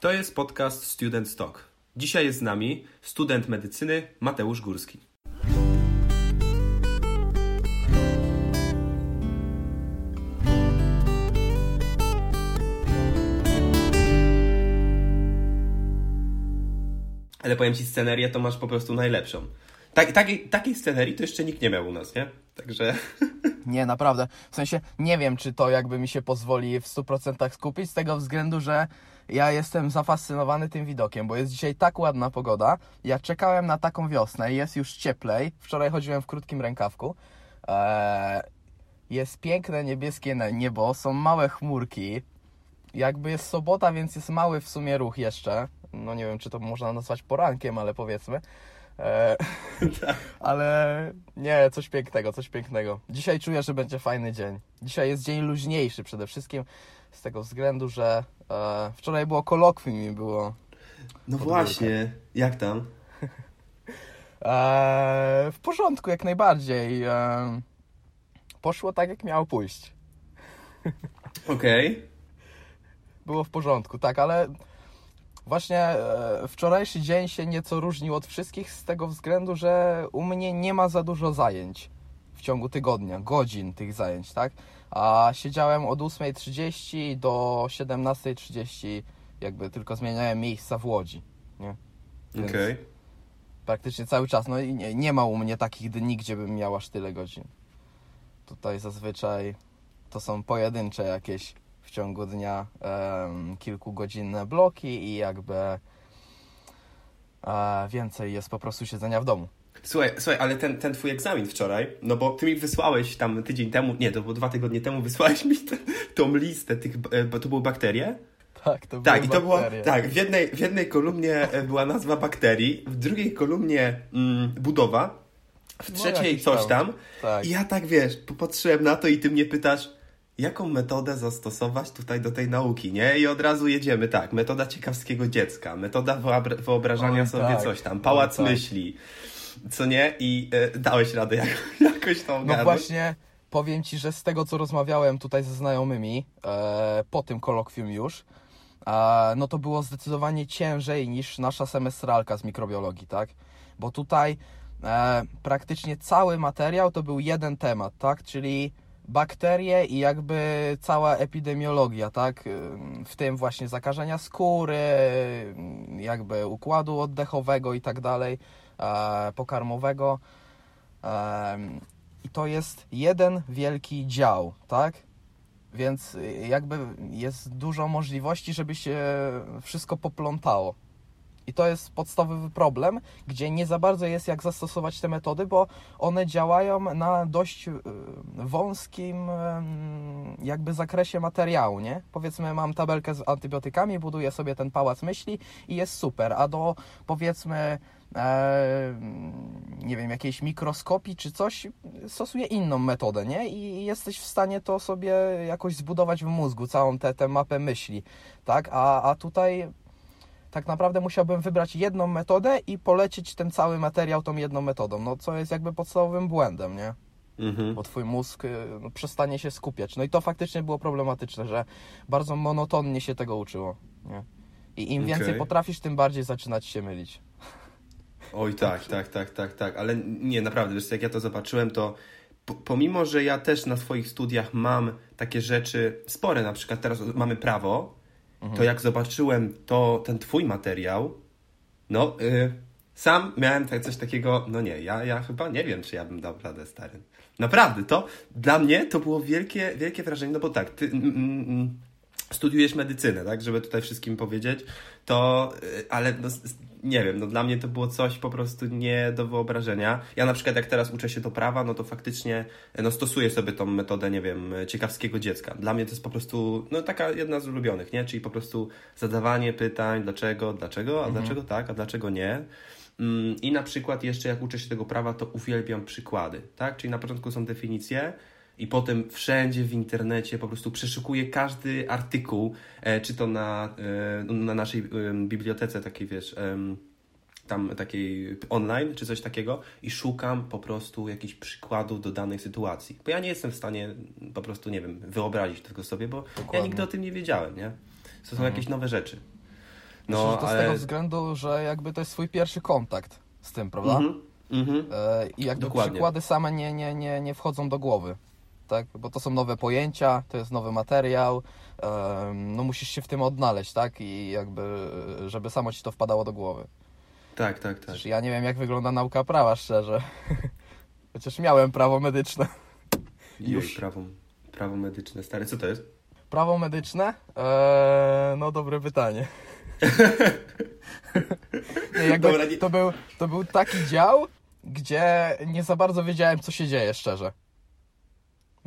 To jest podcast Student Talk. Dzisiaj jest z nami student medycyny Mateusz Górski. Ale powiem ci, scenerię to masz po prostu najlepszą. Tak, takiej, takiej scenerii to jeszcze nikt nie miał u nas, nie? Także... Nie, naprawdę. W sensie nie wiem, czy to jakby mi się pozwoli w 100% skupić, z tego względu, że ja jestem zafascynowany tym widokiem, bo jest dzisiaj tak ładna pogoda. Ja czekałem na taką wiosnę, jest już cieplej. Wczoraj chodziłem w krótkim rękawku. Eee, jest piękne niebieskie niebo, są małe chmurki. Jakby jest sobota, więc jest mały w sumie ruch jeszcze. No nie wiem, czy to można nazwać porankiem, ale powiedzmy. E, ale nie, coś pięknego, coś pięknego. Dzisiaj czuję, że będzie fajny dzień. Dzisiaj jest dzień luźniejszy przede wszystkim z tego względu, że e, wczoraj było kolokwium i było. No właśnie, jak tam? E, w porządku, jak najbardziej. E, poszło tak, jak miało pójść. Okej. Okay. Było w porządku, tak, ale Właśnie e, wczorajszy dzień się nieco różnił od wszystkich z tego względu, że u mnie nie ma za dużo zajęć w ciągu tygodnia, godzin tych zajęć, tak? A siedziałem od 8.30 do 17.30, jakby tylko zmieniałem miejsca w Łodzi, nie? Okej. Okay. Praktycznie cały czas. No i nie, nie ma u mnie takich dni, gdzie bym miał aż tyle godzin. Tutaj zazwyczaj to są pojedyncze jakieś w ciągu dnia um, kilkugodzinne bloki i jakby e, więcej jest po prostu siedzenia w domu. Słuchaj, słuchaj, ale ten, ten twój egzamin wczoraj, no bo ty mi wysłałeś tam tydzień temu, nie, to było dwa tygodnie temu, wysłałeś mi te, tą listę tych, e, bo to były bakterie? Tak, to tak, i to było, tak, w jednej, w jednej kolumnie e, była nazwa bakterii, w drugiej kolumnie mm, budowa, w no, trzeciej no, coś tam. Tak. I ja tak wiesz, popatrzyłem na to i ty mnie pytasz, jaką metodę zastosować tutaj do tej nauki, nie? I od razu jedziemy, tak, metoda ciekawskiego dziecka, metoda wyobrażania Oj, sobie tak. coś tam, pałac Oj, tak. myśli, co nie? I e, dałeś radę jak, jakoś tą No właśnie, powiem Ci, że z tego, co rozmawiałem tutaj ze znajomymi, e, po tym kolokwium już, e, no to było zdecydowanie ciężej niż nasza semestralka z mikrobiologii, tak? Bo tutaj e, praktycznie cały materiał to był jeden temat, tak? Czyli bakterie i jakby cała epidemiologia, tak? W tym właśnie zakażenia skóry, jakby układu oddechowego i tak dalej, e, pokarmowego. I to jest jeden wielki dział, tak? Więc jakby jest dużo możliwości, żeby się wszystko poplątało. I to jest podstawowy problem, gdzie nie za bardzo jest jak zastosować te metody, bo one działają na dość y, wąskim jakby zakresie materiału, nie? Powiedzmy mam tabelkę z antybiotykami, buduję sobie ten pałac myśli i jest super, a do powiedzmy e, nie wiem, jakiejś mikroskopii czy coś, stosuję inną metodę, nie? I jesteś w stanie to sobie jakoś zbudować w mózgu, całą tę mapę myśli, tak? A, a tutaj tak naprawdę musiałbym wybrać jedną metodę i polecieć ten cały materiał tą jedną metodą, no co jest jakby podstawowym błędem, nie? Mhm. Bo twój mózg y, no, przestanie się skupiać. No i to faktycznie było problematyczne, że bardzo monotonnie się tego uczyło, nie? I im więcej okay. potrafisz, tym bardziej zaczynać się mylić. Oj tak, tak, tak, tak, tak, ale nie, naprawdę, wiesz, jak ja to zobaczyłem, to pomimo, że ja też na swoich studiach mam takie rzeczy spore, na przykład teraz mamy prawo, to jak zobaczyłem to, ten twój materiał, no y, sam miałem tak, coś takiego, no nie, ja, ja chyba nie wiem, czy ja bym dał radę starym. Naprawdę, to dla mnie to było wielkie, wielkie wrażenie, no bo tak, ty mm, mm, mm studiujesz medycynę, tak, żeby tutaj wszystkim powiedzieć, to, y, ale no, nie wiem, no dla mnie to było coś po prostu nie do wyobrażenia. Ja na przykład jak teraz uczę się do prawa, no to faktycznie no stosuję sobie tą metodę, nie wiem, ciekawskiego dziecka. Dla mnie to jest po prostu, no taka jedna z ulubionych, nie? Czyli po prostu zadawanie pytań, dlaczego, dlaczego, a mhm. dlaczego tak, a dlaczego nie. Mm, I na przykład jeszcze jak uczę się tego prawa, to uwielbiam przykłady, tak? Czyli na początku są definicje, i potem wszędzie w internecie po prostu przeszukuję każdy artykuł, e, czy to na, e, na naszej bibliotece takiej, wiesz, tam takiej online, czy coś takiego i szukam po prostu jakichś przykładów do danej sytuacji. Bo ja nie jestem w stanie po prostu, nie wiem, wyobrazić tego sobie, bo Dokładnie. ja nigdy o tym nie wiedziałem, nie? To są mhm. jakieś nowe rzeczy. No, Myślę, że to ale... z tego względu, że jakby to jest swój pierwszy kontakt z tym, prawda? Mhm. Mhm. E, I jakby Dokładnie. przykłady same nie, nie, nie, nie wchodzą do głowy. Tak? Bo to są nowe pojęcia, to jest nowy materiał, no musisz się w tym odnaleźć, tak? I jakby, żeby samo ci to wpadało do głowy. Tak, tak, tak. Przecież ja nie wiem, jak wygląda nauka prawa, szczerze. Chociaż miałem prawo medyczne. Już. prawo, prawo medyczne. Stary, co to jest? Prawo medyczne? Eee, no, dobre pytanie. nie, Dobra, nie... To, był, to był taki dział, gdzie nie za bardzo wiedziałem, co się dzieje, szczerze.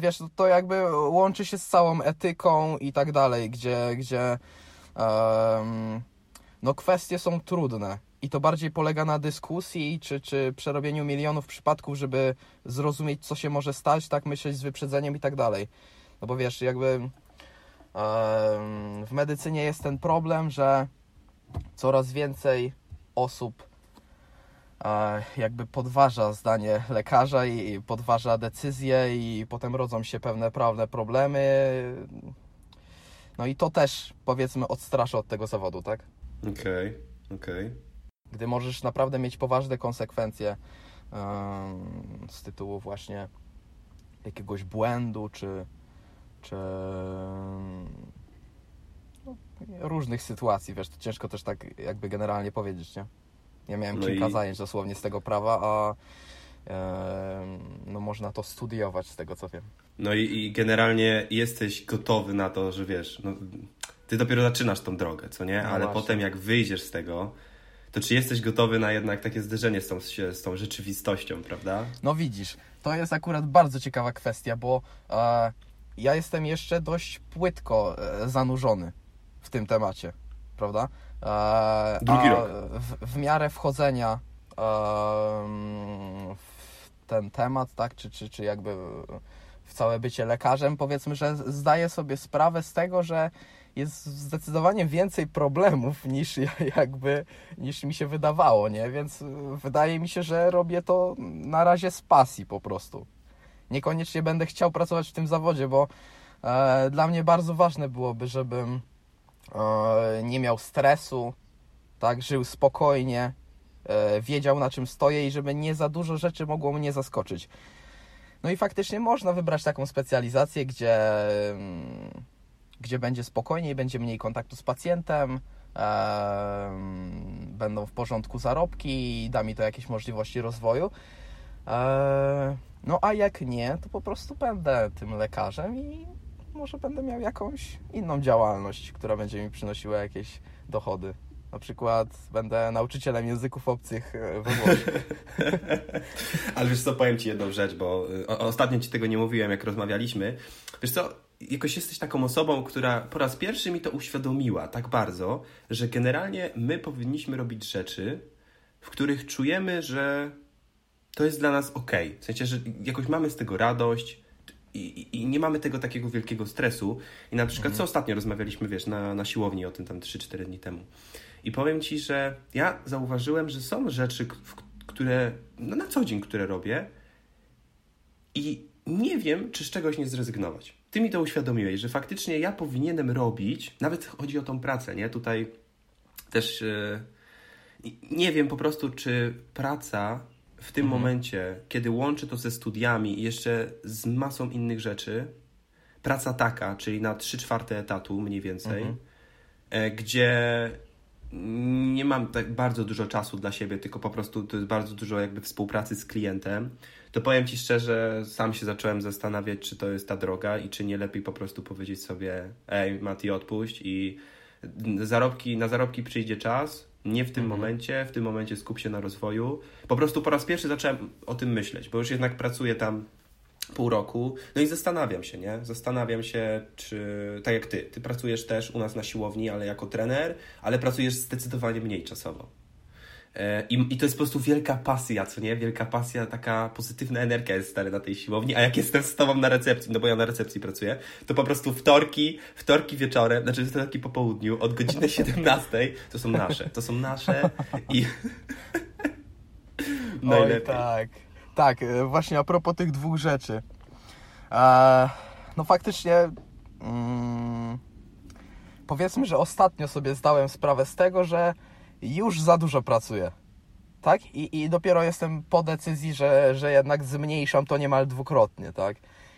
Wiesz, to jakby łączy się z całą etyką i tak dalej, gdzie, gdzie um, no kwestie są trudne i to bardziej polega na dyskusji czy, czy przerobieniu milionów przypadków, żeby zrozumieć, co się może stać, tak myśleć z wyprzedzeniem i tak dalej. No bo wiesz, jakby w medycynie jest ten problem, że coraz więcej osób jakby podważa zdanie lekarza i podważa decyzję i potem rodzą się pewne prawne problemy. No i to też powiedzmy odstrasza od tego zawodu, tak? Okej, okay, okej. Okay. Gdy możesz naprawdę mieć poważne konsekwencje z tytułu właśnie jakiegoś błędu czy, czy no, różnych sytuacji, wiesz, to ciężko też tak jakby generalnie powiedzieć, nie? Ja miałem no kilka i... zajęć dosłownie z tego prawa, a no można to studiować z tego, co wiem. No i, i generalnie jesteś gotowy na to, że wiesz, no, ty dopiero zaczynasz tą drogę, co nie? No Ale potem jak wyjdziesz z tego, to czy jesteś gotowy na jednak takie zderzenie z tą, z tą rzeczywistością, prawda? No widzisz, to jest akurat bardzo ciekawa kwestia, bo e, ja jestem jeszcze dość płytko e, zanurzony w tym temacie, prawda? E, Drugi rok. W, w, miarę wchodzenia w ten temat, tak, czy, czy, czy jakby w całe bycie lekarzem, powiedzmy, że zdaję sobie sprawę z tego, że jest zdecydowanie więcej problemów niż jakby, niż mi się wydawało, nie? Więc wydaje mi się, że robię to na razie z pasji po prostu. Niekoniecznie będę chciał pracować w tym zawodzie, bo e, dla mnie bardzo ważne byłoby, żebym nie miał stresu, tak, żył spokojnie, e, wiedział na czym stoję i żeby nie za dużo rzeczy mogło mnie zaskoczyć. No i faktycznie można wybrać taką specjalizację, gdzie mm, gdzie będzie spokojniej, będzie mniej kontaktu z pacjentem, e, będą w porządku zarobki i da mi to jakieś możliwości rozwoju. E, no a jak nie, to po prostu będę tym lekarzem i może będę miał jakąś inną działalność, która będzie mi przynosiła jakieś dochody. Na przykład będę nauczycielem języków obcych e, we Włoszech. Ale wiesz co, powiem Ci jedną rzecz, bo e, ostatnio Ci tego nie mówiłem, jak rozmawialiśmy. Wiesz co, jakoś jesteś taką osobą, która po raz pierwszy mi to uświadomiła tak bardzo, że generalnie my powinniśmy robić rzeczy, w których czujemy, że to jest dla nas ok. W sensie, że jakoś mamy z tego radość i, i, nie mamy tego takiego wielkiego stresu. I na przykład, mhm. co ostatnio rozmawialiśmy, wiesz, na, na siłowni o tym tam 3-4 dni temu. I powiem Ci, że ja zauważyłem, że są rzeczy, które no na co dzień, które robię i nie wiem, czy z czegoś nie zrezygnować. Ty mi to uświadomiłeś, że faktycznie ja powinienem robić, nawet chodzi o tą pracę, nie? Tutaj też yy, nie wiem po prostu, czy praca w tym mhm. momencie, kiedy łączy to ze studiami i jeszcze z masą innych rzeczy, praca taka, czyli na 3 czwarte etatu mniej więcej, mhm. E, gdzie nie mam tak bardzo dużo czasu dla siebie, tylko po prostu to jest bardzo dużo jakby współpracy z klientem, to powiem Ci szczerze, sam się zacząłem zastanawiać, czy to jest ta droga i czy nie lepiej po prostu powiedzieć sobie ej, Mati, odpuść i zarobki, na zarobki przyjdzie czas, nie w tym mhm. momencie, w tym momencie skup się na rozwoju. Po prostu po raz pierwszy zacząłem o tym myśleć, bo już jednak pracuję tam pół roku. No i zastanawiam się, nie? Zastanawiam się, czy tak jak ty, ty pracujesz też u nas na siłowni, ale jako trener, ale pracujesz zdecydowanie mniej czasowo. E, I, I to jest po prostu wielka pasja, co nie? Wielka pasja, taka pozytywna energia jest stary na tej siłowni. A jak jestem z tobą na recepcji, no bo ja na recepcji pracuję, to po prostu wtorki, wtorki wieczorem, znaczy wtorki po południu, od godziny 17 to są nasze. To są nasze i. Najlepiej. Oj, tak. Tak, e, właśnie a propos tych dwóch rzeczy. E, no faktycznie. Mm, powiedzmy, że ostatnio sobie zdałem sprawę z tego, że już za dużo pracuję. Tak? I, i dopiero jestem po decyzji, że, że jednak zmniejszam to niemal dwukrotnie, tak?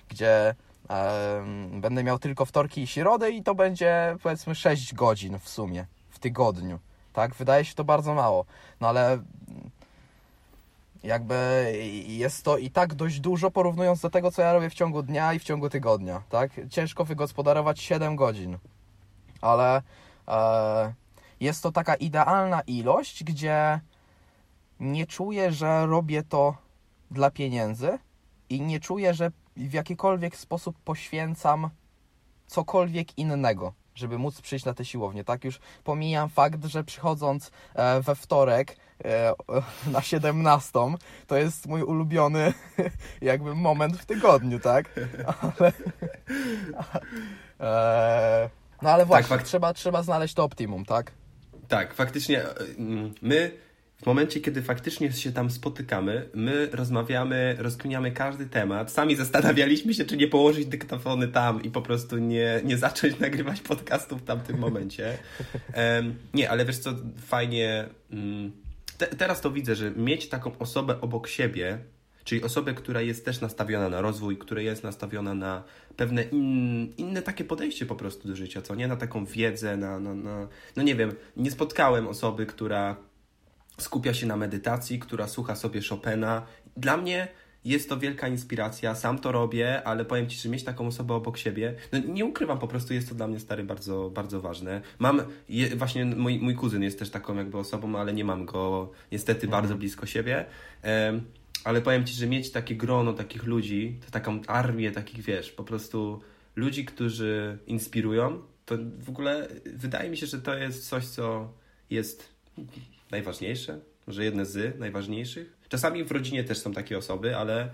Gdzie em, będę miał tylko wtorki i środę i to będzie powiedzmy 6 godzin w sumie w tygodniu. Tak? Wydaje się to bardzo mało. No ale jakby jest to i tak dość dużo porównując do tego, co ja robię w ciągu dnia i w ciągu tygodnia, tak? Ciężko wygospodarować 7 godzin, ale e, jest to taka idealna ilość, gdzie nie czuję, że robię to dla pieniędzy i nie czuję, że w jakikolwiek sposób poświęcam cokolwiek innego, żeby móc przyjść na tę siłownię. Tak już pomijam fakt, że przychodząc e, we wtorek e, na 17 to jest mój ulubiony jakby moment w tygodniu, tak? Ale, e, no ale właśnie, tak, trzeba, trzeba znaleźć to optimum, tak? Tak, faktycznie mm, my w momencie, kiedy faktycznie się tam spotykamy, my rozmawiamy, rozkminiamy każdy temat. Sami zastanawialiśmy się, czy nie położyć dyktafony tam i po prostu nie, nie zacząć nagrywać podcastów w tamtym momencie. Um, nie, ale wiesz co, fajnie. Um, te, teraz to widzę, że mieć taką osobę obok siebie, czyli osobę, która jest też nastawiona na rozwój, która jest nastawiona na pewne in, inne takie podejście po prostu do życia, co nie? Na taką wiedzę, na, na, na. No nie wiem, nie spotkałem osoby, która skupia się na medytacji, która słucha sobie Chopina. Dla mnie jest to wielka inspiracja, sam to robię, ale powiem Ci, że mieć taką osobę obok siebie, no nie ukrywam, po prostu jest to dla mnie stary bardzo, bardzo ważne. Mam, je, właśnie mój, mój kuzyn jest też taką jakby osobą, ale nie mam go niestety mhm. bardzo blisko siebie. Um, ale powiem Ci, że mieć takie grono takich ludzi, to taką armię takich, wiesz, po prostu ludzi, którzy inspirują, to w ogóle wydaje mi się, że to jest coś, co jest najważniejsze, może jedne z najważniejszych. Czasami w rodzinie też są takie osoby, ale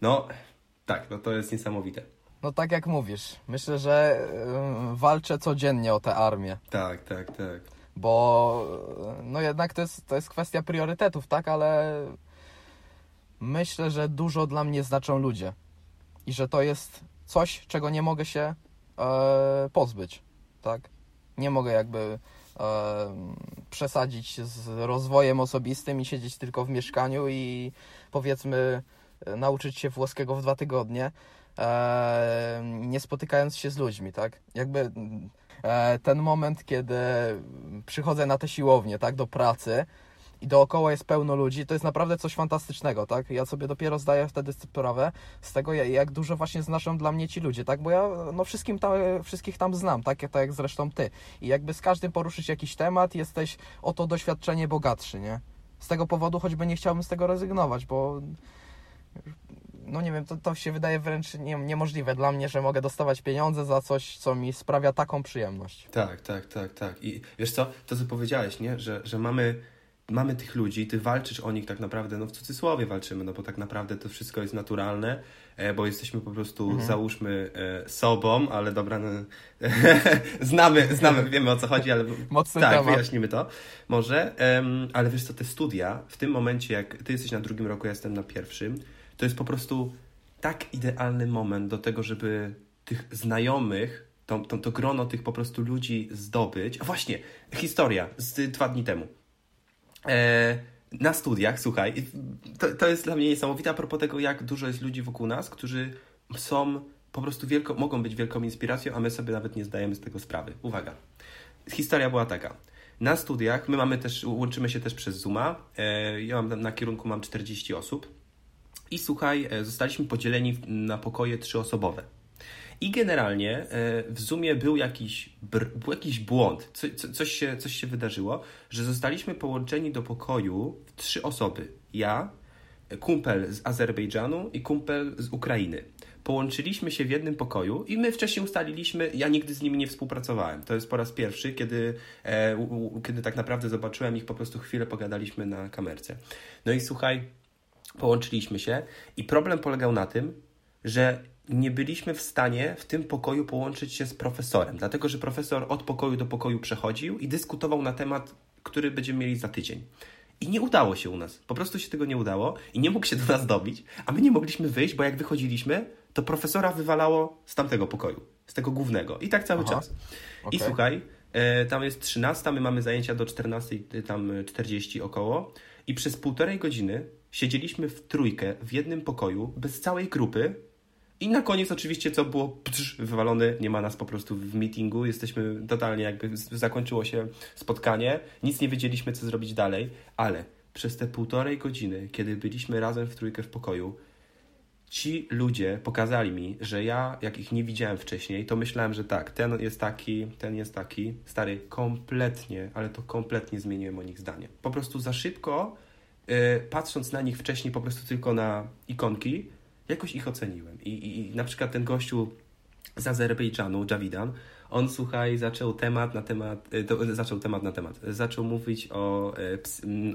no tak, no to jest niesamowite. No tak jak mówisz, myślę, że yy, walczę codziennie o tę armię. Tak, tak, tak. Bo no jednak to jest, to jest kwestia priorytetów, tak, ale myślę, że dużo dla mnie znaczą ludzie. I że to jest coś, czego nie mogę się e, pozbyć, tak? Nie mogę jakby przesadzić z rozwojem osobistym i siedzieć tylko w mieszkaniu i powiedzmy nauczyć się włoskiego w dwa tygodnie, nie spotykając się z ludźmi, tak? Jakby e, ten moment, kiedy przychodzę na tę siłownię, tak, do pracy, i dookoła jest pełno ludzi, to jest naprawdę coś fantastycznego, tak? Ja sobie dopiero zdaję wtedy sprawę z tego, jak dużo właśnie znaczą dla mnie ci ludzie, tak? Bo ja no wszystkim tam, wszystkich tam znam, tak? tak jak zresztą ty. I jakby z każdym poruszyć jakiś temat, jesteś o to doświadczenie bogatszy, nie? Z tego powodu choćby nie chciałbym z tego rezygnować, bo no nie wiem, to, to się wydaje wręcz nie, niemożliwe dla mnie, że mogę dostawać pieniądze za coś, co mi sprawia taką przyjemność. Tak, tak, tak, tak. I wiesz co, to co powiedziałeś, nie? Że, że mamy mamy tych ludzi, ty walczysz o nich tak naprawdę, no w cudzysłowie walczymy, no bo tak naprawdę to wszystko jest naturalne, e, bo jesteśmy po prostu, mhm. załóżmy, e, sobą, ale dobra, no, znamy, znamy, wiemy o co chodzi, ale Mocny tak, temat. wyjaśnimy to może, ale wiesz co, te studia, w tym momencie, jak ty jesteś na drugim roku, ja jestem na pierwszym, to jest po prostu tak idealny moment do tego, żeby tych znajomych, to, to, to grono tych po prostu ludzi zdobyć. A właśnie, historia z dwa dni temu na studiach, słuchaj, to, to jest dla mnie niesamowite a propos tego, jak dużo jest ludzi wokół nas, którzy są po prostu wielko, mogą być wielką inspiracją, a my sobie nawet nie zdajemy z tego sprawy. Uwaga. Historia była taka. Na studiach, my mamy też, łączymy się też przez Zooma. E, ja mam na kierunku mam 40 osób. I słuchaj, e, zostaliśmy podzieleni na pokoje trzyosobowe. I generalnie e, w Zoomie był jakiś, był jakiś błąd, co, co, coś, się, coś się wydarzyło, że zostaliśmy połączeni do pokoju trzy osoby. Ja, kumpel z Azerbejdżanu i kumpel z Ukrainy. Połączyliśmy się w jednym pokoju i my wcześniej ustaliliśmy, ja nigdy z nimi nie współpracowałem. To jest po raz pierwszy, kiedy, e, u, kiedy tak naprawdę zobaczyłem ich, po prostu chwilę pogadaliśmy na kamerce. No i słuchaj, połączyliśmy się i problem polegał na tym, że nie byliśmy w stanie w tym pokoju połączyć się z profesorem, dlatego że profesor od pokoju do pokoju przechodził i dyskutował na temat, który będziemy mieli za tydzień. I nie udało się u nas. Po prostu się tego nie udało i nie mógł się do nas dobić, a my nie mogliśmy wyjść, bo jak wychodziliśmy, to profesora wywalało z tamtego pokoju. z tego głównego. I tak cały Aha. czas. I Okej. słuchaj, e, tam jest 13, my mamy zajęcia do 14, y, tam y, 40 około. I przez półtorej godziny siedzieliśmy w trójkę w jednym pokoju, bez całej grupy. I na koniec oczywiście co było psz, wywalone, nie ma nas po prostu w meetingu, jesteśmy totalnie jakby zakończyło się spotkanie, nic nie wiedzieliśmy co zrobić dalej, ale przez te półtorej godziny, kiedy byliśmy razem w trójkę w pokoju, ci ludzie pokazali mi, że ja, jak ich nie widziałem wcześniej, to myślałem, że tak, ten jest taki, ten jest taki. Stary, kompletnie, ale to kompletnie zmieniłem o nich zdanie. Po prostu za szybko, e, patrząc na nich wcześniej po prostu tylko na ikonki, jakoś ich oceniłem. I, i, i na przykład ten gościu z Azerbejdżanu, Javidan, on słuchaj, zaczął temat na temat, e, zaczął temat na temat, zaczął mówić o, e,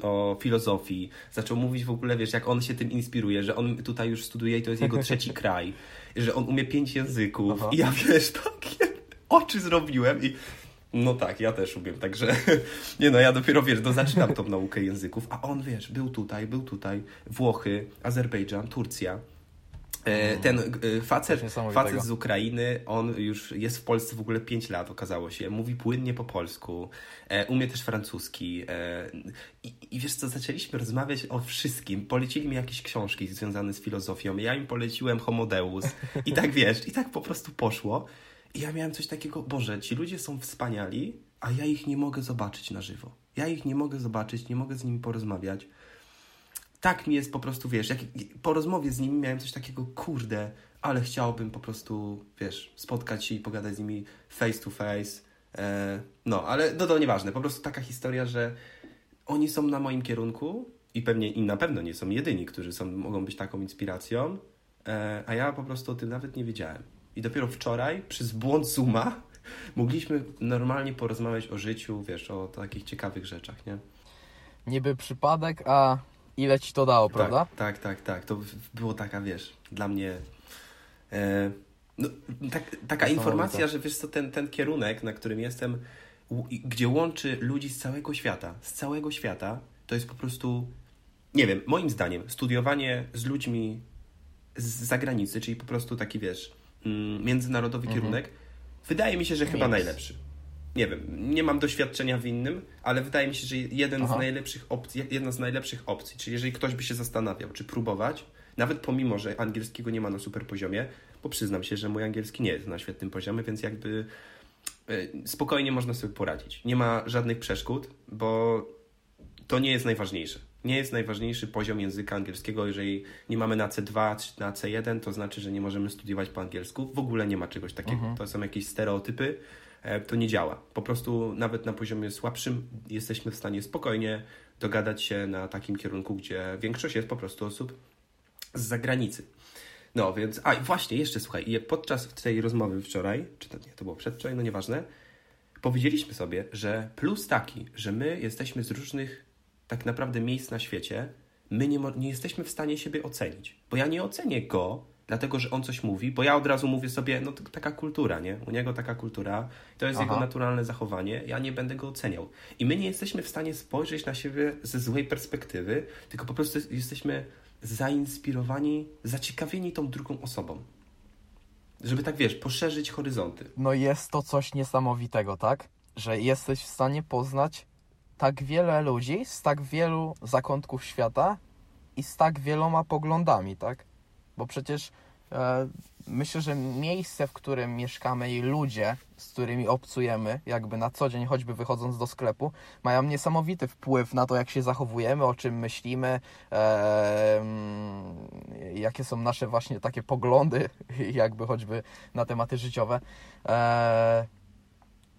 o filozofii, zaczął mówić w ogóle, wiesz, jak on się tym inspiruje, że on tutaj już studiuje i to jest jego trzeci kraj, że on umie pięć języków. Aha. i ja, wiesz, takie oczy zrobiłem i no tak, ja też umiem, także nie no, ja dopiero, wiesz, no, zaczynam tą naukę języków, a on, wiesz, był tutaj, był tutaj, Włochy, Azerbejdżan, Turcja, Ten e, facet, facet z Ukrainy, on już jest w Polsce w ogóle 5 lat, okazało się. Mówi płynnie po polsku, e, umie też francuski. E, i, I wiesz co, zaczęliśmy rozmawiać o wszystkim. Polecili mi jakieś książki związane z filozofią. Ja im poleciłem Homo Deus. I tak wiesz, i tak po prostu poszło. I ja miałem coś takiego, Boże, ci ludzie są wspaniali, a ja ich nie mogę zobaczyć na żywo. Ja ich nie mogę zobaczyć, nie mogę z nimi porozmawiać tak mi jest po prostu, wiesz, jak po rozmowie z nimi miałem coś takiego, kurde, ale chciałbym po prostu, wiesz, spotkać się i pogadać z nimi face to face. E, no, ale no to nieważne, po prostu taka historia, że oni są na moim kierunku i pewnie i na pewno nie są jedyni, którzy są, mogą być taką inspiracją, e, a ja po prostu o tym nawet nie wiedziałem. I dopiero wczoraj, przez błąd Zooma, mogliśmy normalnie porozmawiać o życiu, wiesz, o takich ciekawych rzeczach, nie? Niby przypadek, a ile ci to dało, prawda? Tak, tak, tak, tak. To było taka, wiesz, dla mnie e, no, tak, taka informacja, że wiesz co, ten, ten kierunek, na którym jestem, gdzie łączy ludzi z całego świata, z całego świata, to jest po prostu, nie wiem, moim zdaniem, studiowanie z ludźmi z zagranicy, czyli po prostu taki, wiesz, mm, międzynarodowy Mhm. kierunek, wydaje mi się, że chyba najlepszy. Nie wiem, nie mam doświadczenia w innym, ale wydaje mi się, że jeden Aha. z najlepszych opcji, jedna z najlepszych opcji, czyli jeżeli ktoś by się zastanawiał, czy próbować, nawet pomimo, że angielskiego nie ma na super poziomie, bo przyznam się, że mój angielski nie jest na świetnym poziomie, więc jakby e, spokojnie można sobie poradzić. Nie ma żadnych przeszkód, bo to nie jest najważniejsze. Nie jest najważniejszy poziom języka angielskiego. Jeżeli nie mamy na C2 czy na C1, to znaczy, że nie możemy studiować po angielsku. W ogóle nie ma czegoś takiego. Mhm. To są jakieś stereotypy. E, To nie działa. Po prostu nawet na poziomie słabszym jesteśmy w stanie spokojnie dogadać się na takim kierunku, gdzie większość jest po prostu osób z zagranicy. No więc, a właśnie, jeszcze słuchaj, podczas tej rozmowy wczoraj, czy to nie, to było przedwczoraj, no nieważne, powiedzieliśmy sobie, że plus taki, że my jesteśmy z różnych tak naprawdę miejsc na świecie, my nie, nie jesteśmy w stanie siebie ocenić. Bo ja nie ocenię go, dlatego że on coś mówi, bo ja od razu mówię sobie, no to taka kultura, nie? U niego taka kultura, to jest Aha. jego naturalne zachowanie, ja nie będę go oceniał. I my nie jesteśmy w stanie spojrzeć na siebie ze złej perspektywy, tylko po prostu jesteśmy zainspirowani, zaciekawieni tą drugą osobą. Żeby tak, wiesz, poszerzyć horyzonty. No jest to coś niesamowitego, tak? Że jesteś w stanie poznać tak wiele ludzi z tak wielu zakątków świata i z tak wieloma poglądami, tak? Bo przecież e, myślę, że miejsce, w którym mieszkamy i ludzie, z którymi obcujemy, jakby na co dzień, choćby wychodząc do sklepu, mają niesamowity wpływ na to, jak się zachowujemy, o czym myślimy, e, jakie są nasze właśnie takie poglądy, jakby choćby na tematy życiowe. E,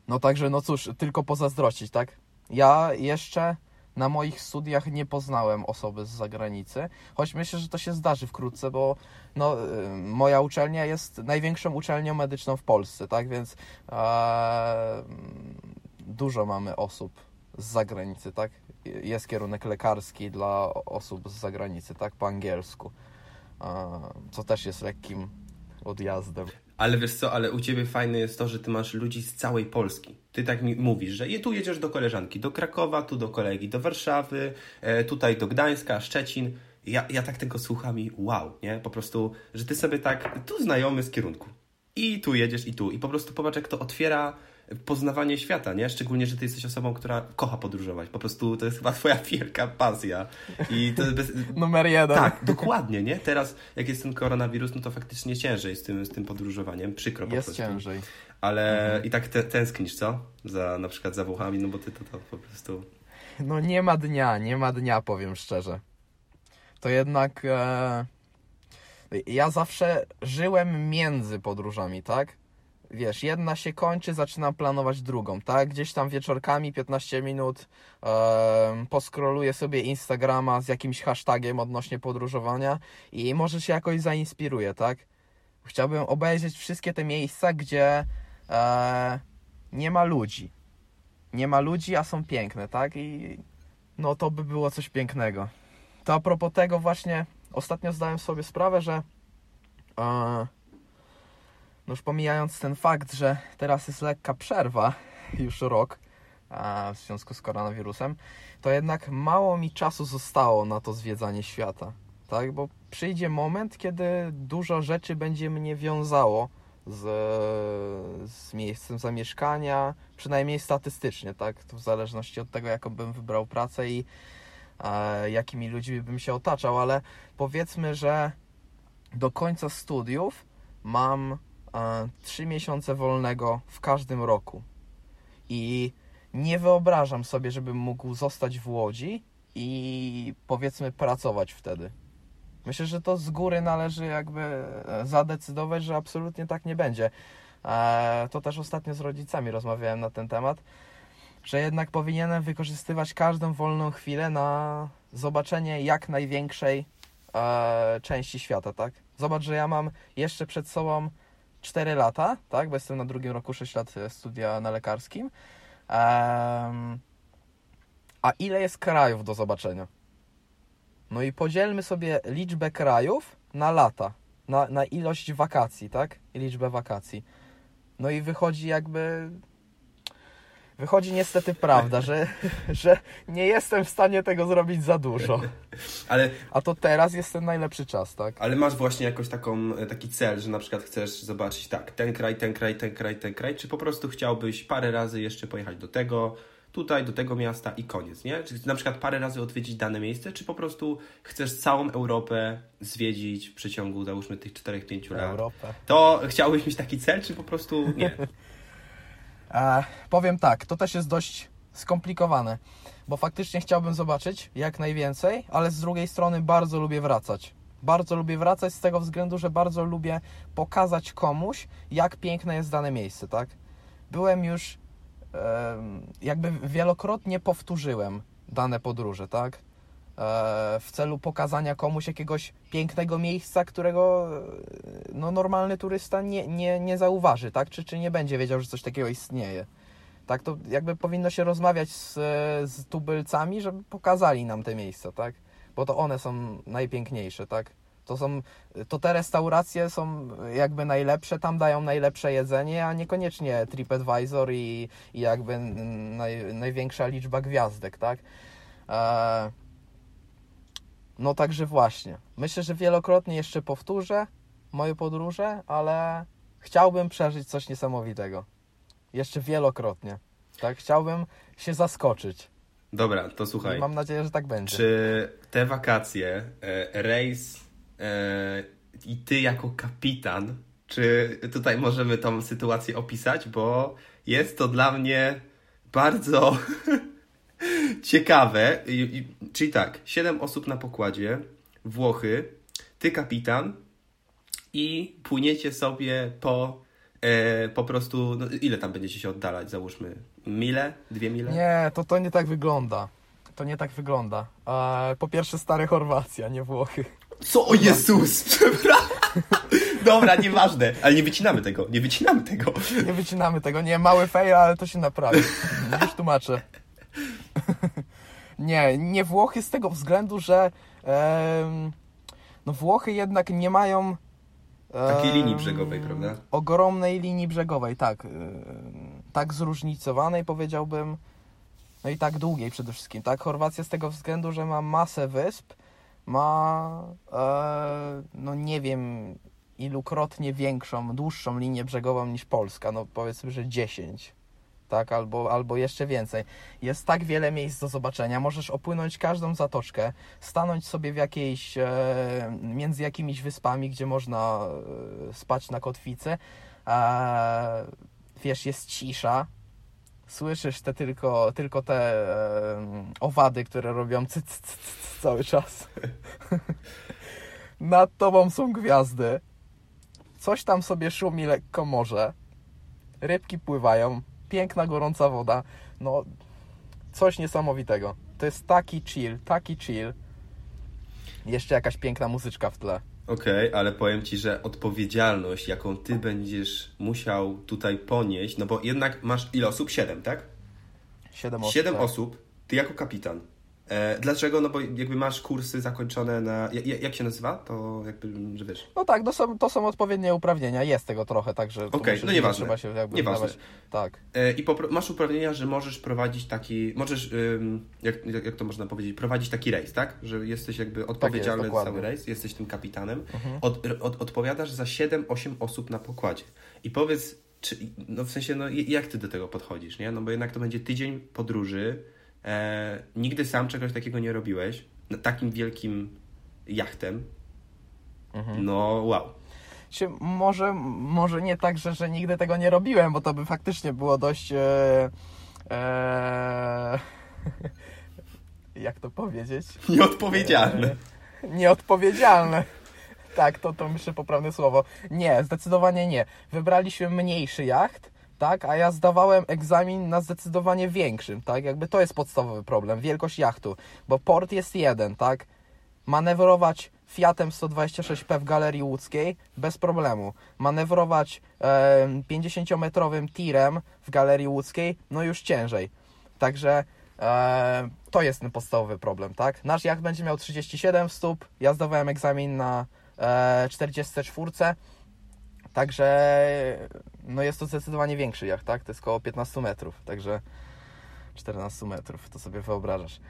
no także, no cóż, tylko pozazdrościć, tak? Ja jeszcze na moich studiach nie poznałem osoby z zagranicy, choć myślę, że to się zdarzy wkrótce, bo no, y, moja uczelnia jest największą uczelnią medyczną w Polsce, tak? Więc e, dużo mamy osób z zagranicy, tak? Jest kierunek lekarski dla osób z zagranicy, tak? Po angielsku, e, co też jest lekkim odjazdem. Ale wiesz co, ale u ciebie fajne jest to, że ty masz ludzi z całej Polski. Ty tak mi mówisz, że je- tu jedziesz do koleżanki, do Krakowa, tu do kolegi, do Warszawy, e, tutaj do Gdańska, Szczecin. Ja, ja tak tego słucham i wow, nie? Po prostu, że ty sobie tak, tu znajomy z kierunku. i tu jedziesz i tu. I po prostu popatrz, jak to otwiera poznawanie świata, nie? Szczególnie, że ty jesteś osobą, która kocha podróżować. Po prostu to jest chyba twoja wielka pasja. I to jest bez... Numer jeden. Tak, dokładnie, nie? Teraz, jak jest ten koronawirus, no to faktycznie ciężej z tym, z tym podróżowaniem. Przykro po Jest prostu. ciężej. Ale i tak te, tęsknisz, co? Za na przykład za Włochami, no bo ty to, to po prostu... No nie ma dnia, nie ma dnia, powiem szczerze. To jednak e, ja zawsze żyłem między podróżami, tak? Wiesz, jedna się kończy, zaczynam planować drugą, tak? Gdzieś tam wieczorkami, 15 minut poskroluję sobie Instagrama z jakimś hashtagiem odnośnie podróżowania i może się jakoś zainspiruję, tak? Chciałbym obejrzeć wszystkie te miejsca, gdzie e, nie ma ludzi. Nie ma ludzi, a są piękne, tak? I no to by było coś pięknego. To a propos tego właśnie, ostatnio zdałem sobie sprawę, że e, no już pomijając ten fakt, że teraz jest lekka przerwa, już rok, w związku z koronawirusem, to jednak mało mi czasu zostało na to zwiedzanie świata, tak? Bo przyjdzie moment, kiedy dużo rzeczy będzie mnie wiązało z, z miejscem zamieszkania, przynajmniej statystycznie, tak? To w zależności od tego, jaką bym wybrał pracę i e, jakimi ludźmi bym się otaczał, ale powiedzmy, że do końca studiów mam 3 miesiące wolnego w każdym roku. I nie wyobrażam sobie, żebym mógł zostać w Łodzi i powiedzmy pracować wtedy. Myślę, że to z góry należy jakby e, zadecydować, że absolutnie tak nie będzie. E, To też ostatnio z rodzicami rozmawiałem na ten temat, że jednak powinienem wykorzystywać każdą wolną chwilę na zobaczenie jak największej e, części świata, tak? Zobacz, że ja mam jeszcze przed sobą 4 lata, tak? Bo jestem na drugim roku 6 lat e, studia na lekarskim. Em, a ile jest krajów do zobaczenia? No i podzielmy sobie liczbę krajów na lata, na, na ilość wakacji, tak? I liczbę wakacji. No i wychodzi jakby. Wychodzi niestety prawda, że, że nie jestem w stanie tego zrobić za dużo. Ale, A to teraz jest ten najlepszy czas, tak? ale masz właśnie jakoś taką, e, taki cel, że na przykład chcesz zobaczyć tak, ten kraj, ten kraj, ten kraj, ten kraj, czy po prostu chciałbyś parę razy jeszcze pojechać do tego, tutaj, do tego miasta i koniec, nie? Czy na przykład parę razy odwiedzić dane miejsce, czy po prostu chcesz całą Europę zwiedzić w przeciągu, załóżmy, tych 4-5 lat? Europę. To chciałbyś mieć taki cel, czy po prostu nie? E, powiem tak, to też jest dość skomplikowane, bo faktycznie chciałbym zobaczyć jak najwięcej, ale z drugiej strony bardzo lubię wracać. Bardzo lubię wracać z tego względu, że bardzo lubię pokazać komuś, jak piękne jest dane miejsce, tak? Byłem już, em, jakby wielokrotnie powtórzyłem dane podróże, tak? E, w celu pokazania komuś jakiegoś pięknego miejsca, którego e, no, normalny turysta nie, nie, nie zauważy, tak? Czy, czy nie będzie wiedział, że coś takiego istnieje. Tak, to jakby powinno się rozmawiać z, z tubylcami, żeby pokazali nam te miejsca, tak? Bo to one są najpiękniejsze, tak? To są, to te restauracje są jakby najlepsze, tam dają najlepsze jedzenie, a niekoniecznie TripAdvisor i, i jakby naj, największa liczba gwiazdek, tak? E, no także właśnie. Myślę, że wielokrotnie jeszcze powtórzę moje podróże, ale chciałbym przeżyć coś niesamowitego. Jeszcze wielokrotnie. Tak, chciałbym się zaskoczyć. Dobra, to słuchaj. I mam nadzieję, że tak będzie. Czy te wakacje, e, rejs e, i ty jako kapitan, czy tutaj możemy tą sytuację opisać, bo jest to dla mnie bardzo ciekawe. I, czyli tak, 7 osób na pokładzie, Włochy, ty kapitan i płyniecie sobie po e, po prostu, no, ile tam będziecie się oddalać, załóżmy, mile, dwie mile? Nie, to to nie tak wygląda. To nie tak wygląda. E, po pierwsze stare Chorwacja, nie Włochy. Co? O Jezus, przepraszam. Dobra, nieważne. Ale nie wycinamy tego, nie wycinamy tego. Nie wycinamy tego. Nie, mały fail, ale to się naprawi. Już tłumaczę. nie, nie Włochy z tego względu, że no Włochy jednak nie mają Takiej linii brzegowej, prawda? Ogromnej linii brzegowej, tak. Tak zróżnicowanej powiedziałbym. No i tak długiej przede wszystkim, tak? Chorwacja z tego względu, że ma masę wysp, ma, e, no nie wiem ilukrotnie większą, dłuższą linię brzegową niż Polska, no powiedzmy, że 10, tak, albo, albo jeszcze więcej. Jest tak wiele miejsc do zobaczenia, możesz opłynąć każdą zatoczkę, stanąć sobie w jakiejś, e, między jakimiś wyspami, gdzie można e, spać na kotwicy, e, wiesz, jest cisza, słyszysz te tylko, tylko te e, owady, które robią cyc, cyc, cyc cały czas. Nad tobą są gwiazdy. Coś tam sobie szumi lekko morze. Rybki pływają. Piękna, gorąca woda. No, coś niesamowitego. To jest taki chill, taki chill. Jeszcze jakaś piękna muzyczka w tle. Okej, okay, ale powiem Ci, że odpowiedzialność, jaką Ty będziesz musiał tutaj ponieść, no bo jednak masz ile osób? Siedem, tak? Siedem osób. Siedem tak. osób, Ty jako kapitan. E, dlaczego? No bo jakby masz kursy zakończone na... Jak, jak się nazywa? To jakby, że wiesz... No tak, to są, to są odpowiednie uprawnienia. Jest tego trochę, także... Okej, okay, no nieważne. Trzeba się jakby nieważne. Tak. E, I masz uprawnienia, że możesz prowadzić taki... Możesz, ym, jak, jak to można powiedzieć, prowadzić taki rejs, tak? Że jesteś jakby odpowiedzialny tak jest, za cały rejs, jesteś tym kapitanem. Mhm. Od, od, odpowiadasz za 7-8 osób na pokładzie. I powiedz, czy, no w sensie, no jak Ty do tego podchodzisz, nie? No bo jednak to będzie tydzień podróży, E, nigdy sam czegoś takiego nie robiłeś. Takim wielkim jachtem. Mhm. No wow. Się, może, może nie tak, że, że nigdy tego nie robiłem, bo to by faktycznie było dość. E, e, jak to powiedzieć? Nieodpowiedzialne. E, nieodpowiedzialne. Tak, to, to myślę poprawne słowo. Nie, zdecydowanie nie. Wybraliśmy mniejszy jacht tak? A ja zdawałem egzamin na zdecydowanie większym, tak? Jakby to jest podstawowy problem, wielkość jachtu, bo port jest jeden, tak? Manewrować Fiatem 126P w Galerii Łódzkiej bez problemu. Manewrować e, 50-metrowym tirem w Galerii Łódzkiej, no już ciężej. Także e, to jest ten podstawowy problem, tak? Nasz jacht będzie miał 37 stóp, ja zdawałem egzamin na e, 44, Także no jest to zdecydowanie większy jacht, tak? To jest około 15 metrów, także 14 metrów, to sobie wyobrażasz.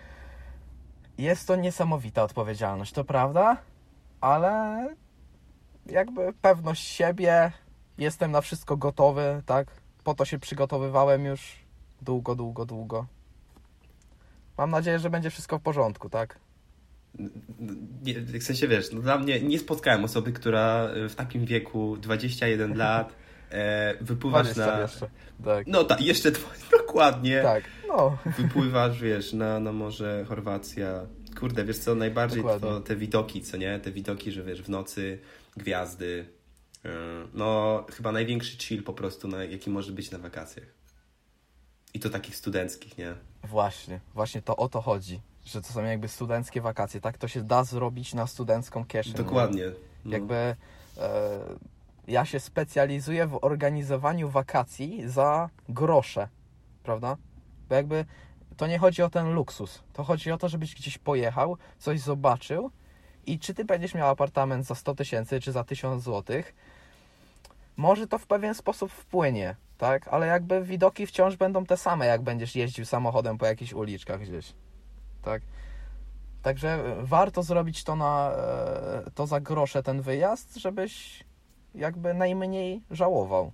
Jest to niesamowita odpowiedzialność, to prawda, ale jakby pewność siebie, jestem na wszystko gotowy, tak? Po to się przygotowywałem już długo, długo, długo. Mam nadzieję, że będzie wszystko w porządku, tak? W sensie wiesz, no dla mnie nie spotkałem osoby, która w takim wieku 21 lat e, wypływasz na. Jeszcze. Tak. No tak, jeszcze dokładnie. Tak, no. Wypływasz, wiesz, na, na morze Chorwacja. Kurde, wiesz co, najbardziej to, te widoki, co nie? Te widoki, że wiesz, w nocy gwiazdy. E, no, chyba największy chill po prostu, na, jaki może być na wakacjach. I to takich studenckich, nie? Właśnie, właśnie to o to chodzi że to są jakby studenckie wakacje, tak? To się da zrobić na studencką kieszeń. Dokładnie. No. Jakby e, ja się specjalizuję w organizowaniu wakacji za grosze, prawda? Bo jakby to nie chodzi o ten luksus. To chodzi o to, żebyś gdzieś pojechał, coś zobaczył i czy ty będziesz miał apartament za 100 tysięcy, czy za 1000 złotych, może to w pewien sposób wpłynie, tak? Ale jakby widoki wciąż będą te same, jak będziesz jeździł samochodem po jakichś uliczkach gdzieś tak? Także warto zrobić to, na, e, to za grosze ten wyjazd, żebyś jakby najmniej żałował.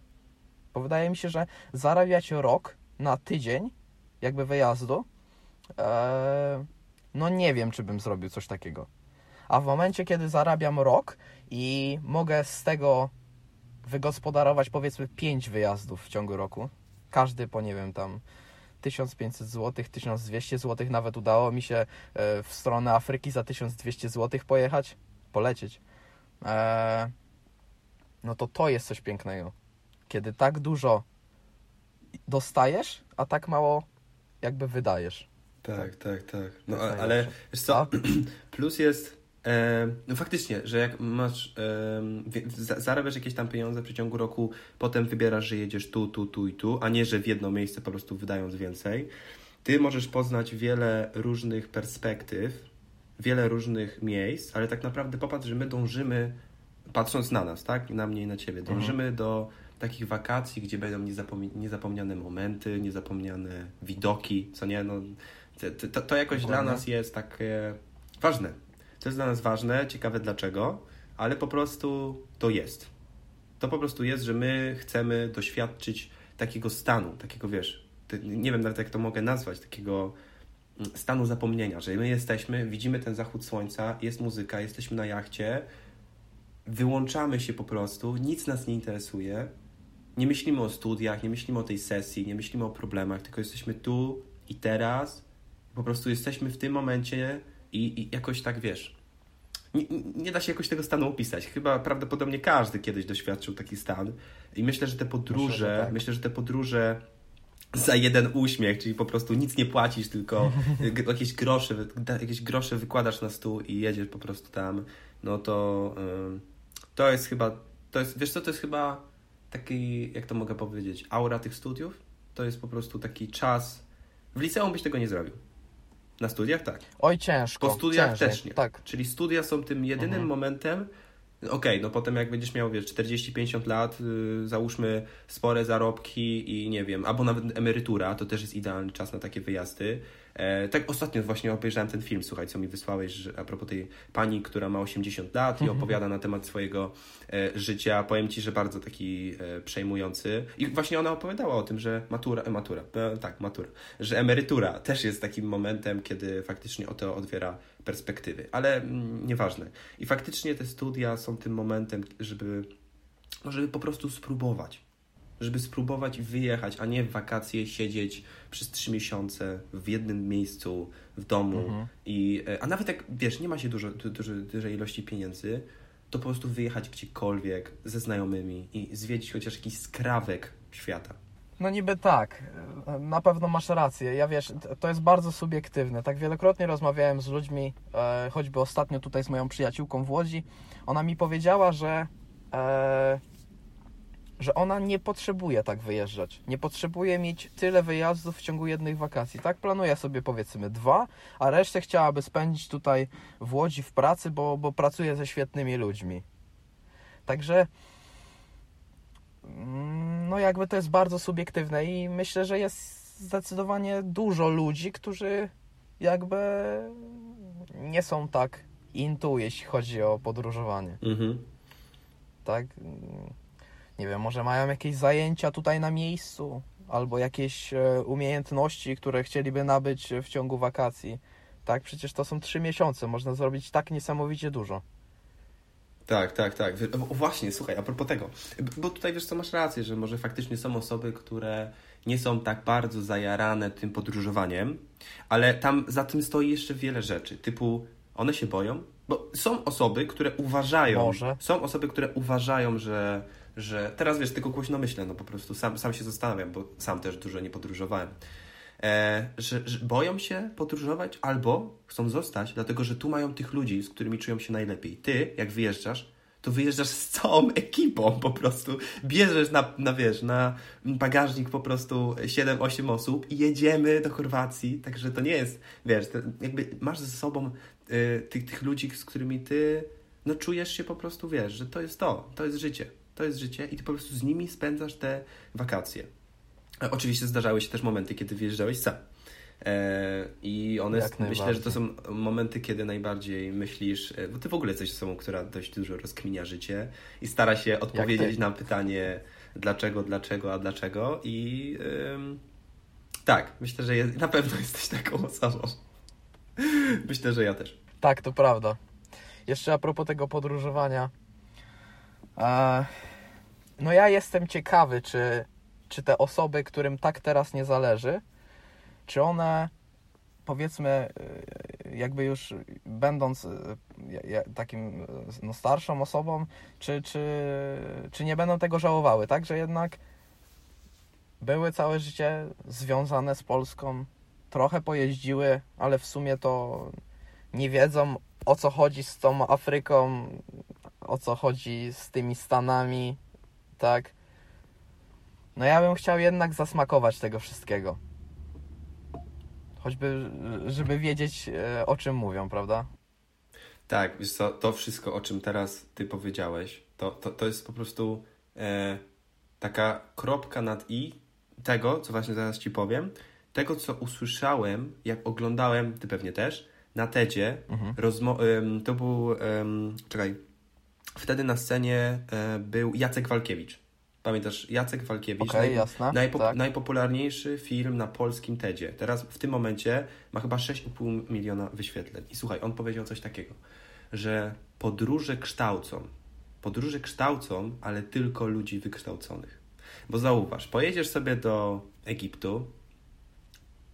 Bo wydaje mi się, że zarabiać rok na tydzień jakby wyjazdu, e, no nie wiem, czy bym zrobił coś takiego. A w momencie, kiedy zarabiam rok i mogę z tego wygospodarować powiedzmy 5 wyjazdów w ciągu roku, każdy po nie wiem tam 1500 zł, 1200 zł, nawet udało mi się e, w stronę Afryki za 1200 zł pojechać, polecieć. E, no to to jest coś pięknego. Kiedy tak dużo dostajesz, a tak mało jakby wydajesz. Tak, tak, tak. No ale wiesz co, plus jest no faktycznie, że jak masz, e, zarabiasz jakieś tam pieniądze w przeciągu roku, potem wybierasz, że jedziesz tu, tu, tu i tu, a nie, że w jedno miejsce po prostu wydając więcej. Ty możesz poznać wiele różnych perspektyw, wiele różnych miejsc, ale tak naprawdę popatrz, że my dążymy, patrząc na nas, tak, na mnie i na ciebie, mhm. dążymy mhm. do takich wakacji, gdzie będą niezapom niezapomniane momenty, niezapomniane widoki, co nie, no, to, to, to jakoś dla nas jest takie ważne to jest dla nas ważne, ciekawe dlaczego, ale po prostu to jest. To po prostu jest, że my chcemy doświadczyć takiego stanu, takiego wiesz, nie wiem nawet jak to mogę nazwać, takiego mm, stanu zapomnienia, że my jesteśmy, widzimy ten zachód słońca, jest muzyka, jesteśmy na jachcie, wyłączamy się po prostu, nic nas nie interesuje, nie myślimy o studiach, nie myślimy o tej sesji, nie myślimy o problemach, tylko jesteśmy tu i teraz, po prostu jesteśmy w tym momencie i, i jakoś tak wiesz. Nie, nie, da się jakoś tego stanu opisać. Chyba prawdopodobnie każdy kiedyś doświadczył taki stan. I myślę, że te podróże, myślę, że, tak. myślę, że te podróże za jeden uśmiech, czyli po prostu nic nie płacisz, tylko jakieś grosze, jakieś grosze wykładasz na stół i jedziesz po prostu tam, no to to jest chyba, to jest, wiesz co, to jest chyba taki, jak to mogę powiedzieć, aura tych studiów. To jest po prostu taki czas. W liceum byś tego nie zrobił. Na studiach tak. Oj, ciężko. Po studiach ciężej, też nie. Tak. Czyli studia są tym jedynym mhm. momentem, Okej, okay, no potem jak będziesz miał, wiesz, 40-50 lat, yy, załóżmy spore zarobki i nie wiem, albo nawet emerytura, to też jest idealny czas na takie wyjazdy. E, tak ostatnio właśnie obejrzałem ten film, słuchaj, co mi wysłałeś, że, a propos tej pani, która ma 80 lat i mhm. opowiada na temat swojego e, życia. Powiem Ci, że bardzo taki e, przejmujący. I właśnie ona opowiadała o tym, że matura, matura, tak, matura, że emerytura też jest takim momentem, kiedy faktycznie o to otwiera perspektywy, ale mm, nieważne. I faktycznie te studia są tym momentem, żeby, no, żeby po prostu spróbować żeby spróbować wyjechać, a nie w wakacje siedzieć przez trzy miesiące w jednym miejscu, w domu. Mhm. I, e, a nawet jak, wiesz, nie ma się dużo, dużo, dużej ilości pieniędzy, to po prostu wyjechać gdziekolwiek ze znajomymi i zwiedzić chociaż jakiś skrawek świata. No niby tak, na pewno masz rację. Ja wiesz, to jest bardzo subiektywne. Tak wielokrotnie rozmawiałem z ludźmi, e, choćby ostatnio tutaj z moją przyjaciółką w Łodzi. Ona mi powiedziała, że e, że ona nie potrzebuje tak wyjeżdżać. Nie potrzebuje mieć tyle wyjazdów w ciągu jednych wakacji. Tak planuje sobie powiedzmy dwa, a resztę chciałaby spędzić tutaj w Łodzi w pracy, bo, bo pracuje ze świetnymi ludźmi. Także mm, no jakby to jest bardzo subiektywne i myślę, że jest zdecydowanie dużo ludzi, którzy jakby nie są tak intu, jeśli chodzi o podróżowanie. Mhm. Tak? Nie wiem, może mają jakieś zajęcia tutaj na miejscu, albo jakieś e, umiejętności, które chcieliby nabyć w ciągu wakacji. Tak, przecież to są trzy miesiące, można zrobić tak niesamowicie dużo. Tak, tak, tak. Właśnie, słuchaj, a propos tego, bo tutaj wiesz co, masz rację, że może faktycznie są osoby, które nie są tak bardzo zajarane tym podróżowaniem, ale tam za tym stoi jeszcze wiele rzeczy, typu one się boją, bo są osoby, które uważają, może. są osoby, które uważają, że że teraz wiesz, tylko głośno myślę, no po prostu sam, sam się zastanawiam, bo sam też dużo nie podróżowałem. E, że, że, boją się podróżować albo chcą zostać, dlatego że tu mają tych ludzi, z którymi czują się najlepiej. Ty, jak wyjeżdżasz, to wyjeżdżasz z całą ekipą po prostu. Bierzesz na, na wiesz, na bagażnik po prostu 7-8 osób i jedziemy do Chorwacji, także to nie jest, wiesz, jakby masz ze sobą y, tych, tych ludzi, z którymi ty no czujesz się po prostu, wiesz, że to jest to, to jest życie to jest życie i ty po prostu z nimi spędzasz te wakacje. E, oczywiście zdarzały się też momenty, kiedy wyjeżdżałeś sam. E, I one, myślę, że to są momenty, kiedy najbardziej myślisz, e, bo ty w ogóle jesteś osobą, która dość dużo rozkminia życie i stara się odpowiedzieć na pytanie dlaczego, dlaczego, a dlaczego i ym, tak, myślę, że na pewno jesteś taką osobą. myślę, że ja też. Tak, to prawda. Jeszcze a propos tego podróżowania. No ja jestem ciekawy, czy, czy te osoby, którym tak teraz nie zależy, czy one powiedzmy, y, jakby już będąc y, takim y, no, starszą osobą, czy, czy, czy nie będą tego żałowały, tak? Że jednak były całe życie związane z Polską, trochę pojeździły, ale w sumie to nie wiedzą o co chodzi z tą Afryką, o co chodzi z tymi Stanami, tak? No ja bym chciał jednak zasmakować tego wszystkiego. Choćby, żeby wiedzieć e, o czym mówią, prawda? Tak, wiesz co, to wszystko, o czym teraz ty powiedziałeś, to, to, to jest po prostu e, taka kropka nad i tego, co właśnie zaraz ci powiem, tego, co usłyszałem, jak oglądałem, ty pewnie też, na TEDzie, mhm. rozmo- to był, czekaj, wtedy na scenie e, był Jacek Walkiewicz. Pamiętasz, Jacek Walkiewicz, jasne, najpo- tak. najpopularniejszy film na polskim TEDzie. Teraz w tym momencie ma chyba 6,5 miliona wyświetleń. I słuchaj, on powiedział coś takiego, że podróże kształcą. Podróże kształcą, ale tylko ludzi wykształconych. Bo zauważ, pojedziesz sobie do Egiptu,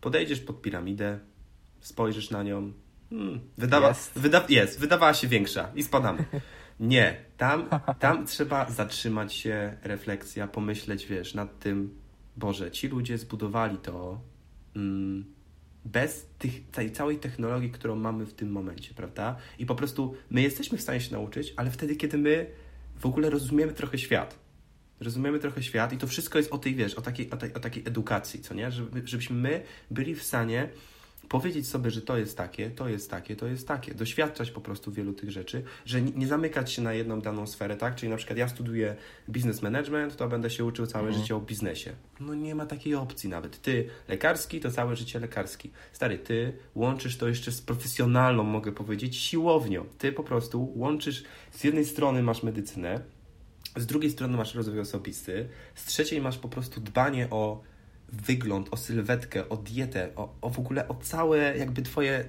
podejdziesz pod piramidę, spojrzysz na nią. Hmm, wydawa- Jest. Wyda- jest, wydawała się większa i spadamy. Nie, tam, tam trzeba zatrzymać się, refleksja, pomyśleć, wiesz, nad tym, Boże, ci ludzie zbudowali to mm, bez tych, tej całej technologii, którą mamy w tym momencie, prawda? I po prostu my jesteśmy w stanie się nauczyć, ale wtedy, kiedy my w ogóle rozumiemy trochę świat. Rozumiemy trochę świat i to wszystko jest o tej, wiesz, o takiej, o tej, o takiej edukacji, co nie? Żeby, żebyśmy my byli w stanie powiedzieć sobie, że to jest takie, to jest takie, to jest takie. Doświadczać po prostu wielu tych rzeczy, że nie, zamykać się na jedną daną sferę, tak? Czyli na przykład ja studiuję business management, to będę się uczył całe Mhm. życie o biznesie. No nie ma takiej opcji nawet. Ty lekarski, to całe życie lekarski. Stary, ty łączysz to jeszcze z profesjonalną, mogę powiedzieć, siłownią. Ty po prostu łączysz, z jednej strony masz medycynę, z drugiej strony masz rozwój osobisty, z trzeciej masz po prostu dbanie o wygląd, o sylwetkę, o dietę, o, o w ogóle o całe jakby twoje,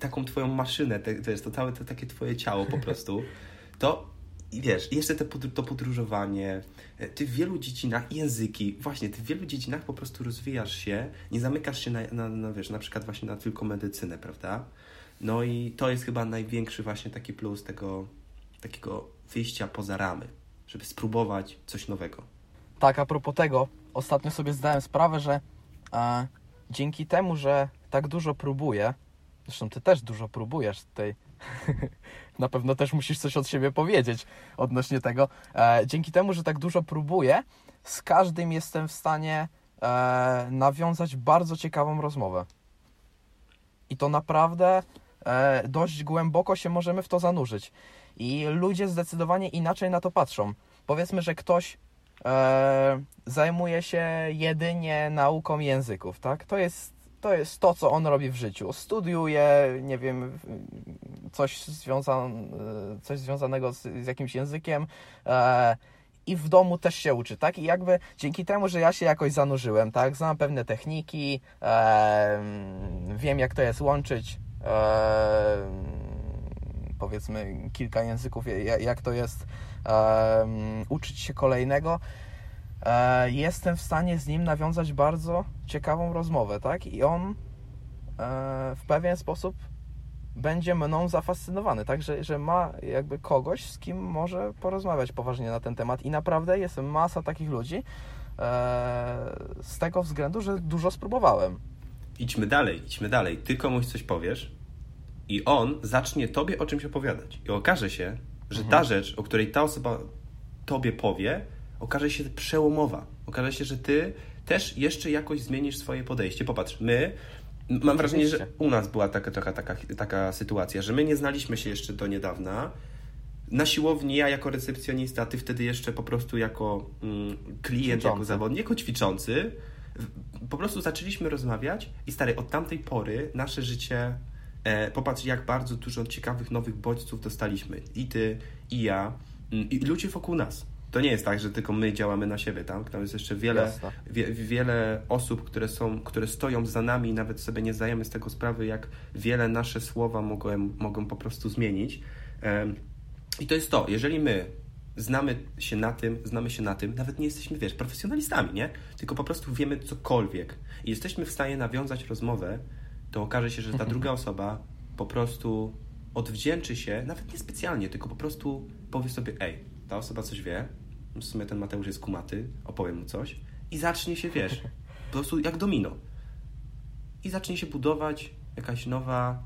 taką twoją maszynę, te, to jest to całe to takie twoje ciało po prostu, to i wiesz, jeszcze te to podróżowanie, e, ty w wielu dziedzinach, języki, właśnie, ty w wielu dziedzinach po prostu rozwijasz się, nie zamykasz się na, na, na wiesz, na przykład właśnie na tylko medycynę, prawda? No i to jest chyba największy właśnie taki plus tego takiego wyjścia poza ramy, żeby spróbować coś nowego. Tak, a propos tego, ostatnio sobie zdałem sprawę, że e, dzięki temu, że tak dużo próbuję, zresztą ty też dużo próbujesz tutaj, na pewno też musisz coś od siebie powiedzieć odnośnie tego, e, dzięki temu, że tak dużo próbuję, z każdym jestem w stanie e, nawiązać bardzo ciekawą rozmowę. I to naprawdę e, dość głęboko się możemy w to zanurzyć. I ludzie zdecydowanie inaczej na to patrzą. Powiedzmy, że ktoś e, zajmuje się jedynie nauką języków, tak? To jest, to jest to, co on robi w życiu. Studiuje, nie wiem, coś, związan, coś związanego z, z jakimś językiem e, i w domu też się uczy, tak? I jakby dzięki temu, że ja się jakoś zanurzyłem, tak? Znam pewne techniki, e, wiem, jak to jest łączyć, e, powiedzmy, kilka języków, ja- jak to jest em, uczyć się kolejnego, e, jestem w stanie z nim nawiązać bardzo ciekawą rozmowę, tak? I on e, w pewien sposób będzie mną zafascynowany, tak? Że, że ma jakby kogoś, z kim może porozmawiać poważnie na ten temat. I naprawdę jest masa takich ludzi e, z tego względu, że dużo spróbowałem. Idźmy dalej, idźmy dalej. Ty komuś coś powiesz i on zacznie tobie o czymś opowiadać. I okaże się, że ta rzecz, o której ta osoba tobie powie, okaże się przełomowa. Okaże się, że ty też jeszcze jakoś zmienisz swoje podejście. Popatrz, my, mam wrażenie, że u nas była taka, taka, taka, taka sytuacja, że my nie znaliśmy się jeszcze do niedawna. Na siłowni ja jako recepcjonista, ty wtedy jeszcze po prostu jako mm, klient, jako Ćwiczący. zawodnik, jako ćwiczący. Po prostu zaczęliśmy rozmawiać i stary, od tamtej pory nasze życie, popatrz jak bardzo dużo ciekawych nowych bodźców dostaliśmy. I ty, i ja, mm, i ludzie wokół nas. To nie jest tak, że tylko my działamy na siebie, tak? Tam jest jeszcze wiele, wie, wiele osób, które, są, które stoją za nami i nawet sobie nie zdajemy z tego sprawy, jak wiele nasze słowa mogą, mogą po prostu zmienić. Em, I to jest to, jeżeli my znamy się na tym, znamy się na tym, nawet nie jesteśmy, wiesz, profesjonalistami, nie? Tylko po prostu wiemy cokolwiek i jesteśmy w stanie nawiązać rozmowę, to okaże się, że ta druga osoba po prostu odwdzięczy się, nawet nie specjalnie, tylko po prostu powie sobie, ej, ta osoba coś wie, w sumie ten Mateusz jest kumaty, opowiem mu coś i zacznie się, wiesz, po prostu jak domino. I zacznie się budować jakaś nowa,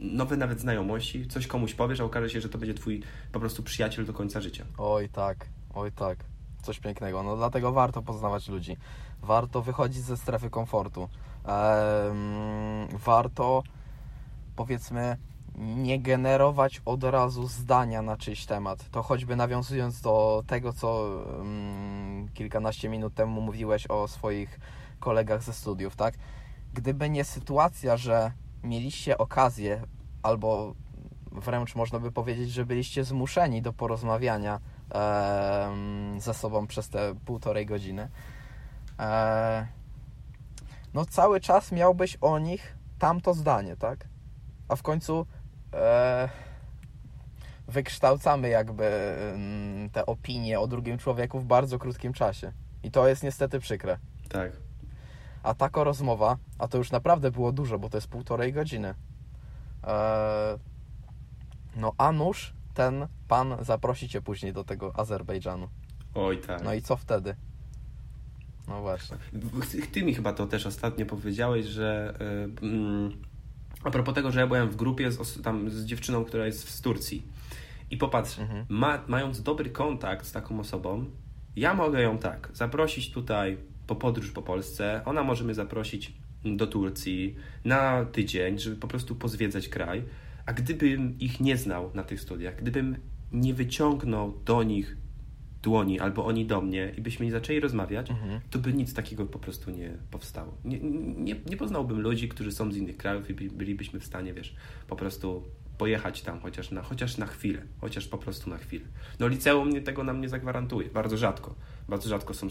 nowe nawet znajomości, coś komuś powiesz, a okaże się, że to będzie twój po prostu przyjaciel do końca życia. Oj tak, oj tak. Coś pięknego. No dlatego warto poznawać ludzi. Warto wychodzić ze strefy komfortu. Warto powiedzmy nie generować od razu zdania na czyjś temat. To choćby nawiązując do tego, co kilkanaście minut temu mówiłeś o swoich kolegach ze studiów, tak? Gdyby nie sytuacja, że mieliście okazję albo wręcz można by powiedzieć, że byliście zmuszeni do porozmawiania ze sobą przez te półtorej godziny. E, no cały czas miałbyś o nich tamto zdanie, tak? A w końcu e, wykształcamy jakby mm, te opinie o drugim człowieku w bardzo krótkim czasie. I to jest niestety przykre. Tak. A taka rozmowa, a to już naprawdę było dużo, bo to jest półtorej godziny. E, no a nuż ten pan zaprosi cię później do tego Azerbejdżanu. Oj, tak. No i co wtedy? No właśnie. Ty mi chyba to też ostatnio powiedziałeś, że yy, yy, a propos tego, że ja byłem w grupie z, tam z dziewczyną, która jest z Turcji. I popatrz, mhm. ma, mając dobry kontakt z taką osobą, ja mogę ją tak zaprosić tutaj po podróż po Polsce, ona może mnie zaprosić do Turcji na tydzień, żeby po prostu pozwiedzać kraj. A gdybym ich nie znał na tych studiach, gdybym nie wyciągnął do nich dłoni albo oni do mnie i byśmy nie zaczęli rozmawiać, mhm. to by nic takiego po prostu nie powstało. Nie, nie, nie poznałbym ludzi, którzy są z innych krajów i bylibyśmy w stanie, wiesz, po prostu pojechać tam chociaż na, chociaż na chwilę, chociaż po prostu na chwilę. No liceum mnie tego nam nie zagwarantuje, bardzo rzadko. Bardzo rzadko są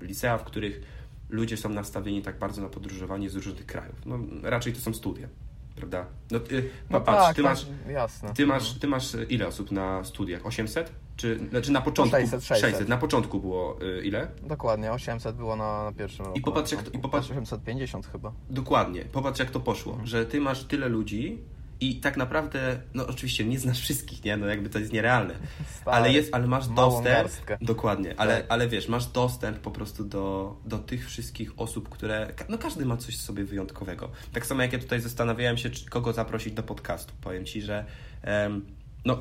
licea, w których ludzie są nastawieni tak bardzo na podróżowanie z różnych krajów. No raczej to są studia prawda? No, ty, no patrz, tak, ty masz, tak, jasne. Ty masz, ty masz ile osób na studiach? 800? Czy znaczy na początku? 600, 600. 600. Na początku było y, ile? Dokładnie, 800 było na, na pierwszym roku. I popatrz, jak to, i popatrz, 850 chyba. Dokładnie. Popatrz, jak to poszło, mhm. że ty masz tyle ludzi, i tak naprawdę, no oczywiście nie znasz wszystkich, nie? No jakby to jest nierealne. Stary, ale jest, ale masz dostęp. Garstkę. Dokładnie, ale, tak. ale wiesz, masz dostęp po prostu do, do tych wszystkich osób, które. No każdy ma coś sobie wyjątkowego. Tak samo jak ja tutaj zastanawiałem się, czy, kogo zaprosić do podcastu. Powiem ci, że um, no,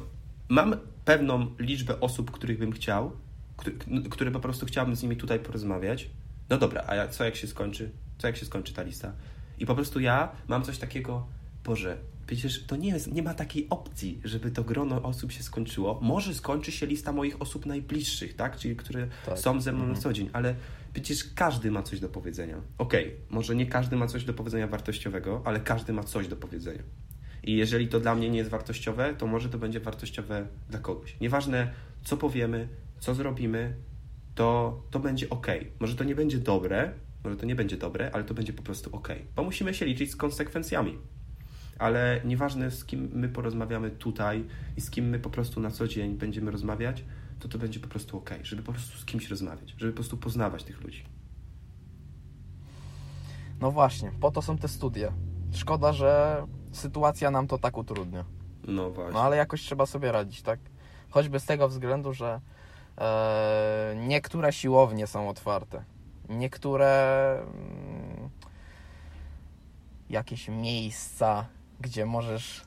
mam pewną liczbę osób, których bym chciał, który, które po prostu chciałbym z nimi tutaj porozmawiać. No dobra, a co jak się skończy? Co jak się skończy ta lista? I po prostu ja mam coś takiego, Boże, Przecież to nie, jest, nie ma takiej opcji, żeby to grono osób się skończyło. Może skończy się lista moich osób najbliższych, tak? Czyli które tak. są ze mną mhm. na co dzień, ale przecież każdy ma coś do powiedzenia. Okej, okay, może nie każdy ma coś do powiedzenia wartościowego, ale każdy ma coś do powiedzenia. I jeżeli to dla mnie nie jest wartościowe, to może to będzie wartościowe dla kogoś. Nieważne, co powiemy, co zrobimy, to, to będzie ok. Może to nie będzie dobre, może to nie będzie dobre, ale to będzie po prostu ok. Bo musimy się liczyć z konsekwencjami ale nieważne z kim my porozmawiamy tutaj i z kim my po prostu na co dzień będziemy rozmawiać, to to będzie po prostu ok, żeby po prostu z kimś rozmawiać, żeby po prostu poznawać tych ludzi. No właśnie, po to są te studia. Szkoda, że sytuacja nam to tak utrudnia. No właśnie. No ale jakoś trzeba sobie radzić, tak? Choćby z tego względu, że e, niektóre siłownie są otwarte. Niektóre mm, jakieś miejsca gdzie możesz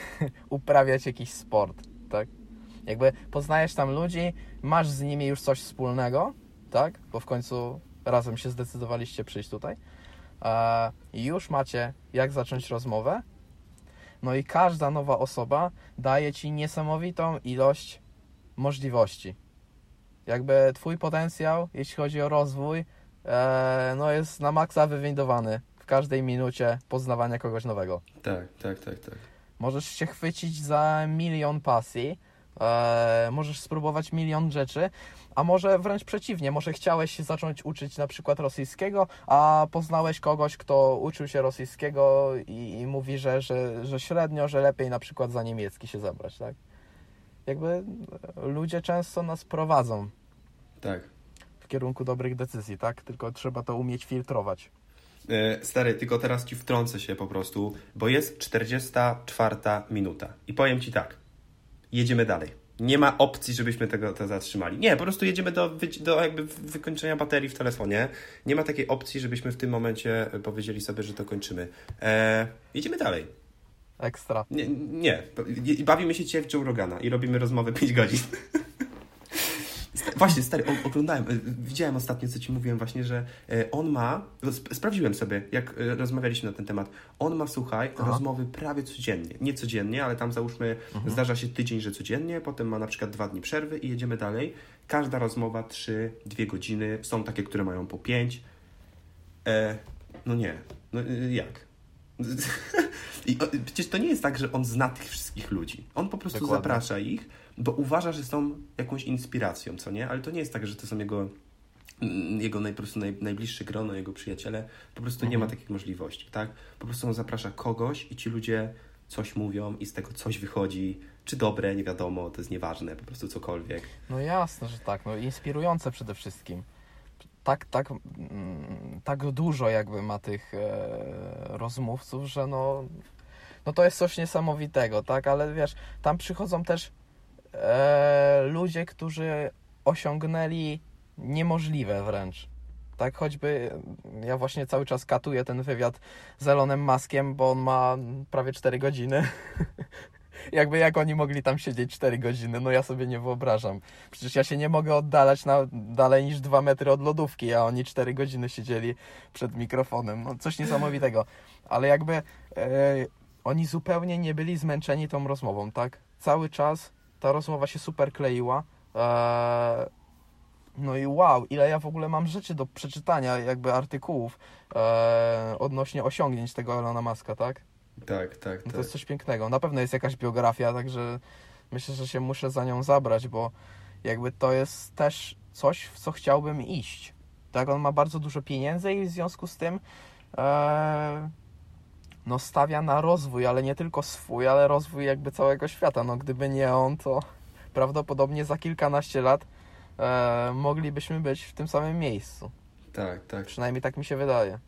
uprawiać jakiś sport, tak? Jakby poznajesz tam ludzi, masz z nimi już coś wspólnego, tak? Bo w końcu razem się zdecydowaliście przyjść tutaj. I już macie jak zacząć rozmowę. No i każda nowa osoba daje ci niesamowitą ilość możliwości. Jakby twój potencjał, jeśli chodzi o rozwój, e, no jest na maksa wywindowany w każdej minucie poznawania kogoś nowego. Tak, tak, tak, tak. Możesz się chwycić za milion pasji, e, możesz spróbować milion rzeczy, a może wręcz przeciwnie, może chciałeś się zacząć uczyć na przykład rosyjskiego, a poznałeś kogoś, kto uczył się rosyjskiego i, i mówi, że, że, że średnio, że lepiej na przykład za niemiecki się zabrać, tak? Jakby ludzie często nas prowadzą. Tak. W kierunku dobrych decyzji, tak? Tylko trzeba to umieć filtrować. E, stary, tylko teraz ci wtrącę się po prostu, bo jest 44 minuta. I powiem ci tak. Jedziemy dalej. Nie ma opcji, żebyśmy tego to zatrzymali. Nie, po prostu jedziemy do, do jakby wykończenia baterii w telefonie. Nie ma takiej opcji, żebyśmy w tym momencie powiedzieli sobie, że to kończymy. E, jedziemy dalej. Ekstra. Nie, nie. Bawimy się dzisiaj w Joe Rogana i robimy rozmowę 5 godzin. Właśnie, stary, oglądałem, y, widziałem ostatnio, co ci mówiłem właśnie, że y, on ma, sprawdziłem sobie, jak y, rozmawialiśmy na ten temat, on ma, słuchaj, Aha. rozmowy prawie codziennie. Nie codziennie, ale tam załóżmy, mhm. zdarza się tydzień, że codziennie, potem ma na przykład dwa dni przerwy i jedziemy dalej. Każda rozmowa trzy, dwie godziny, są takie, które mają po pięć. E, no nie, no jak? I przecież to nie jest tak, że on zna tych wszystkich ludzi. On po prostu Dokładnie. zaprasza ich, bo uważa, że są jakąś inspiracją, co nie? Ale to nie jest tak, że to są jego, mm, jego naj, po naj, najbliższe grono, jego przyjaciele. Po prostu nie ma Mhm. takich możliwości, tak? Po prostu on zaprasza kogoś i ci ludzie coś mówią i z tego coś wychodzi. Czy dobre, nie wiadomo, to jest nieważne, po prostu cokolwiek. No jasne, że tak. No inspirujące przede wszystkim. Tak, tak, mm, tak dużo jakby ma tych e, rozmówców, że no, no to jest coś niesamowitego, tak? Ale wiesz, tam przychodzą też e, ludzie, którzy osiągnęli niemożliwe wręcz. Tak, choćby ja właśnie cały czas katuję ten wywiad z Elonem Maskiem, bo on ma prawie 4 godziny. Jakby jak oni mogli tam siedzieć 4 godziny, no ja sobie nie wyobrażam. Przecież ja się nie mogę oddalać na dalej niż 2 metry od lodówki, a oni 4 godziny siedzieli przed mikrofonem. No coś niesamowitego. Ale jakby e, oni zupełnie nie byli zmęczeni tą rozmową, tak? Cały czas ta rozmowa się super kleiła. E, no i wow, ile ja w ogóle mam rzeczy do przeczytania, jakby artykułów e, odnośnie osiągnięć tego Elona Muska, tak? Tak, tak, No tak. to jest coś pięknego. Na pewno jest jakaś biografia, także myślę, że się muszę za nią zabrać, bo jakby to jest też coś, w co chciałbym iść. Tak, on ma bardzo dużo pieniędzy i w związku z tym e, no stawia na rozwój, ale nie tylko swój, ale rozwój jakby całego świata. No gdyby nie on, to prawdopodobnie za kilkanaście lat e, moglibyśmy być w tym samym miejscu. Tak, tak. Przynajmniej tak mi się wydaje.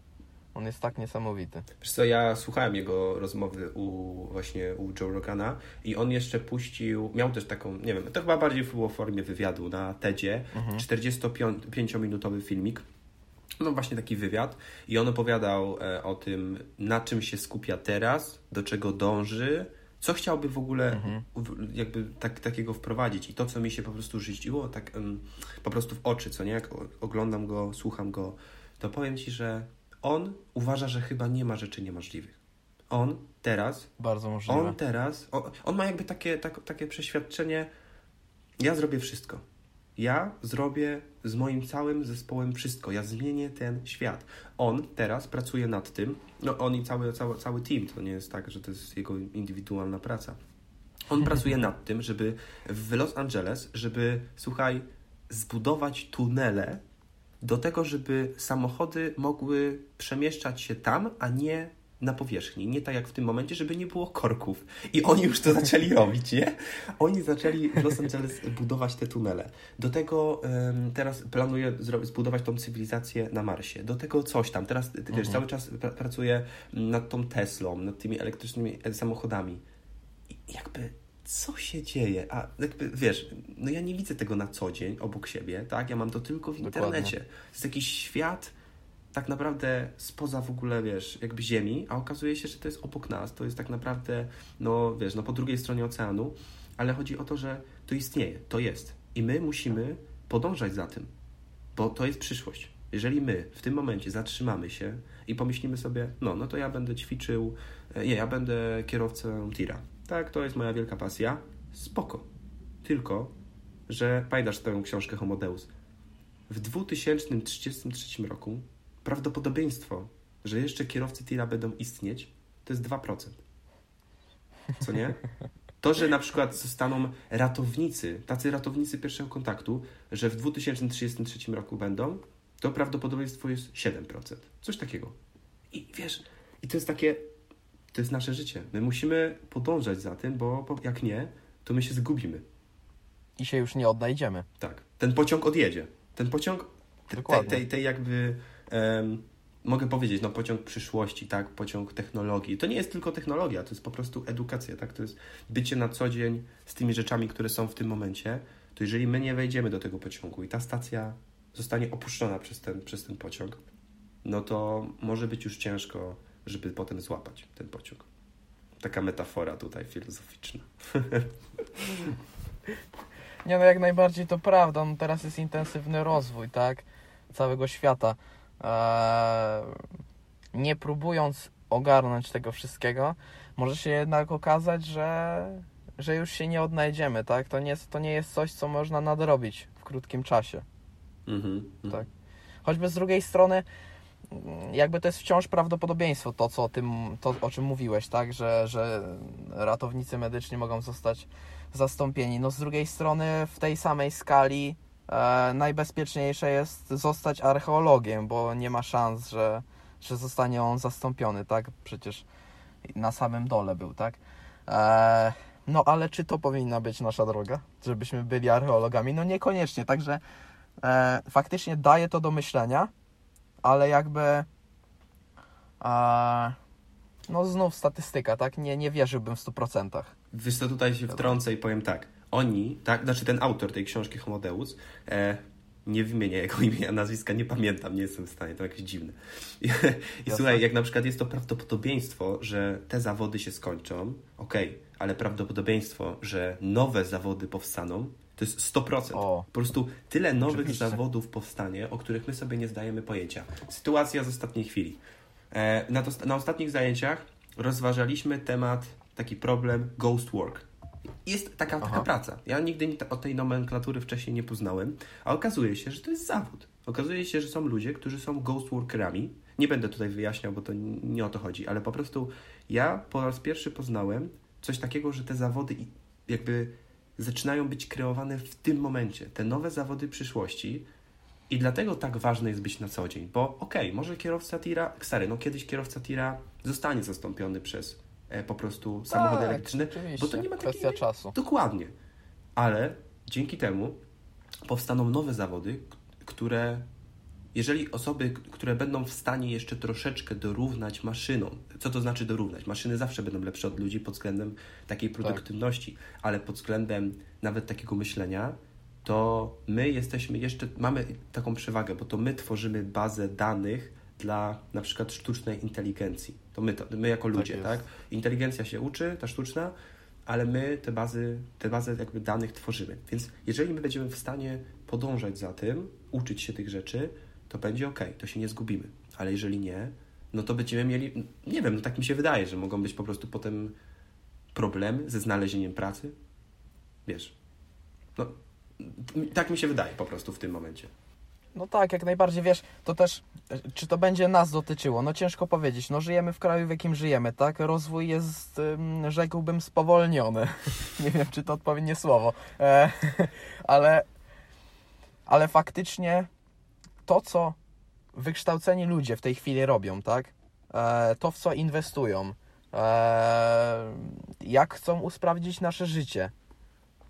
On jest tak niesamowity. Wiesz co, ja słuchałem jego rozmowy u właśnie u Joe Rogana i on jeszcze puścił, miał też taką, nie wiem, to chyba bardziej było w formie wywiadu na TEDzie, 45-minutowy filmik. No właśnie taki wywiad i on opowiadał e, o tym, na czym się skupia teraz, do czego dąży, co chciałby w ogóle w- jakby tak, takiego wprowadzić i to, co mi się po prostu rzuciło tak em, po prostu w oczy, co nie, jak oglądam go, słucham go, to powiem Ci, że on uważa, że chyba nie ma rzeczy niemożliwych. On teraz Bardzo możliwe. on teraz, on, on ma jakby takie, tak, takie przeświadczenie, ja zrobię wszystko. Ja zrobię z moim całym zespołem wszystko. Ja zmienię ten świat. On teraz pracuje nad tym, no on i cały, cały, cały team, to nie jest tak, że to jest jego indywidualna praca. On pracuje nad tym, żeby w Los Angeles, żeby, słuchaj, zbudować tunele do tego, żeby samochody mogły przemieszczać się tam, a nie na powierzchni. Nie tak jak w tym momencie, żeby nie było korków. I oni już to zaczęli robić, nie? Oni zaczęli w Los Angeles budować te tunele. Do tego em, teraz planuje zro- zbudować tą cywilizację na Marsie. Do tego coś tam. Teraz, ty wiesz, cały czas pra- pracuje nad tą Teslą, nad tymi elektrycznymi e, samochodami. I jakby co się dzieje? A jakby wiesz, no ja nie widzę tego na co dzień obok siebie, tak? Ja mam to tylko w Dokładnie. internecie. To jest jakiś świat tak naprawdę spoza w ogóle, wiesz, jakby ziemi, a okazuje się, że to jest obok nas, to jest tak naprawdę, no wiesz, no po drugiej stronie oceanu, ale chodzi o to, że to istnieje, to jest. I my musimy podążać za tym, bo to jest przyszłość. Jeżeli my w tym momencie zatrzymamy się i pomyślimy sobie, no, no to ja będę ćwiczył, e, nie, ja będę kierowcą tira. Tak, to jest moja wielka pasja. Spoko. Tylko, że pamiętasz tę książkę Homo Deus. W 2033 roku prawdopodobieństwo, że jeszcze kierowcy tira będą istnieć, to jest 2%. Co nie? To, że na przykład zostaną ratownicy, tacy ratownicy pierwszego kontaktu, że w 2033 roku będą, to prawdopodobieństwo jest 7%. Coś takiego. I wiesz, i to jest takie, to jest nasze życie. My musimy podążać za tym, bo jak nie, to my się zgubimy. I się już nie odnajdziemy. Tak. Ten pociąg odjedzie. Ten pociąg te- tej, Dokładnie. tej, tej jakby mogę powiedzieć, no pociąg przyszłości, tak, pociąg technologii. To nie jest tylko technologia, to jest po prostu edukacja, tak, to jest bycie na co dzień z tymi rzeczami, które są w tym momencie. To jeżeli my nie wejdziemy do tego pociągu i ta stacja zostanie opuszczona przez ten, przez ten pociąg, no to może być już ciężko, żeby potem złapać ten pociąg. Taka metafora tutaj filozoficzna. Nie no, jak najbardziej to prawda. No, teraz jest intensywny rozwój, tak? Całego świata. Eee, nie próbując ogarnąć tego wszystkiego, może się jednak okazać, że, że już się nie odnajdziemy, tak? To nie, jest, to nie jest coś, co można nadrobić w krótkim czasie. Mhm. mhm. Tak. Choćby z drugiej strony, jakby to jest wciąż prawdopodobieństwo, to, co o tym, to, o czym mówiłeś, tak, że, że ratownicy medyczni mogą zostać zastąpieni. No z drugiej strony w tej samej skali e, najbezpieczniejsze jest zostać archeologiem, bo nie ma szans, że, że zostanie on zastąpiony, tak? Przecież na samym dole był, tak? E, no ale czy to powinna być nasza droga, żebyśmy byli archeologami? No niekoniecznie, także e, faktycznie daje to do myślenia, ale jakby e, no znów statystyka, tak? Nie, nie wierzyłbym w 100%. Wiesz co, tutaj się wtrącę i powiem tak. Oni, tak, znaczy ten autor tej książki Homo Deus, e, nie wymienię jego imienia, nazwiska, nie pamiętam, nie jestem w stanie, to jakieś dziwne. I, i słuchaj, jak na przykład jest to prawdopodobieństwo, że te zawody się skończą, okej, okay, ale prawdopodobieństwo, że nowe zawody powstaną, to jest 100%. O, po prostu tyle nowych oczywiście. zawodów powstanie, o których my sobie nie zdajemy pojęcia. Sytuacja z ostatniej chwili. E, na, to, na ostatnich zajęciach rozważaliśmy temat, taki problem ghost work. Jest taka, taka praca. Ja nigdy o tej nomenklatury wcześniej nie poznałem, a okazuje się, że to jest zawód. Okazuje się, że są ludzie, którzy są ghost workerami. Nie będę tutaj wyjaśniał, bo to nie o to chodzi, ale po prostu ja po raz pierwszy poznałem coś takiego, że te zawody jakby zaczynają być kreowane w tym momencie. Te nowe zawody przyszłości. I dlatego tak ważne jest być na co dzień, bo okej, okay, może kierowca tira, stary, no kiedyś kierowca tira zostanie zastąpiony przez po prostu tak, elektryczny, bo to nie ma takiej... Kwestia czasu. Dokładnie. Ale dzięki temu powstaną nowe zawody, które jeżeli osoby, które będą w stanie jeszcze troszeczkę dorównać maszynom, co to znaczy dorównać? Maszyny zawsze będą lepsze od ludzi pod względem takiej tak. produktywności, tak. ale pod względem nawet takiego myślenia, to my jesteśmy jeszcze, mamy taką przewagę, bo to my tworzymy bazę danych dla na przykład sztucznej inteligencji. To my, to, my jako ludzie, tak, tak? Inteligencja się uczy, ta sztuczna, ale my te bazy, te bazy jakby danych tworzymy. Więc jeżeli my będziemy w stanie podążać za tym, uczyć się tych rzeczy, to będzie ok, to się nie zgubimy. Ale jeżeli nie, no to będziemy mieli, nie wiem, no tak mi się wydaje, że mogą być po prostu potem problemy ze znalezieniem pracy. Wiesz, no tak mi się wydaje po prostu w tym momencie. No tak, jak najbardziej, wiesz, to też, czy to będzie nas dotyczyło? No ciężko powiedzieć, no żyjemy w kraju, w jakim żyjemy, tak? Rozwój jest, rzekłbym, spowolniony. Nie wiem, czy to odpowiednie słowo, e, ale, ale faktycznie to, co wykształceni ludzie w tej chwili robią, tak? E, to, w co inwestują, e, jak chcą usprawnić nasze życie,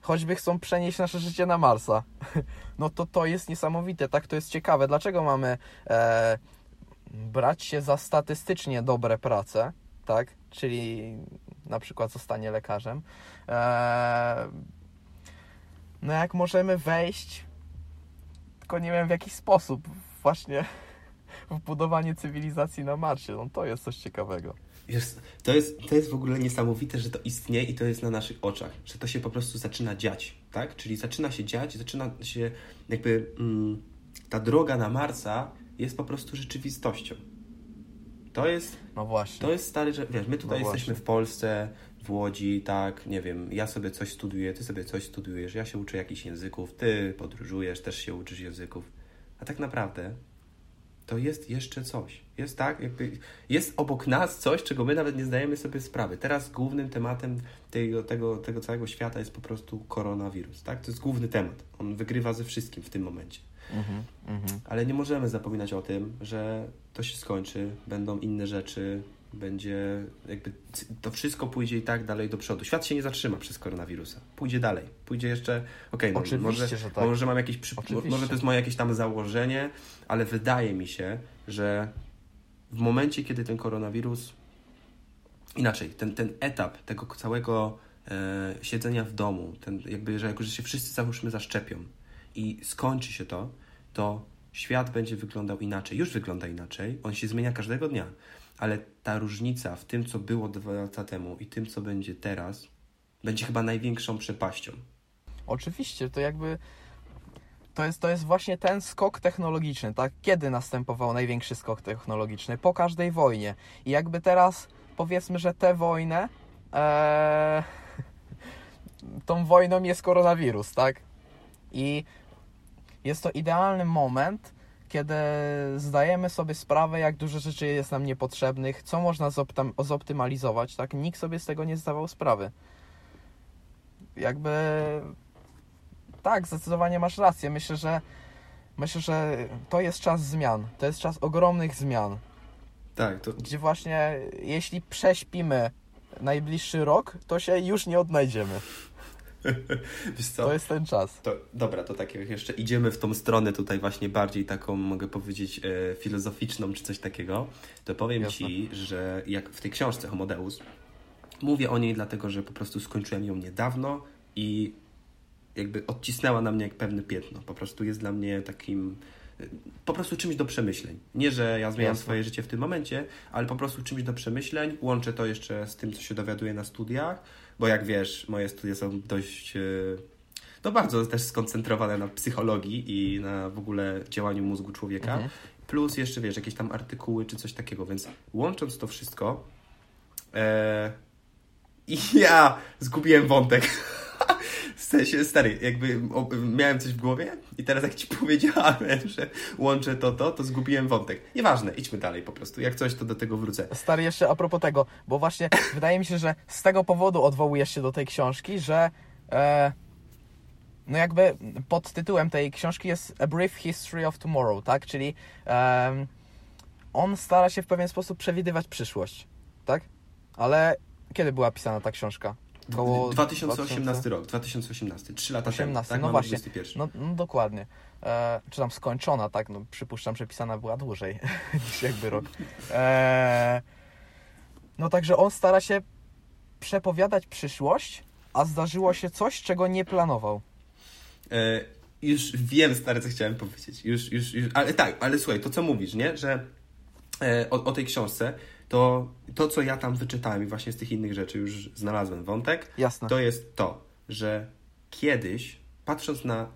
choćby chcą przenieść nasze życie na Marsa, no to to jest niesamowite, tak? To jest ciekawe. Dlaczego mamy e, brać się za statystycznie dobre prace, tak? Czyli na przykład zostanie lekarzem. E, no jak możemy wejść, tylko nie wiem w jaki sposób, właśnie w budowanie cywilizacji na Marsie. No to jest coś ciekawego. Jest, to, jest, to jest w ogóle niesamowite, że to istnieje i to jest na naszych oczach, że to się po prostu zaczyna dziać, tak? Czyli zaczyna się dziać, zaczyna się jakby mm, ta droga na Marsa jest po prostu rzeczywistością. To jest, no właśnie. To jest stary, że wiesz, my tutaj no jesteśmy w Polsce, w Łodzi, tak, nie wiem, ja sobie coś studiuję, ty sobie coś studiujesz, ja się uczę jakichś języków, ty podróżujesz, też się uczysz języków. A tak naprawdę to jest jeszcze coś. Jest tak, jakby jest obok nas coś, czego my nawet nie zdajemy sobie sprawy. Teraz głównym tematem tego, tego, tego całego świata jest po prostu koronawirus. Tak? To jest główny temat. On wygrywa ze wszystkim w tym momencie. Mm -hmm. Ale nie możemy zapominać o tym, że to się skończy, będą inne rzeczy, będzie jakby to wszystko pójdzie i tak dalej do przodu. Świat się nie zatrzyma przez koronawirusa. Pójdzie dalej. Pójdzie jeszcze, okej, okay, no, może, że tak. może mam jakieś, przy... może to jest moje jakieś tam założenie, ale wydaje mi się, że w momencie, kiedy ten koronawirus inaczej, ten, ten etap tego całego e, siedzenia w domu, ten jakby, że jak już się wszyscy załóżmy zaszczepią i skończy się to, to świat będzie wyglądał inaczej. Już wygląda inaczej. On się zmienia każdego dnia ale ta różnica w tym, co było dwa lata temu i tym, co będzie teraz, będzie chyba największą przepaścią. Oczywiście, to jakby to jest, to jest właśnie ten skok technologiczny, tak? Kiedy następował największy skok technologiczny? Po każdej wojnie. I jakby teraz powiedzmy, że tę wojnę ee, tą wojną jest koronawirus, tak? I jest to idealny moment, kiedy zdajemy sobie sprawę, jak dużo rzeczy jest nam niepotrzebnych, co można zoptymalizować, tak? Nikt sobie z tego nie zdawał sprawy. Jakby tak, zdecydowanie masz rację. Myślę, że myślę, że to jest czas zmian. To jest czas ogromnych zmian. Tak, to Gdzie właśnie jeśli prześpimy najbliższy rok, to się już nie odnajdziemy. To jest ten czas. To, dobra, to tak jak jeszcze idziemy w tą stronę tutaj właśnie bardziej taką, mogę powiedzieć, e, filozoficzną czy coś takiego, to powiem Jasne. Ci, że jak w tej książce Homo Deus, mówię o niej dlatego, że po prostu skończyłem ją niedawno i jakby odcisnęła na mnie jak pewne piętno. Po prostu jest dla mnie takim e, po prostu czymś do przemyśleń. Nie, że ja zmieniam Jasne. swoje życie w tym momencie, ale po prostu czymś do przemyśleń. Łączę to jeszcze z tym, co się dowiaduję na studiach, bo jak wiesz, moje studia są dość, e, no bardzo też skoncentrowane na psychologii i na w ogóle działaniu mózgu człowieka. Mhm. Plus jeszcze, wiesz, jakieś tam artykuły czy coś takiego, więc łącząc to wszystko, e, i ja zgubiłem wątek. W sensie, stary, jakby miałem coś w głowie i teraz jak ci powiedziałem, że łączę to, to, to zgubiłem wątek. Nieważne, idźmy dalej po prostu. Jak coś, to do tego wrócę. Stary, jeszcze a propos tego, bo właśnie wydaje mi się, że z tego powodu odwołujesz się do tej książki, że e, no jakby pod tytułem tej książki jest A Brief History of Tomorrow, tak? Czyli em, on stara się w pewien sposób przewidywać przyszłość, tak? Ale kiedy była pisana ta książka? Koło 2018 rok, 2018, 3 lata 18, temu. Tak, no mamy właśnie. 21. No, no dokładnie. E, czy tam skończona, tak? No, przypuszczam, że pisana była dłużej niż jakby rok. E, no także on stara się przepowiadać przyszłość, a zdarzyło się coś, czego nie planował. E, już wiem, stary, co chciałem powiedzieć. Już, już, już, ale tak, ale słuchaj, to co mówisz, nie? Że e, o, o tej książce, to to, co ja tam wyczytałem i właśnie z tych innych rzeczy już znalazłem wątek, Jasne. to jest to, że kiedyś, patrząc na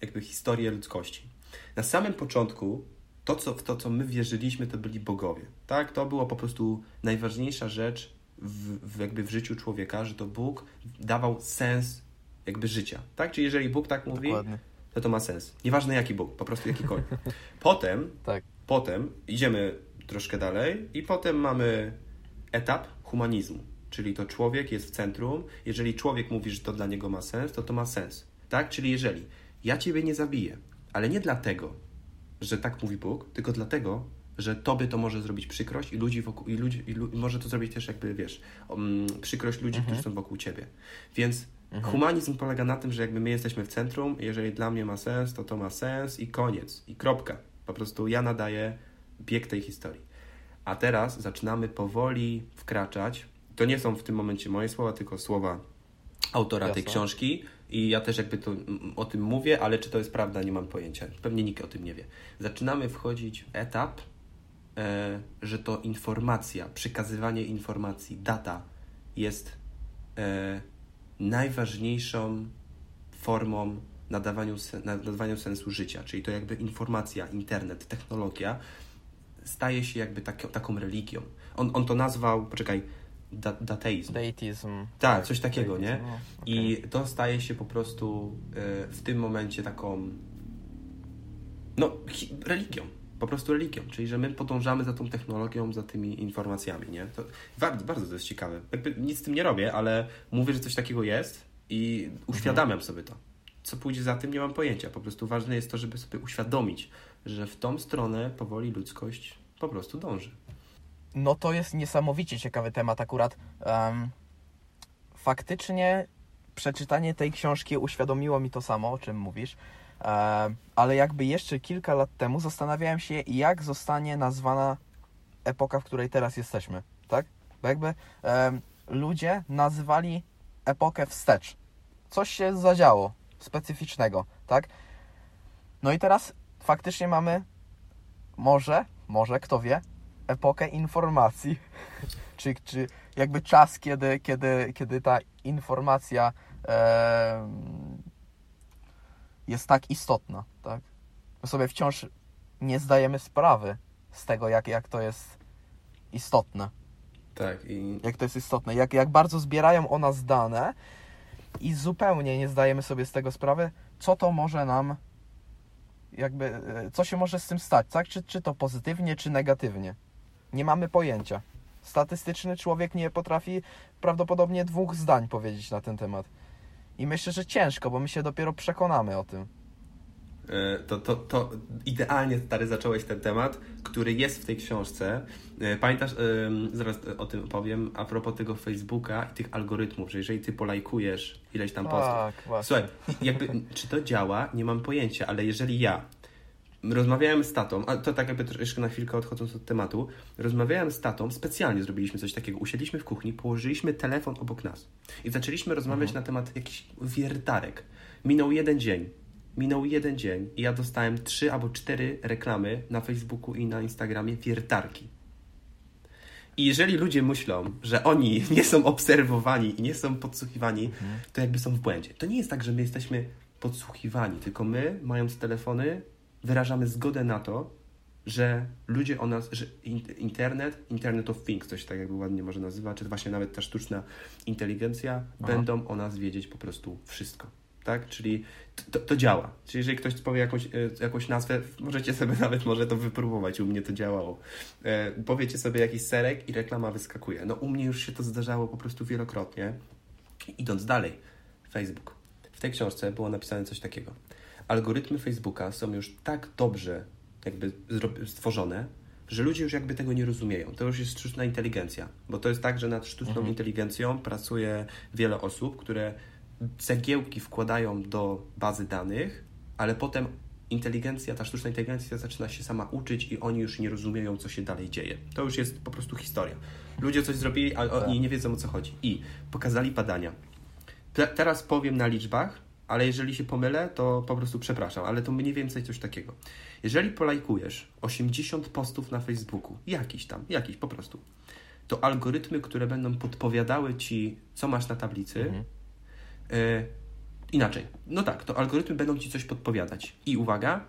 jakby historię ludzkości, na samym początku to, co, w to, co my wierzyliśmy, to byli bogowie. Tak? To było po prostu najważniejsza rzecz w, w jakby w życiu człowieka, że to Bóg dawał sens jakby życia. Tak? Czyli jeżeli Bóg tak mówi, Dokładnie. to to ma sens. Nieważne jaki Bóg, po prostu jakikolwiek. Potem, Tak. potem idziemy troszkę dalej i potem mamy etap humanizmu, czyli to człowiek jest w centrum. Jeżeli człowiek mówi, że to dla niego ma sens, to to ma sens. Tak? Czyli jeżeli ja ciebie nie zabiję, ale nie dlatego, że tak mówi Bóg, tylko dlatego, że tobie to może zrobić przykrość i ludzi wokół, i ludzi, i lu, może to zrobić też jakby, wiesz, um, przykrość ludzi, którzy są wokół ciebie. Więc humanizm polega na tym, że jakby my jesteśmy w centrum, jeżeli dla mnie ma sens, to to ma sens i koniec, i kropka. Po prostu ja nadaję bieg tej historii. A teraz zaczynamy powoli wkraczać. To nie są w tym momencie moje słowa, tylko słowa autora tej Jasne. książki. I ja też jakby to, mm, o tym mówię, ale czy to jest prawda, nie mam pojęcia. Pewnie nikt o tym nie wie. Zaczynamy wchodzić w etap, e, że to informacja, przekazywanie informacji, data jest e, najważniejszą formą nadawaniu, nadawaniu sensu życia. Czyli to jakby informacja, internet, technologia staje się jakby tak, taką religią. On, on to nazwał, poczekaj, da, dateizm. Deitizm. Tak, coś takiego, deitizm, nie? no, I to staje się po prostu e, w tym momencie taką no, religią. Po prostu religią, czyli że my podążamy za tą technologią, za tymi informacjami, nie? To bardzo, bardzo to jest ciekawe. Jakby nic z tym nie robię, ale mówię, że coś takiego jest i uświadamiam sobie to. Co pójdzie za tym, nie mam pojęcia. Po prostu ważne jest to, żeby sobie uświadomić, że w tą stronę powoli ludzkość po prostu dąży. No to jest niesamowicie ciekawy temat akurat. Em, faktycznie przeczytanie tej książki uświadomiło mi to samo, o czym mówisz. Em, ale jakby jeszcze kilka lat temu zastanawiałem się, jak zostanie nazwana epoka, w której teraz jesteśmy, tak? Bo jakby em, ludzie nazywali epokę wstecz. Coś się zadziało specyficznego, tak? No i teraz faktycznie mamy może, może, kto wie, epokę informacji, czy, czy jakby czas, kiedy, kiedy, kiedy ta informacja em, jest tak istotna, tak? My sobie wciąż nie zdajemy sprawy z tego, jak, jak to jest istotne. Tak, i Jak to jest istotne, jak, jak bardzo zbierają o nas dane i zupełnie nie zdajemy sobie z tego sprawy, co to może nam jakby, e, co się może z tym stać, tak? Czy, czy to pozytywnie, czy negatywnie. Nie mamy pojęcia. Statystyczny człowiek nie potrafi prawdopodobnie dwóch zdań powiedzieć na ten temat. I myślę, że ciężko, bo my się dopiero przekonamy o tym. E, to, to, to idealnie, stary, zacząłeś ten temat, który jest w tej książce. E, pamiętasz, zaraz o tym powiem, a propos tego Facebooka i tych algorytmów, że jeżeli ty polajkujesz ileś tam postów. Tak. Słuchaj, jakby, czy to działa, nie mam pojęcia, ale jeżeli ja rozmawiałem z tatą, a to tak jakby troszkę na chwilkę odchodząc od tematu, rozmawiałem z tatą, specjalnie zrobiliśmy coś takiego, usiedliśmy w kuchni, położyliśmy telefon obok nas i zaczęliśmy rozmawiać Mhm. na temat jakichś wiertarek. Minął jeden dzień, minął jeden dzień i ja dostałem trzy albo cztery reklamy na Facebooku i na Instagramie wiertarki. I jeżeli ludzie myślą, że oni nie są obserwowani i nie są podsłuchiwani, to jakby są w błędzie. To nie jest tak, że my jesteśmy podsłuchiwani, tylko my, mając telefony, wyrażamy zgodę na to, że ludzie o nas, że in- internet, Internet of Things, coś tak jakby ładnie może nazywa, czy właśnie nawet ta sztuczna inteligencja, Aha. będą o nas wiedzieć po prostu wszystko. Tak? Czyli to, to działa. Czyli jeżeli ktoś powie jakąś, e, jakąś nazwę, możecie sobie nawet może to wypróbować. U mnie to działało. E, powiecie sobie jakiś serek i reklama wyskakuje. No u mnie już się to zdarzało po prostu wielokrotnie. Idąc dalej, Facebook. W tej książce było napisane coś takiego. Algorytmy Facebooka są już tak dobrze jakby stworzone, że ludzie już jakby tego nie rozumieją. To już jest sztuczna inteligencja, bo to jest tak, że nad sztuczną Mhm. inteligencją pracuje wiele osób, które cegiełki wkładają do bazy danych, ale potem inteligencja, ta sztuczna inteligencja zaczyna się sama uczyć i oni już nie rozumieją, co się dalej dzieje. To już jest po prostu historia. Ludzie coś zrobili, ale oni Tak. nie wiedzą, o co chodzi. I pokazali badania. Te, teraz powiem na liczbach, ale jeżeli się pomylę, to po prostu przepraszam, ale to mniej więcej coś takiego. Jeżeli polajkujesz 80 postów na Facebooku, jakiś tam, jakiś po prostu, to algorytmy, które będą podpowiadały ci, co masz na tablicy, Mhm. E, inaczej. No tak, to algorytmy będą ci coś podpowiadać. I uwaga,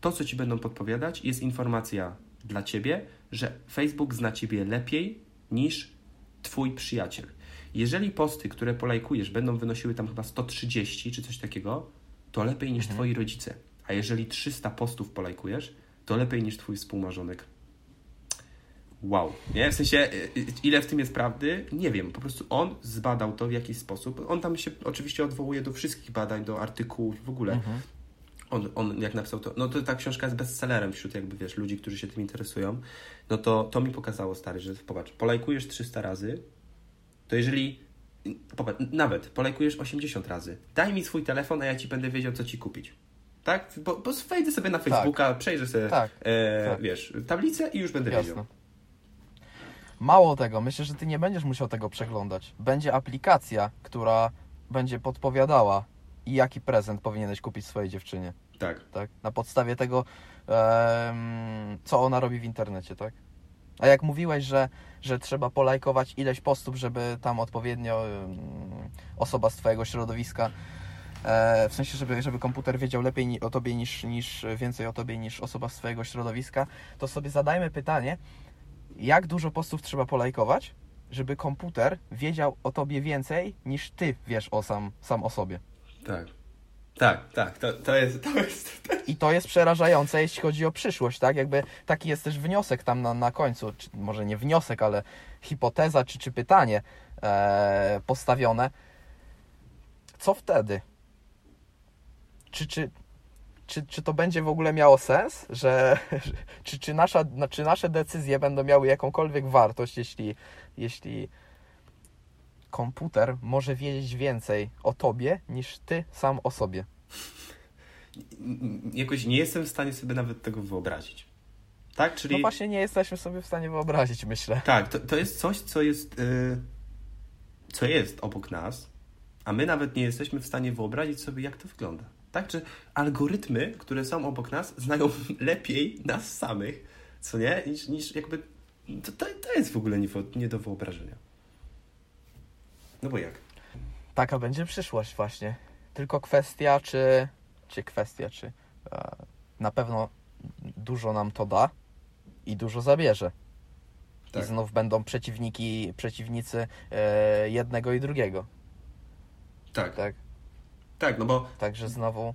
to, co ci będą podpowiadać, jest informacja dla ciebie, że Facebook zna ciebie lepiej niż twój przyjaciel. Jeżeli posty, które polajkujesz, będą wynosiły tam chyba 130 czy coś takiego, to lepiej niż twoi rodzice. A jeżeli 300 postów polajkujesz, to lepiej niż twój współmarzonek. Wow, nie? W sensie, y, y, ile w tym jest prawdy? Nie wiem. Po prostu on zbadał to w jakiś sposób. On tam się oczywiście odwołuje do wszystkich badań, do artykułów w ogóle. Mhm. On, on jak napisał to, no to ta książka jest bestsellerem wśród jakby, wiesz, ludzi, którzy się tym interesują. No to to mi pokazało, stary, że popatrz, polajkujesz 300 razy, to jeżeli, popatrz, nawet polajkujesz 80 razy, daj mi swój telefon, a ja ci będę wiedział, co ci kupić. Tak? Bo, bo wejdę sobie na Facebooka, przejrzę sobie, Tak, e, tak. wiesz, tablicę i już będę wiedział. Mało tego, myślę, że ty nie będziesz musiał tego przeglądać. Będzie aplikacja, która będzie podpowiadała, jaki prezent powinieneś kupić swojej dziewczynie. Tak. tak? Na podstawie tego, em, co ona robi w internecie, tak? A jak mówiłeś, że, że trzeba polajkować ileś postów, żeby tam odpowiednio em, osoba z Twojego środowiska, e, w sensie, żeby, żeby komputer wiedział lepiej ni- o Tobie niż, niż, więcej o Tobie niż osoba z Twojego środowiska, to sobie zadajmy pytanie, jak dużo postów trzeba polajkować, żeby komputer wiedział o Tobie więcej niż Ty wiesz o sam, sam o sobie. Tak. Tak, tak, to, to jest, to jest, I to jest przerażające, jeśli chodzi o przyszłość, tak? Jakby taki jest też wniosek tam na, na końcu, czy, może nie wniosek, ale hipoteza czy, czy pytanie e, postawione. Co wtedy? Czy, czy, czy, czy to będzie w ogóle miało sens? Że, czy, czy, nasza, na- czy nasze decyzje będą miały jakąkolwiek wartość, jeśli, jeśli komputer może wiedzieć więcej o tobie niż ty sam o sobie? jakoś nie jestem w stanie sobie nawet tego wyobrazić. Tak, czyli... No właśnie nie jesteśmy sobie w stanie wyobrazić, myślę. Tak, to, to jest coś, co jest, y, co jest obok nas, a my nawet nie jesteśmy w stanie wyobrazić sobie, jak to wygląda. Tak, czy algorytmy, które są obok nas, znają lepiej nas samych, co nie, niż, niż jakby. To, to, jest w ogóle nie, nie do wyobrażenia. No bo jak? Taka będzie przyszłość właśnie. Tylko kwestia, czy, czy kwestia, czy e, na pewno dużo nam to da i dużo zabierze. Tak. I znów będą przeciwniki, przeciwnicy e, jednego i drugiego. Tak, tak, Tak? no bo Także znowu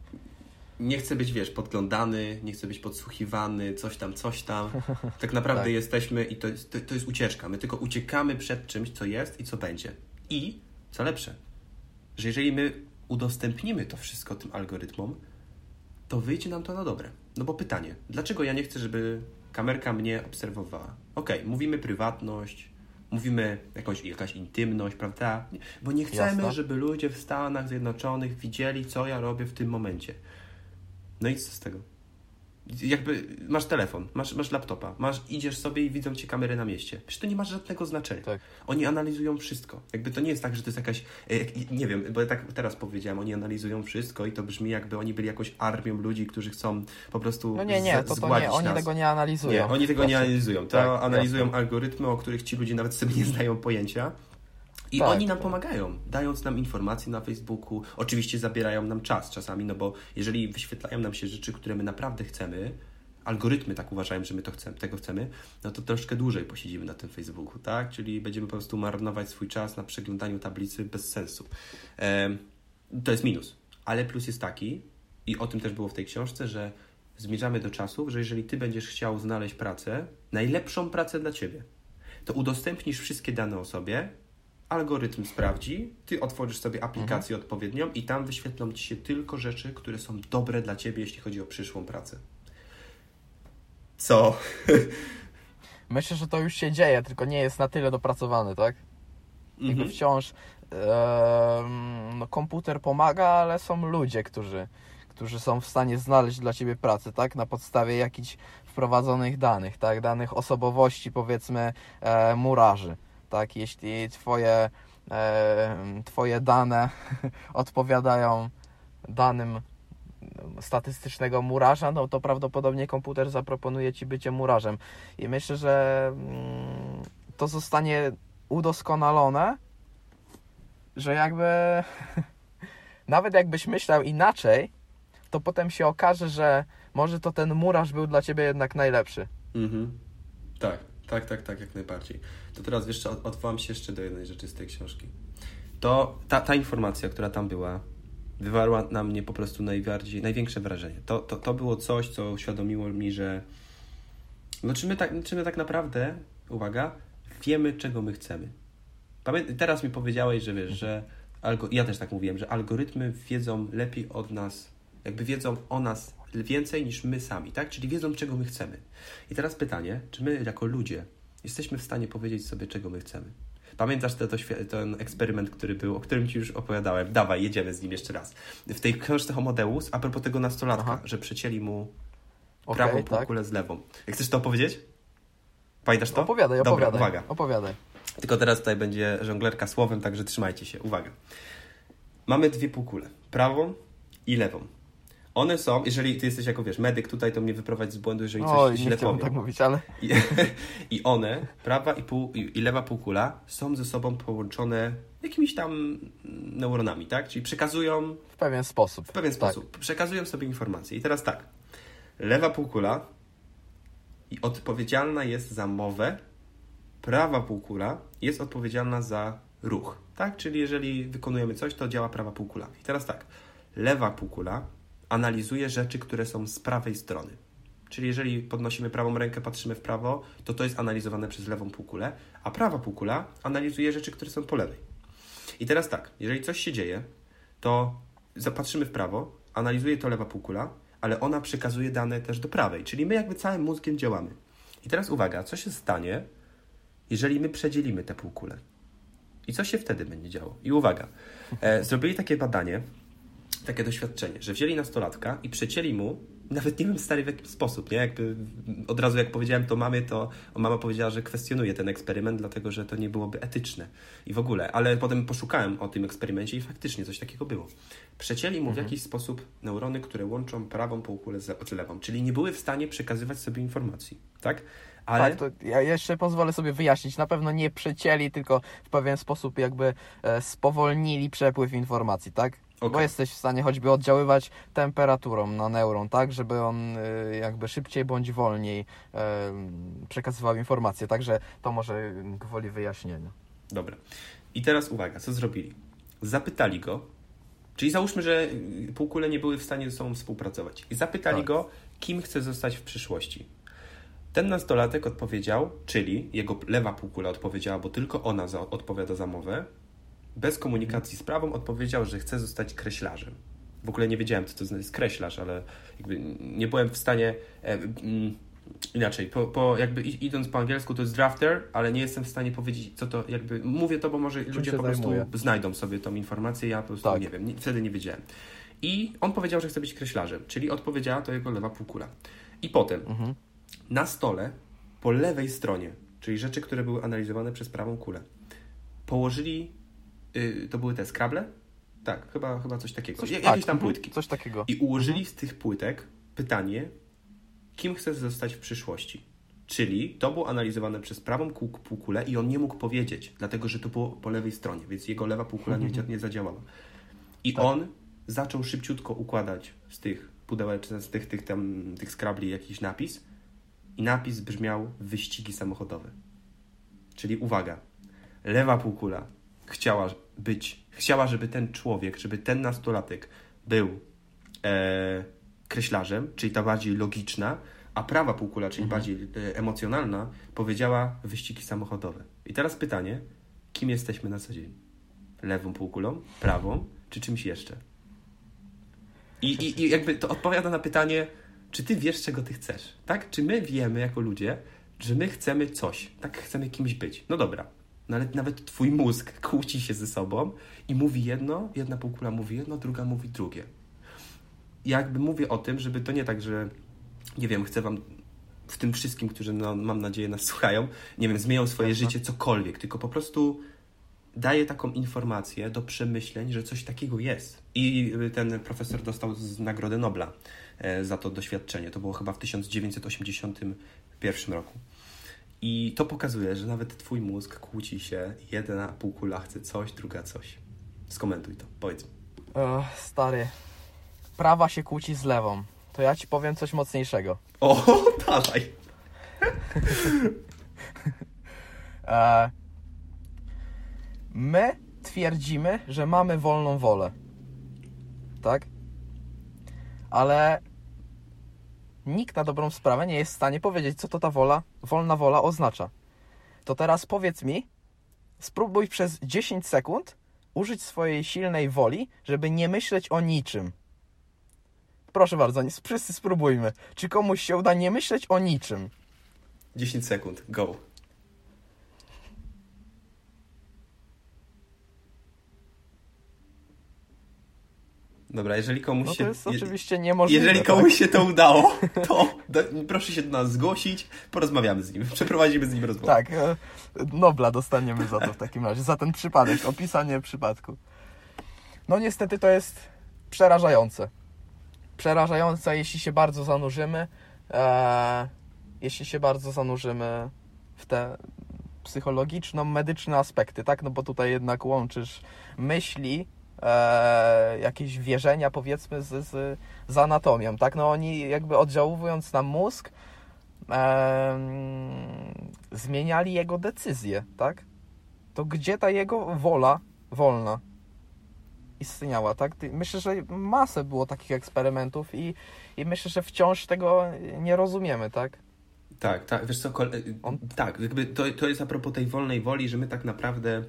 nie chcę być, wiesz, podglądany, nie chcę być podsłuchiwany, coś tam, coś tam. Tak naprawdę Tak. jesteśmy i to jest, to, to jest ucieczka. My tylko uciekamy przed czymś, co jest i co będzie. I, co lepsze, że jeżeli my udostępnimy to wszystko tym algorytmom, to wyjdzie nam to na dobre. No bo pytanie, dlaczego ja nie chcę, żeby kamerka mnie obserwowała? Okej, mówimy prywatność, mówimy jakąś, jakaś intymność, prawda? Bo nie chcemy, Jasne. żeby ludzie w Stanach Zjednoczonych widzieli, co ja robię w tym momencie. No i co z tego? Jakby masz telefon, masz, masz laptopa, masz, idziesz sobie i widzą cię kamery na mieście. Przecież to nie ma żadnego znaczenia. Tak. Oni analizują wszystko. Jakby to nie jest tak, że to jest jakaś. e, Nie wiem, bo ja tak teraz powiedziałem, oni analizują wszystko i to brzmi jakby oni byli jakąś armią ludzi, którzy chcą po prostu. No nie, nie, to, to nie, oni nas. tego nie analizują. Nie, oni tego nie analizują. To Tak, analizują jasne. algorytmy, o których ci ludzie nawet sobie nie znają pojęcia. I Tak, oni nam tak. pomagają, dając nam informacje na Facebooku. Oczywiście zabierają nam czas czasami, no bo jeżeli wyświetlają nam się rzeczy, które my naprawdę chcemy, algorytmy tak uważają, że my to chcemy, tego chcemy, no to troszkę dłużej posiedzimy na tym Facebooku, tak? Czyli będziemy po prostu marnować swój czas na przeglądaniu tablicy bez sensu. Em, to jest minus. Ale plus jest taki, i o tym też było w tej książce, że zmierzamy do czasów, że jeżeli ty będziesz chciał znaleźć pracę, najlepszą pracę dla ciebie, to udostępnisz wszystkie dane o sobie, algorytm sprawdzi, ty otworzysz sobie aplikację odpowiednią i tam wyświetlą ci się tylko rzeczy, które są dobre dla ciebie, jeśli chodzi o przyszłą pracę. Co? Myślę, że to już się dzieje, tylko nie jest na tyle dopracowane, tak? Jakby Mhm. wciąż em, no, komputer pomaga, ale są ludzie, którzy, którzy są w stanie znaleźć dla ciebie pracę, tak? Na podstawie jakichś wprowadzonych danych, tak? Danych osobowości, powiedzmy, e, murarzy, tak? Jeśli twoje, e, twoje dane odpowiadają danym statystycznego murarza, no to prawdopodobnie komputer zaproponuje ci bycie murarzem. I myślę, że mm, to zostanie udoskonalone, że jakby nawet jakbyś myślał inaczej, to potem się okaże, że może to ten murarz był dla ciebie jednak najlepszy. Mhm. Tak, tak, tak, tak, jak najbardziej. To teraz jeszcze od- odwołam się jeszcze do jednej rzeczy z tej książki. To ta, ta informacja, która tam była, wywarła na mnie po prostu najbardziej, największe wrażenie. To, to, to było coś, co uświadomiło mi, że no czy my tak, czy my tak naprawdę, uwaga, wiemy, czego my chcemy. Teraz mi powiedziałeś, że wiesz, że algo, ja też tak mówiłem, że algorytmy wiedzą lepiej od nas, jakby wiedzą o nas więcej niż my sami, tak? Czyli wiedzą, czego my chcemy. I teraz pytanie, czy my jako ludzie jesteśmy w stanie powiedzieć sobie, czego my chcemy? Pamiętasz te, to, ten eksperyment, który był, o którym Ci już opowiadałem? Dawaj, jedziemy z nim jeszcze raz. W tej książce Homo Deus, a propos tego nastolatka, Aha. że przecięli mu Okej, prawą tak. półkulę z lewą. Chcesz to opowiedzieć? Pamiętasz to? Opowiadaj, Dobra, opowiadaj. uwaga. Opowiadaj. Tylko teraz tutaj będzie żonglerka słowem, także trzymajcie się. Uwaga. Mamy dwie półkule. Prawą i lewą. One są, jeżeli ty jesteś jako, wiesz, medyk tutaj, to mnie wyprowadź z błędu, jeżeli coś Oj, nie źle powiem. tak mówić, ale I, I one, prawa i, pół, i, lewa półkula, są ze sobą połączone jakimiś tam neuronami, tak? Czyli przekazują w pewien sposób. w pewien Tak. sposób, przekazują sobie informacje. I teraz tak, lewa półkula odpowiedzialna jest za mowę, prawa półkula jest odpowiedzialna za ruch, tak? Czyli jeżeli wykonujemy coś, to działa prawa półkula. I teraz tak, lewa półkula analizuje rzeczy, które są z prawej strony. Czyli jeżeli podnosimy prawą rękę, patrzymy w prawo, to to jest analizowane przez lewą półkulę, a prawa półkula analizuje rzeczy, które są po lewej. I teraz tak, jeżeli coś się dzieje, to zapatrzymy w prawo, analizuje to lewa półkula, ale ona przekazuje dane też do prawej, czyli my jakby całym mózgiem działamy. I teraz uwaga, co się stanie, jeżeli my przedzielimy tę półkulę? I co się wtedy będzie działo? I uwaga, e, zrobili takie badanie, takie doświadczenie, że wzięli nastolatka i przecięli mu, nawet nie wiem stary w jaki sposób, nie? Jakby od razu jak powiedziałem to mamie, to mama powiedziała, że kwestionuje ten eksperyment, dlatego że to nie byłoby etyczne i w ogóle, ale potem poszukałem o tym eksperymencie i faktycznie coś takiego było. Przecięli mu w jakiś sposób neurony, które łączą prawą półkulę z z lewą, czyli nie były w stanie przekazywać sobie informacji, tak? Ale Tak, to ja jeszcze pozwolę sobie wyjaśnić. Na pewno nie przecięli, tylko w pewien sposób jakby e, spowolnili przepływ informacji, tak? Bo Okej. jesteś w stanie choćby oddziaływać temperaturą na neuron, tak? Żeby on e, jakby szybciej bądź wolniej e, przekazywał informacje. Także to może gwoli wyjaśnienia. Dobra. I teraz uwaga, co zrobili? Zapytali go, Czyli załóżmy, że półkule nie były w stanie ze sobą współpracować. I zapytali Tak. go, kim chce zostać w przyszłości. Ten nastolatek odpowiedział, czyli jego lewa półkula odpowiedziała, bo tylko ona za, odpowiada za mowę, bez komunikacji z prawą odpowiedział, że chce zostać kreślarzem. W ogóle nie wiedziałem, co to jest kreślarz, ale jakby nie byłem w stanie. E, mm, inaczej, po, po jakby idąc po angielsku to jest drafter, ale nie jestem w stanie powiedzieć, co to jakby. Mówię to, bo może ludzie się po prostu zajmuje? znajdą sobie tą informację, ja po prostu Tak. nie wiem, nie, wtedy nie wiedziałem. I on powiedział, że chce być kreślarzem, czyli odpowiedziała to jego lewa półkula. I potem Mhm. na stole po lewej stronie, czyli rzeczy, które były analizowane przez prawą kulę, położyli, y, to były te skrable? Tak, chyba, chyba coś takiego. Coś, tak, Jakieś tam mhm, płytki. Coś takiego. I ułożyli z tych płytek pytanie, kim chcesz zostać w przyszłości. Czyli to było analizowane przez prawą półkulę i on nie mógł powiedzieć, dlatego że to było po lewej stronie, więc jego lewa półkula nie, nie zadziałała. I Tak. on zaczął szybciutko układać z tych pudełek, z tych, tych, tam, tych skrabli jakiś napis i napis brzmiał wyścigi samochodowe. Czyli uwaga, lewa półkula chciała być, chciała, żeby ten człowiek, żeby ten nastolatek był e, kreślarzem, czyli ta bardziej logiczna, a prawa półkula, czyli bardziej e, emocjonalna, powiedziała wyścigi samochodowe. I teraz pytanie, kim jesteśmy na co dzień? Lewą półkulą, prawą, czy czymś jeszcze? I, i, I jakby to odpowiada na pytanie, czy ty wiesz, czego ty chcesz, tak? Czy my wiemy jako ludzie, że my chcemy coś, tak? Chcemy kimś być. No dobra, no ale nawet twój mózg kłóci się ze sobą i mówi jedno, jedna półkula mówi jedno, druga mówi drugie. Ja jakby mówię o tym, żeby to nie tak, że nie wiem, chcę wam w tym wszystkim, którzy no, mam nadzieję nas słuchają, nie wiem, zmienią swoje Jasne. życie, cokolwiek, tylko po prostu daje taką informację do przemyśleń, że coś takiego jest. I ten profesor dostał z Nagrodę Nobla e, za to doświadczenie. To było chyba w 1981 roku. I to pokazuje, że nawet twój mózg kłóci się, jedna półkula chce coś, druga coś. Skomentuj to, powiedz. Ech, stary, prawa się kłóci z lewą. To ja ci powiem coś mocniejszego. O, dawaj! E, my twierdzimy, że mamy wolną wolę. Tak? Ale nikt na dobrą sprawę nie jest w stanie powiedzieć, co to ta wola, wolna wola oznacza. To teraz powiedz mi, spróbuj przez 10 sekund użyć swojej silnej woli, żeby nie myśleć o niczym. Proszę bardzo, wszyscy spróbujmy. Czy komuś się uda nie myśleć o niczym? 10 sekund, go. Dobra, jeżeli komuś No to się... jest je- oczywiście niemożliwe. Jeżeli tak? komuś się to udało, to do, proszę się do nas zgłosić, porozmawiamy z nim, przeprowadzimy z nim rozmowę. Tak, e, Nobla dostaniemy za to w takim razie, za ten przypadek, opisanie przypadku. No niestety to jest przerażające. Przerażające, jeśli się bardzo zanurzymy, e, jeśli się bardzo zanurzymy w te psychologiczno-medyczne aspekty, tak? No bo tutaj jednak łączysz myśli, e, jakieś wierzenia powiedzmy z, z, z anatomią, tak? No oni jakby oddziałując na mózg, em, zmieniali jego decyzje, tak? To gdzie ta jego wola wolna istniała, tak? Myślę, że masę było takich eksperymentów i, i myślę, że wciąż tego nie rozumiemy, tak? Tak, tak, wiesz co, kol- On- tak, jakby to, to jest a propos tej wolnej woli, że my tak naprawdę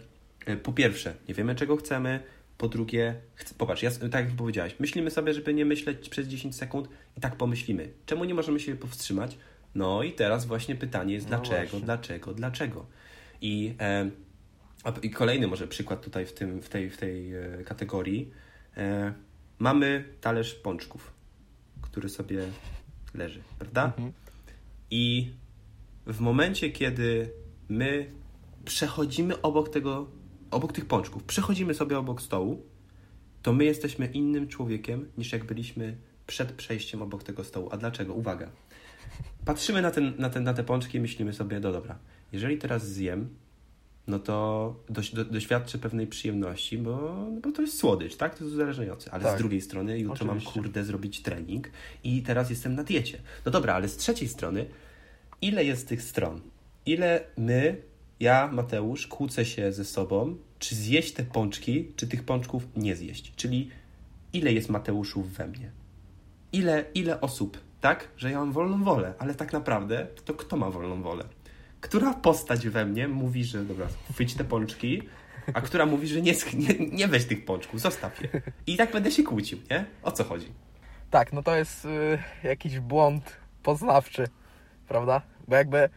e, po pierwsze nie wiemy czego chcemy, po drugie, popatrz, ja, tak jak powiedziałeś, myślimy sobie, żeby nie myśleć przez 10 sekund i tak pomyślimy. Czemu nie możemy się powstrzymać? No i teraz właśnie pytanie jest No dlaczego, właśnie. dlaczego, dlaczego? I, e, I kolejny może przykład tutaj w, tym, w tej, w tej e, kategorii. E, mamy talerz pączków, który sobie leży, prawda? Mhm. I w momencie, kiedy my przechodzimy obok tego, obok tych pączków, przechodzimy sobie obok stołu, to my jesteśmy innym człowiekiem niż jak byliśmy przed przejściem obok tego stołu. A dlaczego? Uwaga. Patrzymy na, ten, na, ten, na te pączki i myślimy sobie, no dobra, jeżeli teraz zjem, no to do, doświadczę pewnej przyjemności, bo, no bo to jest słodycz, tak? To jest uzależniające. Ale Tak. z drugiej strony jutro mam Oczywiście. kurde zrobić trening i teraz jestem na diecie. No dobra, ale z trzeciej strony, ile jest tych stron? Ile my, ja, Mateusz, kłócę się ze sobą, czy zjeść te pączki, czy tych pączków nie zjeść? Czyli ile jest Mateuszów we mnie? Ile, ile osób, tak? Że ja mam wolną wolę, ale tak naprawdę to kto ma wolną wolę? Która postać we mnie mówi, że dobra, chwyć te pączki, a która mówi, że nie, nie, nie weź tych pączków, zostaw je. I tak będę się kłócił, nie? O co chodzi? Tak, no to jest y, jakiś błąd poznawczy, prawda? Bo jakby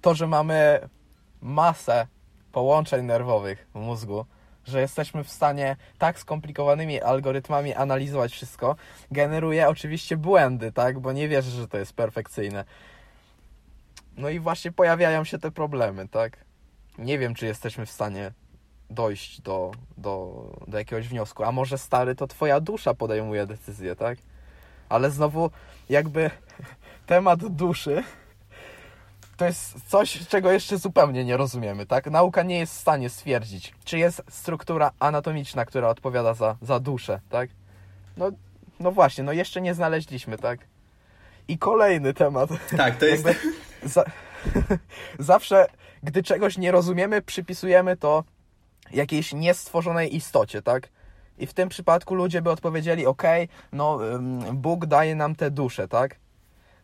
to, że mamy masę połączeń nerwowych w mózgu, że jesteśmy w stanie tak skomplikowanymi algorytmami analizować wszystko, generuje oczywiście błędy, tak? Bo nie wierzę, że to jest perfekcyjne. No i właśnie pojawiają się te problemy, tak? Nie wiem, czy jesteśmy w stanie dojść do, do, do jakiegoś wniosku. A może stary, to twoja dusza podejmuje decyzję, tak? Ale znowu, jakby temat duszy to jest coś, czego jeszcze zupełnie nie rozumiemy, tak? Nauka nie jest w stanie stwierdzić, czy jest struktura anatomiczna, która odpowiada za, za duszę, tak? No, no właśnie, no jeszcze nie znaleźliśmy, tak? I kolejny temat. Tak, to jest... Za, zawsze, gdy czegoś nie rozumiemy, przypisujemy to jakiejś niestworzonej istocie, tak? I w tym przypadku ludzie by odpowiedzieli, ok, no Bóg daje nam tę duszę, tak?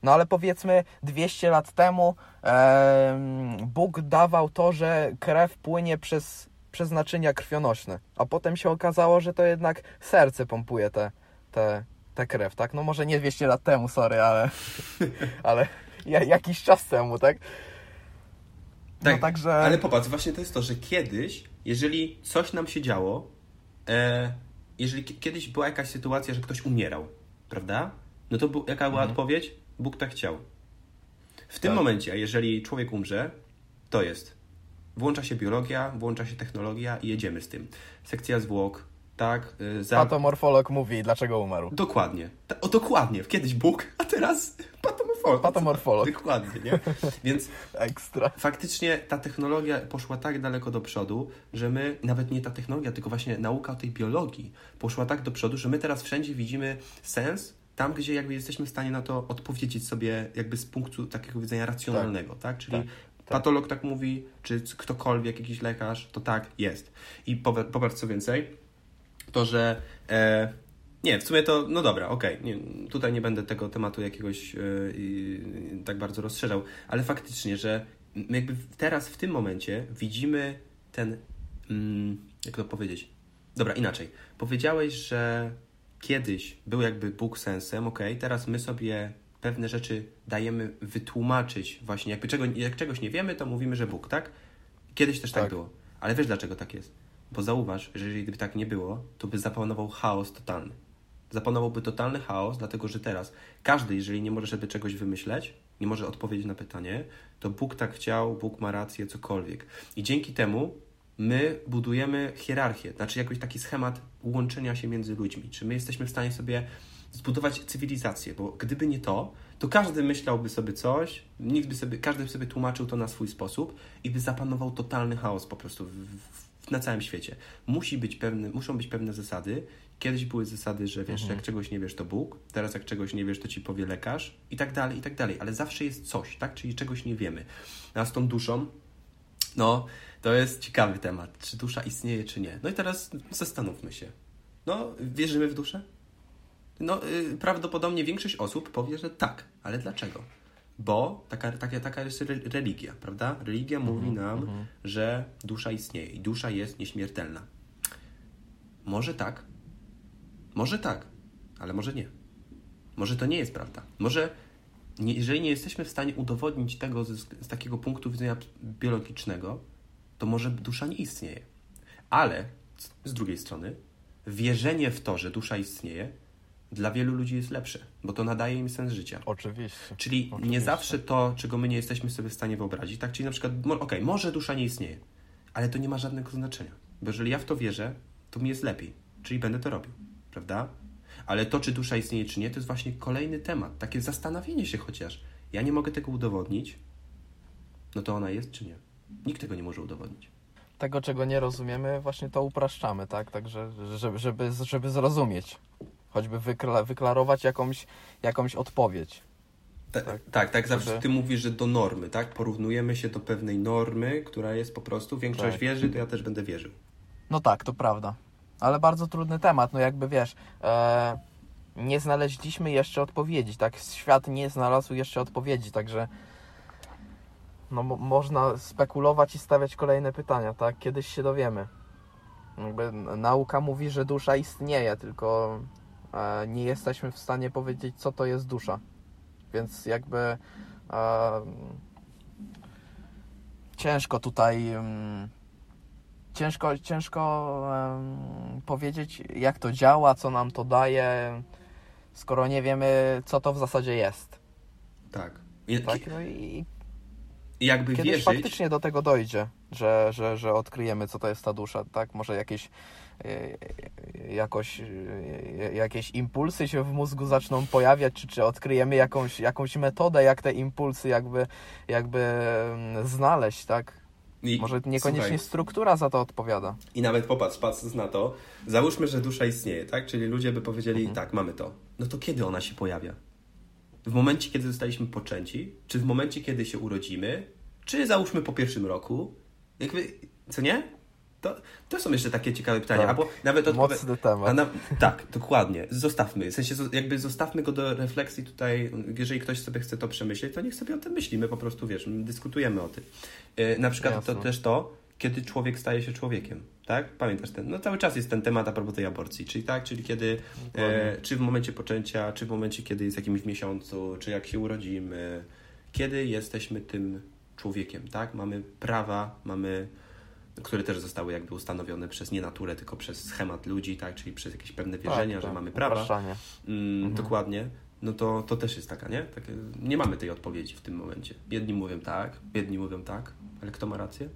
No ale powiedzmy 200 lat temu e, Bóg dawał to, że krew płynie przez, przez naczynia krwionośne, a potem się okazało, że to jednak serce pompuje tę te, te krew, tak? No może nie 200 lat temu, sorry, ale, ale jakiś czas temu, tak? No tak, także... ale popatrz, właśnie to jest to, że kiedyś, jeżeli coś nam się działo, e, jeżeli kiedyś była jakaś sytuacja, że ktoś umierał, prawda? No to jaka była mhm. odpowiedź? Bóg tak chciał. W tym tak. momencie, jeżeli człowiek umrze, to jest. Włącza się biologia, włącza się technologia i jedziemy z tym. Sekcja zwłok, tak. Y, za... Patomorfolog mówi, dlaczego umarł. Dokładnie. O, dokładnie. Kiedyś Bóg, a teraz patomorfolog. Patomorfolog. Dokładnie, nie? Więc Ekstra. faktycznie ta technologia poszła tak daleko do przodu, że my, nawet nie ta technologia, tylko właśnie nauka o tej biologii poszła tak do przodu, że my teraz wszędzie widzimy sens tam, gdzie jakby jesteśmy w stanie na to odpowiedzieć sobie jakby z punktu takiego widzenia racjonalnego, tak? tak? Czyli tak, tak. patolog tak mówi, czy ktokolwiek, jakiś lekarz, to tak jest. I popatrz co więcej, to, że e, nie, w sumie to, no dobra, okej, okay, tutaj nie będę tego tematu jakiegoś e, tak bardzo rozszerzał, ale faktycznie, że jakby teraz w tym momencie widzimy ten, mm, jak to powiedzieć, dobra, inaczej, powiedziałeś, że kiedyś był jakby Bóg sensem, ok, teraz my sobie pewne rzeczy dajemy wytłumaczyć właśnie, jakby czego, jak czegoś nie wiemy, to mówimy, że Bóg, tak? Kiedyś też tak, tak było. Ale wiesz dlaczego tak jest? Bo zauważ, że jeżeli gdyby tak nie było, to by zapanował chaos totalny. Zapanowałby totalny chaos, dlatego że teraz każdy, jeżeli nie może sobie czegoś wymyśleć, nie może odpowiedzieć na pytanie, to Bóg tak chciał, Bóg ma rację, cokolwiek. I dzięki temu my budujemy hierarchię, znaczy jakiś taki schemat łączenia się między ludźmi. Czy my jesteśmy w stanie sobie zbudować cywilizację, bo gdyby nie to, to każdy myślałby sobie coś, nikt by sobie, każdy by sobie tłumaczył to na swój sposób i by zapanował totalny chaos po prostu w, w, na całym świecie. Musi być pewne, muszą być pewne zasady. Kiedyś były zasady, że wiesz, mhm. jak czegoś nie wiesz, to Bóg, teraz jak czegoś nie wiesz, to ci powie lekarz i tak dalej, i tak dalej, ale zawsze jest coś, tak? Czyli czegoś nie wiemy. A z tą duszą, no, to jest ciekawy temat. Czy dusza istnieje, czy nie? No i teraz zastanówmy się. No, wierzymy w duszę? No, yy, prawdopodobnie większość osób powie, że tak, ale dlaczego? Bo taka, taka, taka jest religia, prawda? Religia mm -hmm, mówi nam, mm -hmm. że dusza istnieje i dusza jest nieśmiertelna. Może tak, może tak, ale może nie. Może to nie jest prawda. Może jeżeli nie jesteśmy w stanie udowodnić tego z, z takiego punktu widzenia biologicznego, to może dusza nie istnieje. Ale z drugiej strony, wierzenie w to, że dusza istnieje, dla wielu ludzi jest lepsze, bo to nadaje im sens życia. Oczywiście. Czyli Oczywiście. nie zawsze to, czego my nie jesteśmy sobie w stanie wyobrazić, tak? Czyli na przykład, okej, okay, może dusza nie istnieje, ale to nie ma żadnego znaczenia, bo jeżeli ja w to wierzę, to mi jest lepiej, czyli będę to robił, prawda? Ale to, czy dusza istnieje, czy nie, to jest właśnie kolejny temat, takie zastanowienie się chociaż. Ja nie mogę tego udowodnić, no to ona jest, czy nie? Nikt tego nie może udowodnić. Tego, czego nie rozumiemy, właśnie to upraszczamy, tak? Także, żeby, żeby, żeby zrozumieć. Choćby wykla wyklarować jakąś, jakąś odpowiedź. Ta, tak, tak, tak zawsze żeby... ty mówisz, że do normy, tak? Porównujemy się do pewnej normy, która jest po prostu, większość tak. wierzy, to ja też będę wierzył. No tak, to prawda. ale bardzo trudny temat, no jakby wiesz, e, nie znaleźliśmy jeszcze odpowiedzi, tak? Świat nie znalazł jeszcze odpowiedzi, także no, mo- można spekulować i stawiać kolejne pytania, tak? Kiedyś się dowiemy. Jakby nauka mówi, że dusza istnieje, tylko e, nie jesteśmy w stanie powiedzieć, co to jest dusza. Więc jakby e, ciężko tutaj mm, ciężko, ciężko powiedzieć, jak to działa, co nam to daje, skoro nie wiemy, co to w zasadzie jest. Tak. I, Tak? No i jakby kiedyś wierzyć... faktycznie do tego dojdzie, że, że, że odkryjemy, co to jest ta dusza, tak? Może jakieś e, jakoś, e, jakieś impulsy się w mózgu zaczną pojawiać, czy, czy odkryjemy jakąś, jakąś metodę, jak te impulsy jakby, jakby mm, znaleźć, tak? I, Może niekoniecznie słuchaj, struktura za to odpowiada. I nawet popatrz, patrząc na to, załóżmy, że dusza istnieje, tak? Czyli ludzie by powiedzieli, Mhm. tak, mamy to. No to kiedy ona się pojawia? W momencie, kiedy zostaliśmy poczęci? Czy w momencie, kiedy się urodzimy? Czy załóżmy po pierwszym roku? Jakby, co nie? To, to są jeszcze takie ciekawe pytania. Tak. Albo nawet odpowie... Mocny temat. Na... Tak, dokładnie. Zostawmy. W sensie jakby zostawmy go do refleksji tutaj. Jeżeli ktoś sobie chce to przemyśleć, to niech sobie o tym myśli. My po prostu, wiesz, my dyskutujemy o tym. Yy, na przykład to Jasne. też to, kiedy człowiek staje się człowiekiem. Tak? Pamiętasz ten? No cały czas jest ten temat a propos tej aborcji. Czyli tak, czyli kiedy, e, czy w momencie poczęcia, czy w momencie, kiedy jest jakimś miesiącu, czy jak się urodzimy, kiedy jesteśmy tym człowiekiem, tak? Mamy prawa, mamy które też zostały jakby ustanowione przez nie naturę, tylko przez schemat ludzi, tak? Czyli przez jakieś pewne wierzenia, Tak, że tak, mamy prawa. Mm, Dokładnie. No to, to też jest taka, nie? Takie, nie mamy tej odpowiedzi w tym momencie. Jedni mówią tak, jedni mówią tak, ale kto ma rację?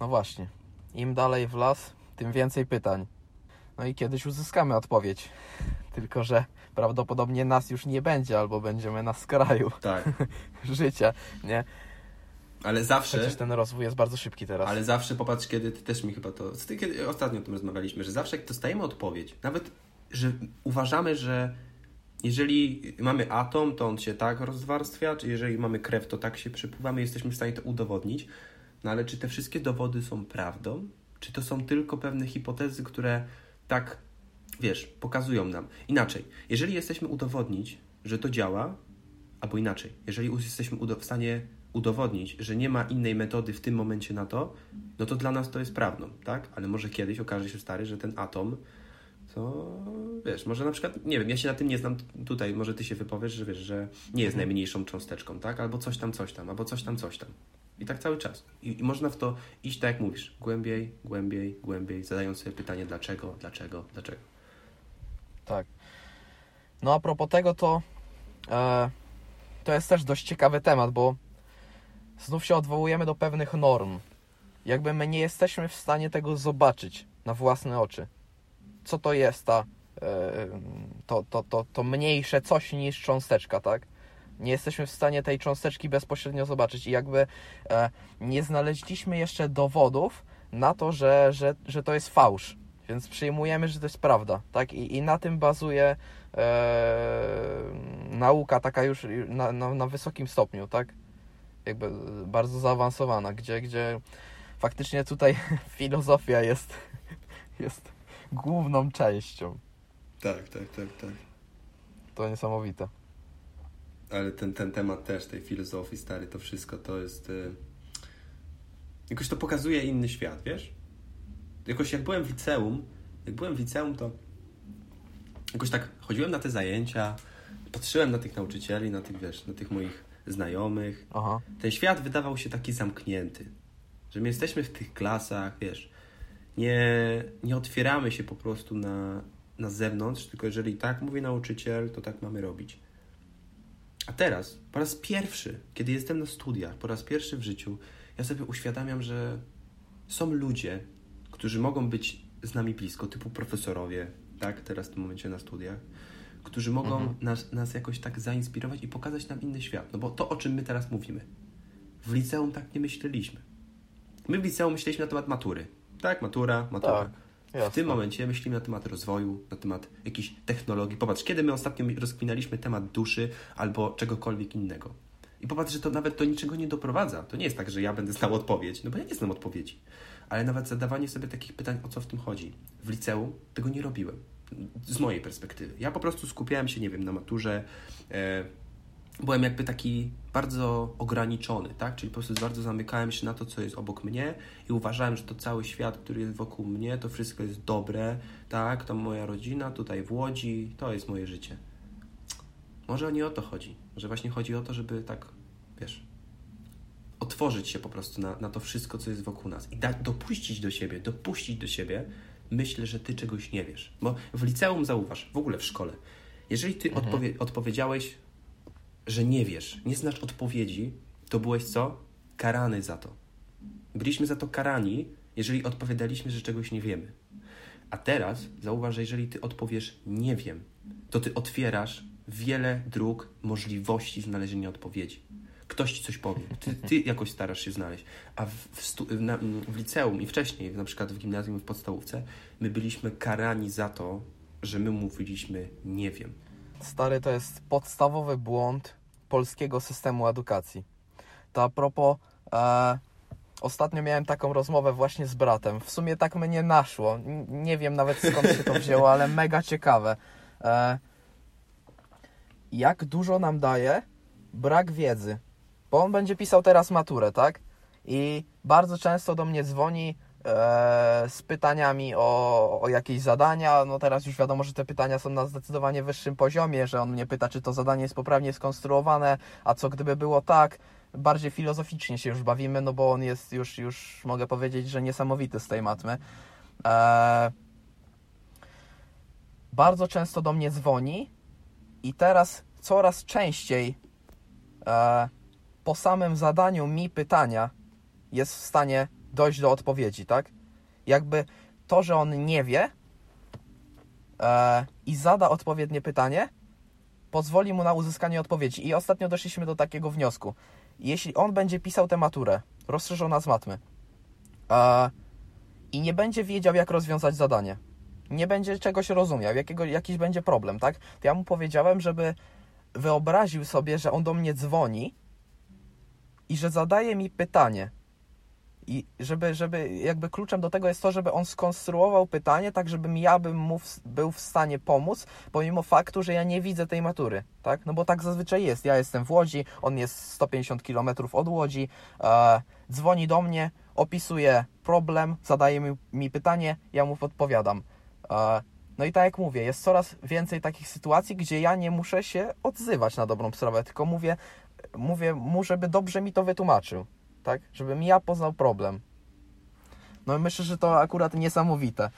No właśnie. Im dalej w las, tym więcej pytań. No i kiedyś uzyskamy odpowiedź. Tylko, że prawdopodobnie nas już nie będzie, albo będziemy na skraju Tak, życia, nie? ale zawsze... Przecież ten rozwój jest bardzo szybki teraz. Ale zawsze popatrz, kiedy ty też mi chyba to. Ty, kiedy ostatnio o tym rozmawialiśmy, że zawsze jak dostajemy odpowiedź, nawet że uważamy, że jeżeli mamy atom, to on się tak rozwarstwia, czy jeżeli mamy krew, to tak się przepływamy, jesteśmy w stanie to udowodnić. No ale czy te wszystkie dowody są prawdą? Czy to są tylko pewne hipotezy, które tak, wiesz, pokazują nam? Inaczej, jeżeli jesteśmy udowodnić, że to działa, albo inaczej, jeżeli jesteśmy w stanie udowodnić, że nie ma innej metody w tym momencie na to, no to dla nas to jest prawdą, tak? Ale może kiedyś okaże się stary, że ten atom to wiesz, może na przykład, nie wiem, ja się na tym nie znam tutaj, może ty się wypowiesz, że wiesz, że nie jest najmniejszą cząsteczką, tak? Albo coś tam, coś tam, albo coś tam, coś tam. I tak cały czas. I, I można w to iść tak jak mówisz, głębiej, głębiej, głębiej, zadając sobie pytanie dlaczego, dlaczego, dlaczego. Tak. No a propos tego, to e, to jest też dość ciekawy temat, bo znów się odwołujemy do pewnych norm. Jakby my nie jesteśmy w stanie tego zobaczyć na własne oczy. Co to jest ta, e, to, to, to, to mniejsze coś niż cząsteczka, tak? Nie jesteśmy w stanie tej cząsteczki bezpośrednio zobaczyć i jakby e, nie znaleźliśmy jeszcze dowodów na to, że, że, że to jest fałsz. Więc przyjmujemy, że to jest prawda, tak? I, i na tym bazuje e, nauka taka już na, na, na wysokim stopniu, tak? Jakby bardzo zaawansowana, gdzie, gdzie faktycznie tutaj filozofia jest, jest główną częścią. Tak, tak, tak, tak. To niesamowite. Ale ten, ten temat też, tej filozofii, stary, to wszystko to jest. Y... Jakoś to pokazuje inny świat, wiesz? Jakoś jak byłem w liceum, jak byłem w liceum, to jakoś tak chodziłem na te zajęcia, patrzyłem na tych nauczycieli, na tych, wiesz, na tych moich znajomych. Aha. Ten świat wydawał się taki zamknięty, że my jesteśmy w tych klasach, wiesz, nie, nie otwieramy się po prostu na, na zewnątrz, tylko jeżeli tak mówi nauczyciel, to tak mamy robić. A teraz, po raz pierwszy, kiedy jestem na studiach, po raz pierwszy w życiu, ja sobie uświadamiam, że są ludzie, którzy mogą być z nami blisko, typu profesorowie, tak, teraz w tym momencie na studiach, którzy mogą Mhm. nas, nas jakoś tak zainspirować i pokazać nam inny świat. No bo to, o czym my teraz mówimy, w liceum tak nie myśleliśmy. My w liceum myśleliśmy na temat matury. Tak, matura, matura. Tak, W jasne. tym momencie myślimy na temat rozwoju, na temat jakichś technologii. Popatrz, kiedy my ostatnio rozkminaliśmy temat duszy albo czegokolwiek innego. I popatrz, że to nawet do niczego nie doprowadza. To nie jest tak, że ja będę znał odpowiedź, no bo ja nie znam odpowiedzi. ale nawet zadawanie sobie takich pytań, o co w tym chodzi. W liceum tego nie robiłem. Z mojej perspektywy. Ja po prostu skupiałem się, nie wiem, na maturze. E, byłem jakby taki bardzo ograniczony, tak? Czyli po prostu bardzo zamykałem się na to, co jest obok mnie i uważałem, że to cały świat, który jest wokół mnie, to wszystko jest dobre, tak? To moja rodzina tutaj w Łodzi, to jest moje życie. Może nie o to chodzi. Może właśnie chodzi o to, żeby tak, wiesz, otworzyć się po prostu na, na to wszystko, co jest wokół nas i da, dopuścić do siebie, dopuścić do siebie myślę, że ty czegoś nie wiesz. Bo w liceum zauważ, w ogóle w szkole, jeżeli ty mhm. odpowie, odpowiedziałeś, że nie wiesz, nie znasz odpowiedzi, to byłeś co? Karany za to. Byliśmy za to karani, jeżeli odpowiadaliśmy, że czegoś nie wiemy. A teraz zauważ, że jeżeli ty odpowiesz nie wiem, to ty otwierasz wiele dróg, możliwości znalezienia odpowiedzi. Ktoś ci coś powie, ty, ty jakoś starasz się znaleźć. A w, w, na, w liceum i wcześniej, na przykład w gimnazjum w podstawówce, my byliśmy karani za to, że my mówiliśmy nie wiem. Stary, to jest podstawowy błąd polskiego systemu edukacji. To a propos, e, ostatnio miałem taką rozmowę właśnie z bratem. W sumie tak mnie naszło. Nie wiem nawet skąd się to wzięło, ale mega ciekawe. E, jak dużo nam daje brak wiedzy. Bo on będzie pisał teraz maturę, tak? I bardzo często do mnie dzwoni z pytaniami o, o jakieś zadania. No teraz już wiadomo, że te pytania są na zdecydowanie wyższym poziomie, że on mnie pyta, czy to zadanie jest poprawnie skonstruowane, a co gdyby było tak. Bardziej filozoficznie się już bawimy, no bo on jest już, już mogę powiedzieć, że niesamowity z tej matmy. E, bardzo często do mnie dzwoni i teraz coraz częściej e, po samym zadaniu mi pytania jest w stanie dojść do odpowiedzi, tak? Jakby to, że on nie wie e, i zada odpowiednie pytanie, pozwoli mu na uzyskanie odpowiedzi. I ostatnio doszliśmy do takiego wniosku. Jeśli on będzie pisał tę maturę, rozszerzona z matmy, e, i nie będzie wiedział, jak rozwiązać zadanie, nie będzie czegoś rozumiał, jakiego, jakiś będzie problem, tak? To ja mu powiedziałem, żeby wyobraził sobie, że on do mnie dzwoni i że zadaje mi pytanie. I żeby, żeby jakby kluczem do tego jest to, żeby on skonstruował pytanie tak, żebym ja bym mu w, był w stanie pomóc, pomimo faktu, że ja nie widzę tej matury, tak? No bo tak zazwyczaj jest. Ja jestem w Łodzi, on jest 150 km od Łodzi, e, dzwoni do mnie, opisuje problem, zadaje mi, mi pytanie, ja mu podpowiadam. E, no i tak jak mówię, jest coraz więcej takich sytuacji, gdzie ja nie muszę się odzywać na dobrą sprawę, tylko mówię, mówię mu, żeby dobrze mi to wytłumaczył, tak? Żebym ja poznał problem. No i myślę, że to akurat niesamowite,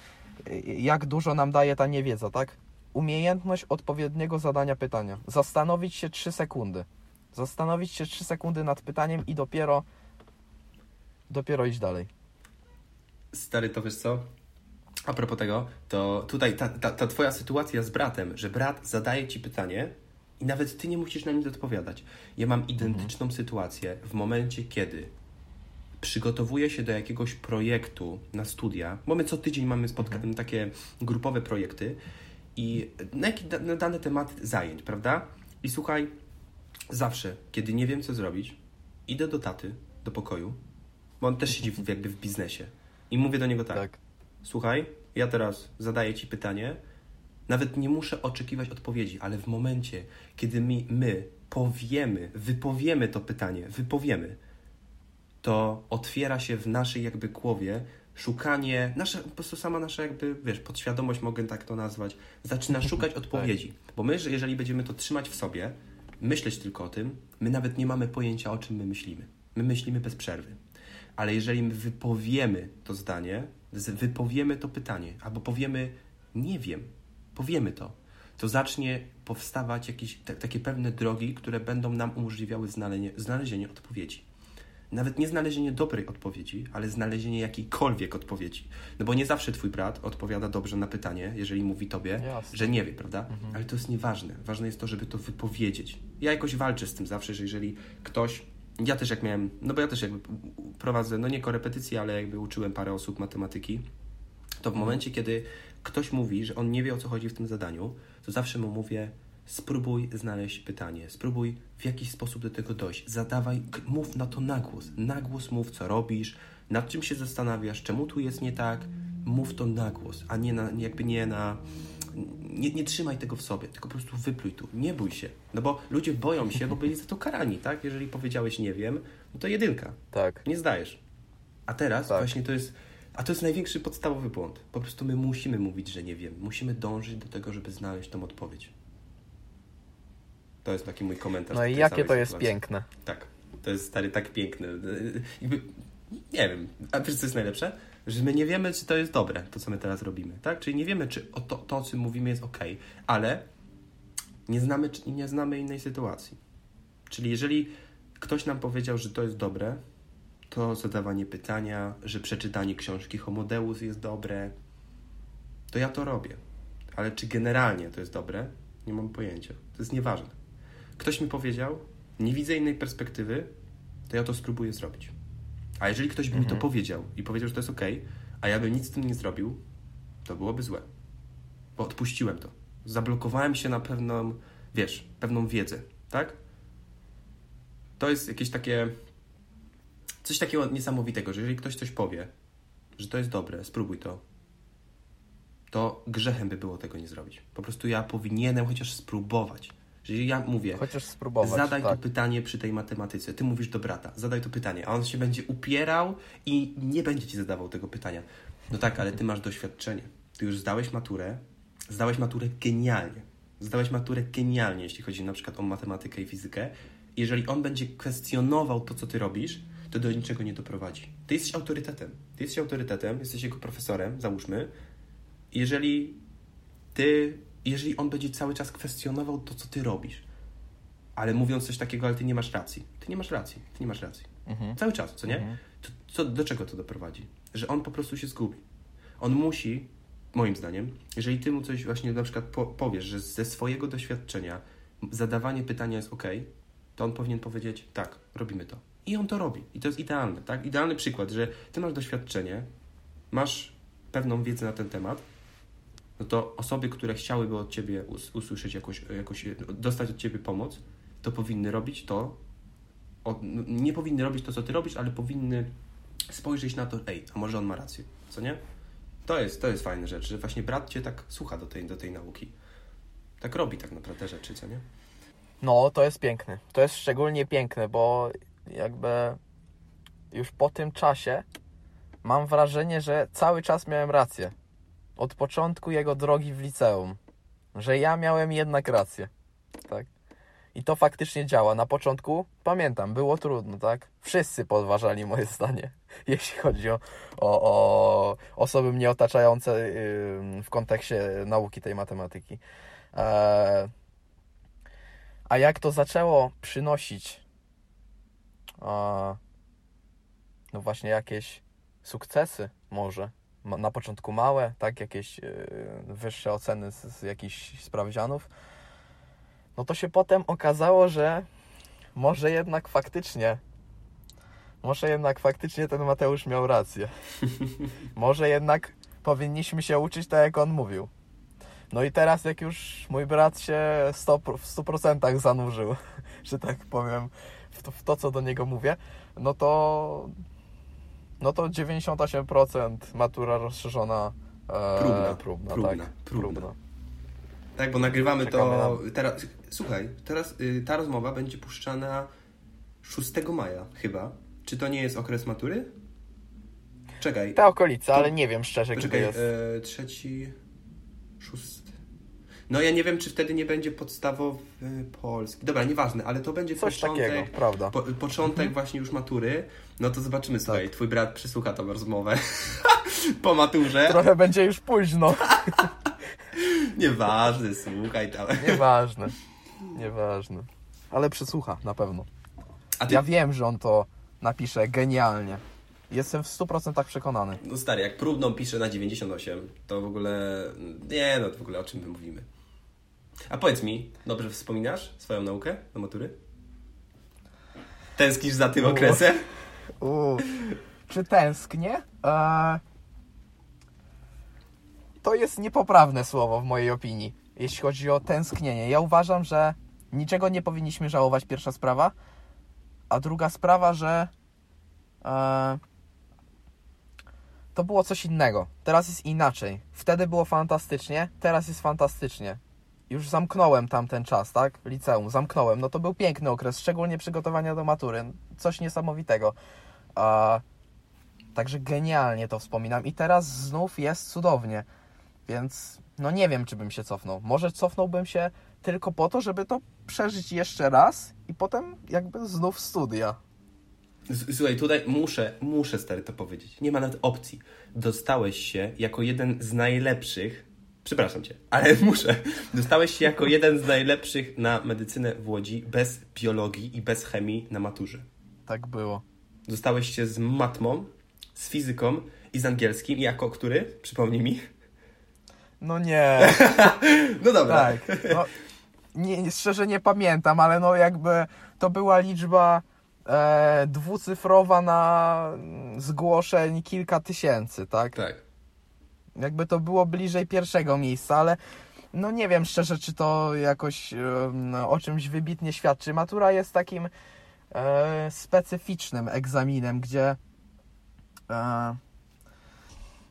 jak dużo nam daje ta niewiedza, tak? Umiejętność odpowiedniego zadania pytania. Zastanowić się 3 sekundy. Zastanowić się 3 sekundy nad pytaniem i dopiero dopiero iść dalej. Stary, to wiesz co? A propos tego, to tutaj ta, ta, ta twoja sytuacja z bratem, że brat zadaje ci pytanie i nawet ty nie musisz na nic odpowiadać. Ja mam identyczną mhm. sytuację w momencie, kiedy przygotowuję się do jakiegoś projektu na studia, bo my co tydzień mamy spotka- mhm. takie grupowe projekty i na, jaki, na dany temat zajęć, prawda? I słuchaj, zawsze, kiedy nie wiem, co zrobić, idę do taty, do pokoju, bo on też siedzi w, jakby w biznesie i mówię do niego tak. tak słuchaj, ja teraz zadaję Ci pytanie, nawet nie muszę oczekiwać odpowiedzi, ale w momencie, kiedy my, my powiemy, wypowiemy to pytanie, wypowiemy, to otwiera się w naszej jakby głowie szukanie, nasze, po prostu sama nasza jakby, wiesz, podświadomość, mogę tak to nazwać, zaczyna szukać odpowiedzi. Bo my, jeżeli będziemy to trzymać w sobie, myśleć tylko o tym, my nawet nie mamy pojęcia, o czym my myślimy. My myślimy bez przerwy. Ale jeżeli my wypowiemy to zdanie, wypowiemy to pytanie, albo powiemy nie wiem, powiemy to, to zacznie powstawać jakieś t- takie pewne drogi, które będą nam umożliwiały znalezienie, znalezienie odpowiedzi. Nawet nie znalezienie dobrej odpowiedzi, ale znalezienie jakiejkolwiek odpowiedzi. No bo nie zawsze twój brat odpowiada dobrze na pytanie, jeżeli mówi tobie, Jasne. że nie wie, prawda? Mhm. Ale to jest nieważne. Ważne jest to, żeby to wypowiedzieć. Ja jakoś walczę z tym zawsze, że jeżeli ktoś ja też jak miałem, no bo ja też jakby prowadzę, no nie korepetycje, ale jakby uczyłem parę osób matematyki, to w mhm. momencie, kiedy ktoś mówi, że on nie wie o co chodzi w tym zadaniu, to zawsze mu mówię, spróbuj znaleźć pytanie, spróbuj w jakiś sposób do tego dojść, zadawaj, mów na to nagłos, nagłos mów, co robisz, nad czym się zastanawiasz, czemu tu jest nie tak, mów to na głos, a nie na, jakby nie na... Nie, nie trzymaj tego w sobie, tylko po prostu wypluj tu. Nie bój się. No bo ludzie boją się, bo byli za to karani, tak? Jeżeli powiedziałeś nie wiem, no to jedynka. Tak. Nie zdajesz. A teraz Tak. właśnie to jest... A to jest największy podstawowy błąd. Po prostu my musimy mówić, że nie wiem. Musimy dążyć do tego, żeby znaleźć tą odpowiedź. To jest taki mój komentarz. No i jakie to jest sytuacji. piękne. Tak, to jest stary tak piękne. Jakby, nie wiem, a wiesz co jest najlepsze? Że my nie wiemy, czy to jest dobre, to co my teraz robimy, tak? Czyli nie wiemy, czy to, to o czym mówimy jest ok, ale nie znamy, nie znamy innej sytuacji. Czyli jeżeli ktoś nam powiedział, że to jest dobre, to zadawanie pytania, że przeczytanie książki Homo Deus jest dobre, to ja to robię. Ale czy generalnie to jest dobre? Nie mam pojęcia. To jest nieważne. Ktoś mi powiedział, nie widzę innej perspektywy, to ja to spróbuję zrobić. A jeżeli ktoś by mi to Mhm. powiedział i powiedział, że to jest ok, a ja bym nic z tym nie zrobił, to byłoby złe. Bo odpuściłem to. Zablokowałem się na pewną, wiesz, pewną wiedzę, tak? To jest jakieś takie. Coś takiego niesamowitego, że jeżeli ktoś coś powie, że to jest dobre, spróbuj to, to grzechem by było tego nie zrobić. Po prostu ja powinienem chociaż spróbować. Jeżeli ja mówię, Chociaż spróbować. zadaj tak. to pytanie przy tej matematyce, ty mówisz do brata, zadaj to pytanie, a on się będzie upierał i nie będzie ci zadawał tego pytania. No tak, ale ty masz doświadczenie. Ty już zdałeś maturę, zdałeś maturę genialnie. Zdałeś maturę genialnie, jeśli chodzi na przykład o matematykę i fizykę. Jeżeli on będzie kwestionował to, co ty robisz, to do niczego nie doprowadzi. Ty jesteś autorytetem. Ty jesteś autorytetem, jesteś jego profesorem, załóżmy. Jeżeli ty, jeżeli on będzie cały czas kwestionował to, co ty robisz, ale mówiąc coś takiego, ale ty nie masz racji. Ty nie masz racji, ty nie masz racji. Mhm. Cały czas, co nie? Mhm. To, co, do czego to doprowadzi? Że on po prostu się zgubi. On musi, moim zdaniem, jeżeli ty mu coś właśnie na przykład po, powiesz, że ze swojego doświadczenia zadawanie pytania jest ok, to on powinien powiedzieć, tak, robimy to. I on to robi. I to jest idealne, tak? Idealny przykład, że ty masz doświadczenie, masz pewną wiedzę na ten temat, no to osoby, które chciałyby od ciebie us- usłyszeć jakoś, jakoś, dostać od ciebie pomoc, to powinny robić to, nie powinny robić to, co ty robisz, ale powinny spojrzeć na to, ej, a może on ma rację, co nie? To jest, to jest fajna rzecz, że właśnie brat cię tak słucha do tej, do tej nauki. Tak robi tak naprawdę rzeczy, co nie? No, to jest piękne. To jest szczególnie piękne, bo jakby już po tym czasie mam wrażenie, że cały czas miałem rację. Od początku jego drogi w liceum. Że ja miałem jednak rację. Tak. I to faktycznie działa. Na początku, pamiętam, było trudno, tak? Wszyscy podważali moje zdanie, jeśli chodzi o, o, o osoby mnie otaczające ym, w kontekście nauki tej matematyki. Eee, a jak to zaczęło przynosić a, no właśnie jakieś sukcesy może, na początku małe, tak, jakieś y, wyższe oceny z, z jakichś sprawdzianów, no to się potem okazało, że może jednak faktycznie, może jednak faktycznie ten Mateusz miał rację. może jednak powinniśmy się uczyć tak, jak on mówił. No i teraz, jak już mój brat się 100, w 100% zanurzył, że tak powiem, w to, w to, co do niego mówię, no to no to 98% matura rozszerzona e, Próbna, próbna, próbna, tak, próbna. Tak, bo nagrywamy Czekamy to teraz. Słuchaj, teraz y, ta rozmowa będzie puszczana 6 maja chyba. Czy to nie jest okres matury? Czekaj. Te okolice, To- ale nie wiem szczerze, Poczekaj, jest. e, trzeci, szósty. No ja nie wiem, czy wtedy nie będzie podstawowy polski. Dobra, nieważne, ale to będzie Coś początek, takiego, prawda. po, początek właśnie już matury. No to zobaczymy, słuchaj, Tak. twój brat przysłucha tą rozmowę po maturze. Trochę będzie już późno. Nieważne, słuchaj tam. Nieważne. Nieważne. Ale przysłucha, na pewno. Ty, Ja wiem, że on to napisze genialnie. Jestem w 100% przekonany. no stary, jak próbną pisze na 98, to w ogóle, nie no, to w ogóle o czym my mówimy. A powiedz mi, dobrze wspominasz swoją naukę do matury? Tęsknisz za tym U. okresem? U, czy tęsknię? Eee, to jest niepoprawne słowo w mojej opinii, jeśli chodzi o tęsknienie. Ja uważam, że niczego nie powinniśmy żałować, pierwsza sprawa. A druga sprawa, że eee, to było coś innego. Teraz jest inaczej. Wtedy było fantastycznie, teraz jest fantastycznie. Już zamknąłem tamten czas, tak? Liceum, zamknąłem. No to był piękny okres, szczególnie przygotowania do matury. Coś niesamowitego. A, także genialnie to wspominam. I teraz znów jest cudownie. Więc no nie wiem, czy bym się cofnął. Może cofnąłbym się tylko po to, żeby to przeżyć jeszcze raz i potem jakby znów studia. Słuchaj, tutaj muszę, muszę stary to powiedzieć. Nie ma nawet opcji. Dostałeś się jako jeden z najlepszych. Przepraszam cię, ale muszę. Dostałeś się jako jeden z najlepszych na medycynę w Łodzi bez biologii i bez chemii na maturze. Tak było. Dostałeś się z matmą, z fizyką i z angielskim. Jako który? Przypomnij mi. No nie. No dobra. Tak. No, nie, nie- szczerze nie pamiętam, ale no jakby to była liczba e, dwucyfrowa na mm, zgłoszeń kilka tysięcy, tak? Tak. Jakby to było bliżej pierwszego miejsca, ale no nie wiem szczerze, czy to jakoś o czymś wybitnie świadczy. Matura jest takim e, specyficznym egzaminem, gdzie e,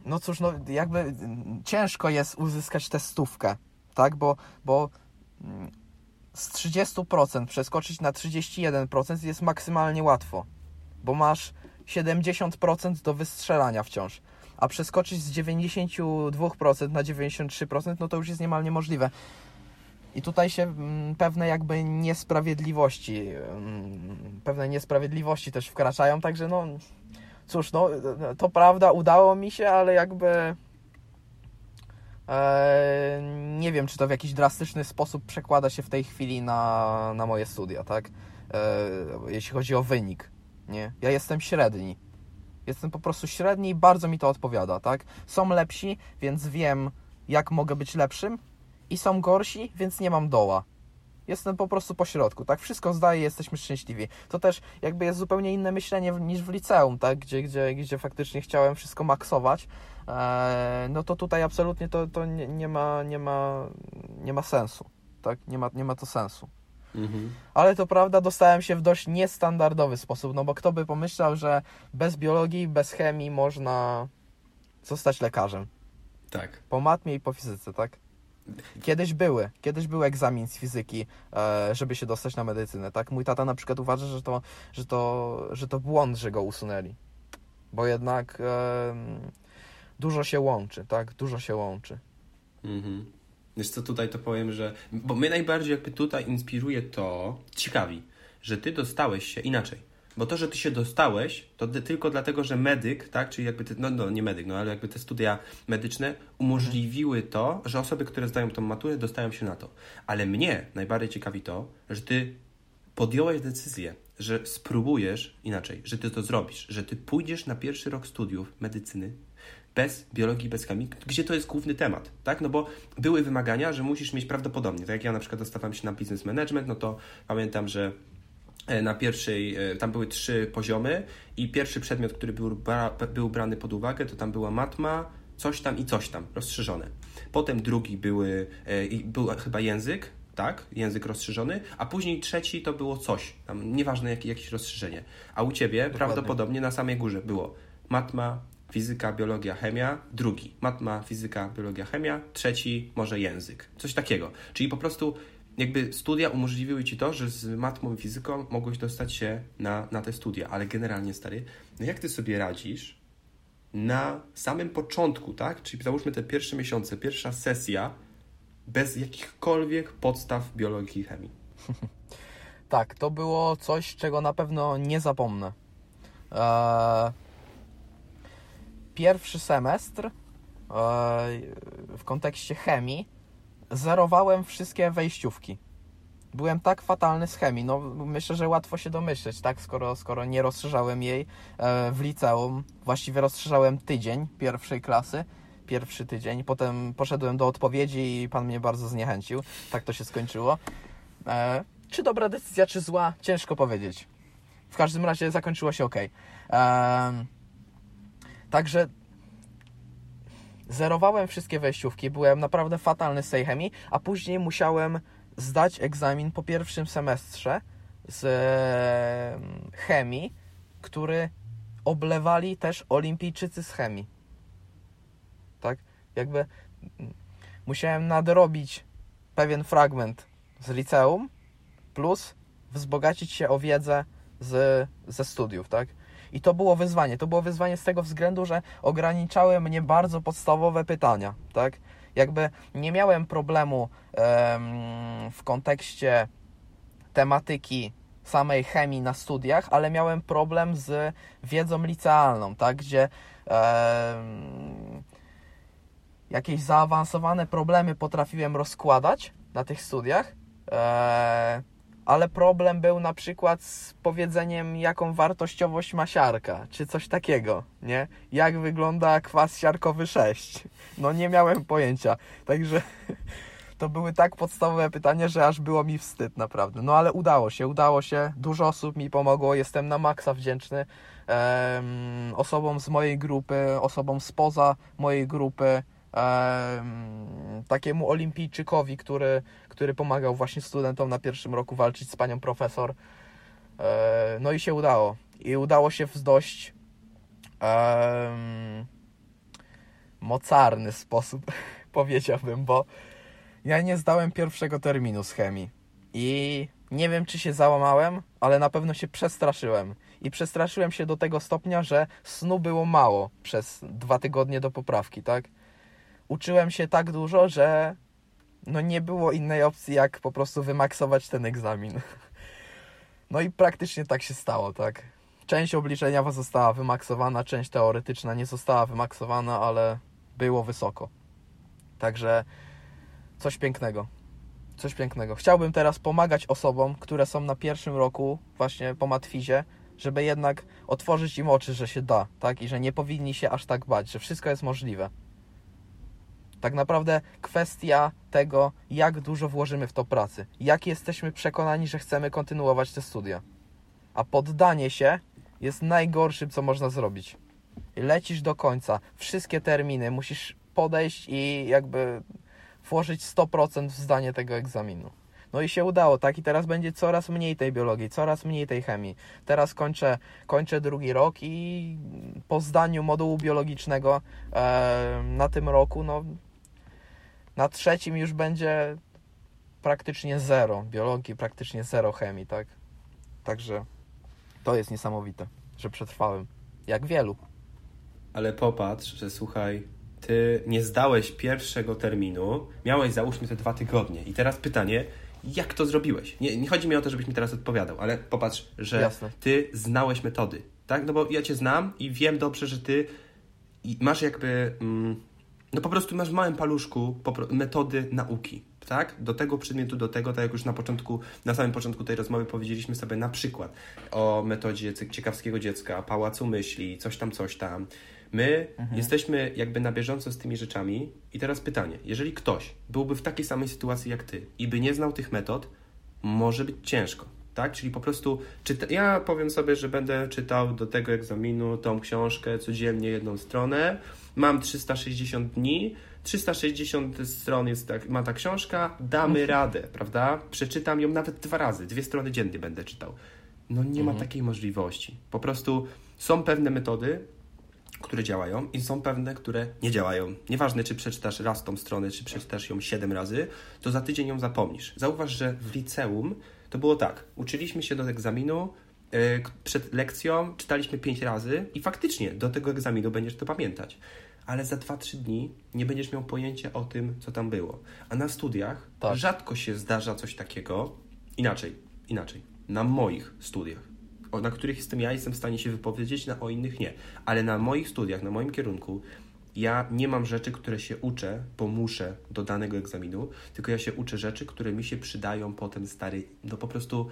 no cóż, no jakby ciężko jest uzyskać tę stówkę, tak? Bo, bo z 30% przeskoczyć na 31% jest maksymalnie łatwo, bo masz 70% do wystrzelania wciąż, a przeskoczyć z 92% na 93% no to już jest niemal niemożliwe. I tutaj się mm, pewne jakby niesprawiedliwości, mm, pewne niesprawiedliwości też wkraczają, także no cóż, no to prawda, udało mi się, ale jakby e, nie wiem, czy to w jakiś drastyczny sposób przekłada się w tej chwili na, na moje studia, tak? E, jeśli chodzi o wynik, nie? Ja jestem średni. Jestem po prostu średni i bardzo mi to odpowiada, tak? Są lepsi, więc wiem, jak mogę być lepszym i są gorsi, więc nie mam doła. Jestem po prostu po środku, tak? Wszystko zdaję, jesteśmy szczęśliwi. To też jakby jest zupełnie inne myślenie niż w liceum, tak? Gdzie, gdzie, gdzie faktycznie chciałem wszystko maksować. Eee, no to tutaj absolutnie to, to nie, nie, ma, nie, ma, nie ma sensu, tak? Nie ma, nie ma to sensu. Mhm. Ale to prawda, dostałem się w dość niestandardowy sposób, no bo kto by pomyślał, że bez biologii, bez chemii można zostać lekarzem. Tak. Po matmie i po fizyce, tak? Kiedyś były, kiedyś był egzamin z fizyki, e, żeby się dostać na medycynę, tak? Mój tata na przykład uważa, że to, że to, że to błąd, że go usunęli. Bo jednak dużo się łączy, tak? Dużo się łączy. Mhm. Wiesz co, tutaj to powiem, że... Bo mnie najbardziej jakby tutaj inspiruje to, ciekawi, że ty dostałeś się inaczej. Bo to, że ty się dostałeś, to ty- tylko dlatego, że medyk, tak, czyli jakby ty, no, no nie medyk, no ale jakby te studia medyczne umożliwiły to, że osoby, które zdają tą maturę, dostają się na to. Ale mnie najbardziej ciekawi to, że ty podjąłeś decyzję, że spróbujesz inaczej, że ty to zrobisz, że ty pójdziesz na pierwszy rok studiów medycyny bez biologii, bez chemii, gdzie to jest główny temat, tak? No bo były wymagania, że musisz mieć prawdopodobnie, tak jak ja na przykład dostawałem się na business management, no to pamiętam, że e, na pierwszej, e, tam były trzy poziomy i pierwszy przedmiot, który był, bra, był brany pod uwagę, to tam była matma, coś tam i coś tam, rozszerzone. Potem drugi były, e, był chyba język, tak, język rozszerzony, a później trzeci to było coś, tam nieważne jakie, jakieś rozszerzenie. A u Ciebie prawdopodobnie na samej górze było matma, fizyka, biologia, chemia, drugi matma, fizyka, biologia, chemia, trzeci może język, coś takiego. Czyli po prostu jakby studia umożliwiły Ci to, że z matmą i fizyką mogłeś dostać się na, na te studia, ale generalnie stary, no jak Ty sobie radzisz na samym początku, tak? Czyli załóżmy te pierwsze miesiące, pierwsza sesja, bez jakichkolwiek podstaw biologii i chemii. Tak, to było coś, czego na pewno nie zapomnę. Eee, pierwszy semestr eee, w kontekście chemii zerowałem wszystkie wejściówki. Byłem tak fatalny z chemii, no myślę, że łatwo się domyśleć, tak, skoro, skoro nie rozszerzałem jej e, w liceum. Właściwie rozszerzałem tydzień pierwszej klasy, pierwszy tydzień, potem poszedłem do odpowiedzi i pan mnie bardzo zniechęcił. Tak to się skończyło. E, czy dobra decyzja, czy zła, ciężko powiedzieć. W każdym razie zakończyło się ok. Także zerowałem wszystkie wejściówki, byłem naprawdę fatalny z chemii, a później musiałem zdać egzamin po pierwszym semestrze z chemii, który oblewali też olimpijczycy z chemii. Jakby musiałem nadrobić pewien fragment z liceum, plus wzbogacić się o wiedzę z, ze studiów, tak? I to było wyzwanie. To było wyzwanie z tego względu, że ograniczały mnie bardzo podstawowe pytania, tak? Jakby nie miałem problemu em, w kontekście tematyki samej chemii na studiach, ale miałem problem z wiedzą licealną, tak? Gdzie jakieś zaawansowane problemy potrafiłem rozkładać na tych studiach, e, ale problem był na przykład z powiedzeniem, jaką wartościowość ma siarka, czy coś takiego, nie? Jak wygląda kwas siarkowy 6? No nie miałem pojęcia, także to były tak podstawowe pytania, że aż było mi wstyd naprawdę. No ale udało się, udało się, dużo osób mi pomogło, jestem na maksa wdzięczny em, osobom z mojej grupy, osobom spoza mojej grupy, takiemu olimpijczykowi, który, który pomagał właśnie studentom na pierwszym roku walczyć z panią profesor. No i się udało. I udało się w dość mocarny sposób, powiedziałbym, bo ja nie zdałem pierwszego terminu z chemii. I nie wiem, czy się załamałem, ale na pewno się przestraszyłem. I przestraszyłem się do tego stopnia, że snu było mało przez dwa tygodnie do poprawki, tak? Uczyłem się tak dużo, że no nie było innej opcji, jak po prostu wymaksować ten egzamin. No i praktycznie tak się stało, tak. Część obliczeniowa została wymaksowana, część teoretyczna nie została wymaksowana, ale było wysoko. Także coś pięknego. Coś pięknego. Chciałbym teraz pomagać osobom, które są na pierwszym roku właśnie po matwizie, żeby jednak otworzyć im oczy, że się da, tak? I że nie powinni się aż tak bać, że wszystko jest możliwe. Tak naprawdę kwestia tego, jak dużo włożymy w to pracy, jak jesteśmy przekonani, że chcemy kontynuować te studia. A poddanie się jest najgorszym, co można zrobić. Lecisz do końca, wszystkie terminy, musisz podejść i jakby włożyć 100% w zdanie tego egzaminu. No i się udało, tak? I teraz będzie coraz mniej tej biologii, coraz mniej tej chemii. Teraz kończę, kończę drugi rok i po zdaniu modułu biologicznego e, na tym roku, no na trzecim już będzie praktycznie zero biologii, praktycznie zero chemii, tak? Także to jest niesamowite, że przetrwałem. Jak wielu. Ale popatrz, że słuchaj, ty nie zdałeś pierwszego terminu, miałeś załóżmy te dwa tygodnie. I teraz pytanie, jak to zrobiłeś? Nie, nie chodzi mi o to, żebyś mi teraz odpowiadał, ale popatrz, że Jasne. ty znałeś metody, tak? No bo ja cię znam i wiem dobrze, że ty masz jakby. Mm, no po prostu masz w małym paluszku metody nauki, tak? Do tego przedmiotu, do tego, tak jak już na początku, na samym początku tej rozmowy powiedzieliśmy sobie na przykład o metodzie ciekawskiego dziecka, pałacu myśli, coś tam, coś tam. My mhm. jesteśmy jakby na bieżąco z tymi rzeczami i teraz pytanie, jeżeli ktoś byłby w takiej samej sytuacji jak ty i by nie znał tych metod, może być ciężko, tak? Czyli po prostu czyta... ja powiem sobie, że będę czytał do tego egzaminu tą książkę codziennie jedną stronę, mam 360 dni, 360 stron jest tak, ma ta książka, damy mhm. radę, prawda? Przeczytam ją nawet dwa razy, dwie strony dziennie będę czytał. No nie ma mhm. takiej możliwości. Po prostu są pewne metody, które działają i są pewne, które nie działają. Nieważne, czy przeczytasz raz tą stronę, czy przeczytasz ją siedem razy, to za tydzień ją zapomnisz. Zauważ, że w liceum to było tak. Uczyliśmy się do egzaminu, yy, przed lekcją czytaliśmy pięć razy i faktycznie do tego egzaminu będziesz to pamiętać ale za 2-3 dni nie będziesz miał pojęcia o tym, co tam było. A na studiach tak. rzadko się zdarza coś takiego. Inaczej, inaczej. Na moich studiach, na których jestem ja, jestem w stanie się wypowiedzieć, na o innych nie. Ale na moich studiach, na moim kierunku, ja nie mam rzeczy, które się uczę, bo muszę do danego egzaminu, tylko ja się uczę rzeczy, które mi się przydają potem stary, no po prostu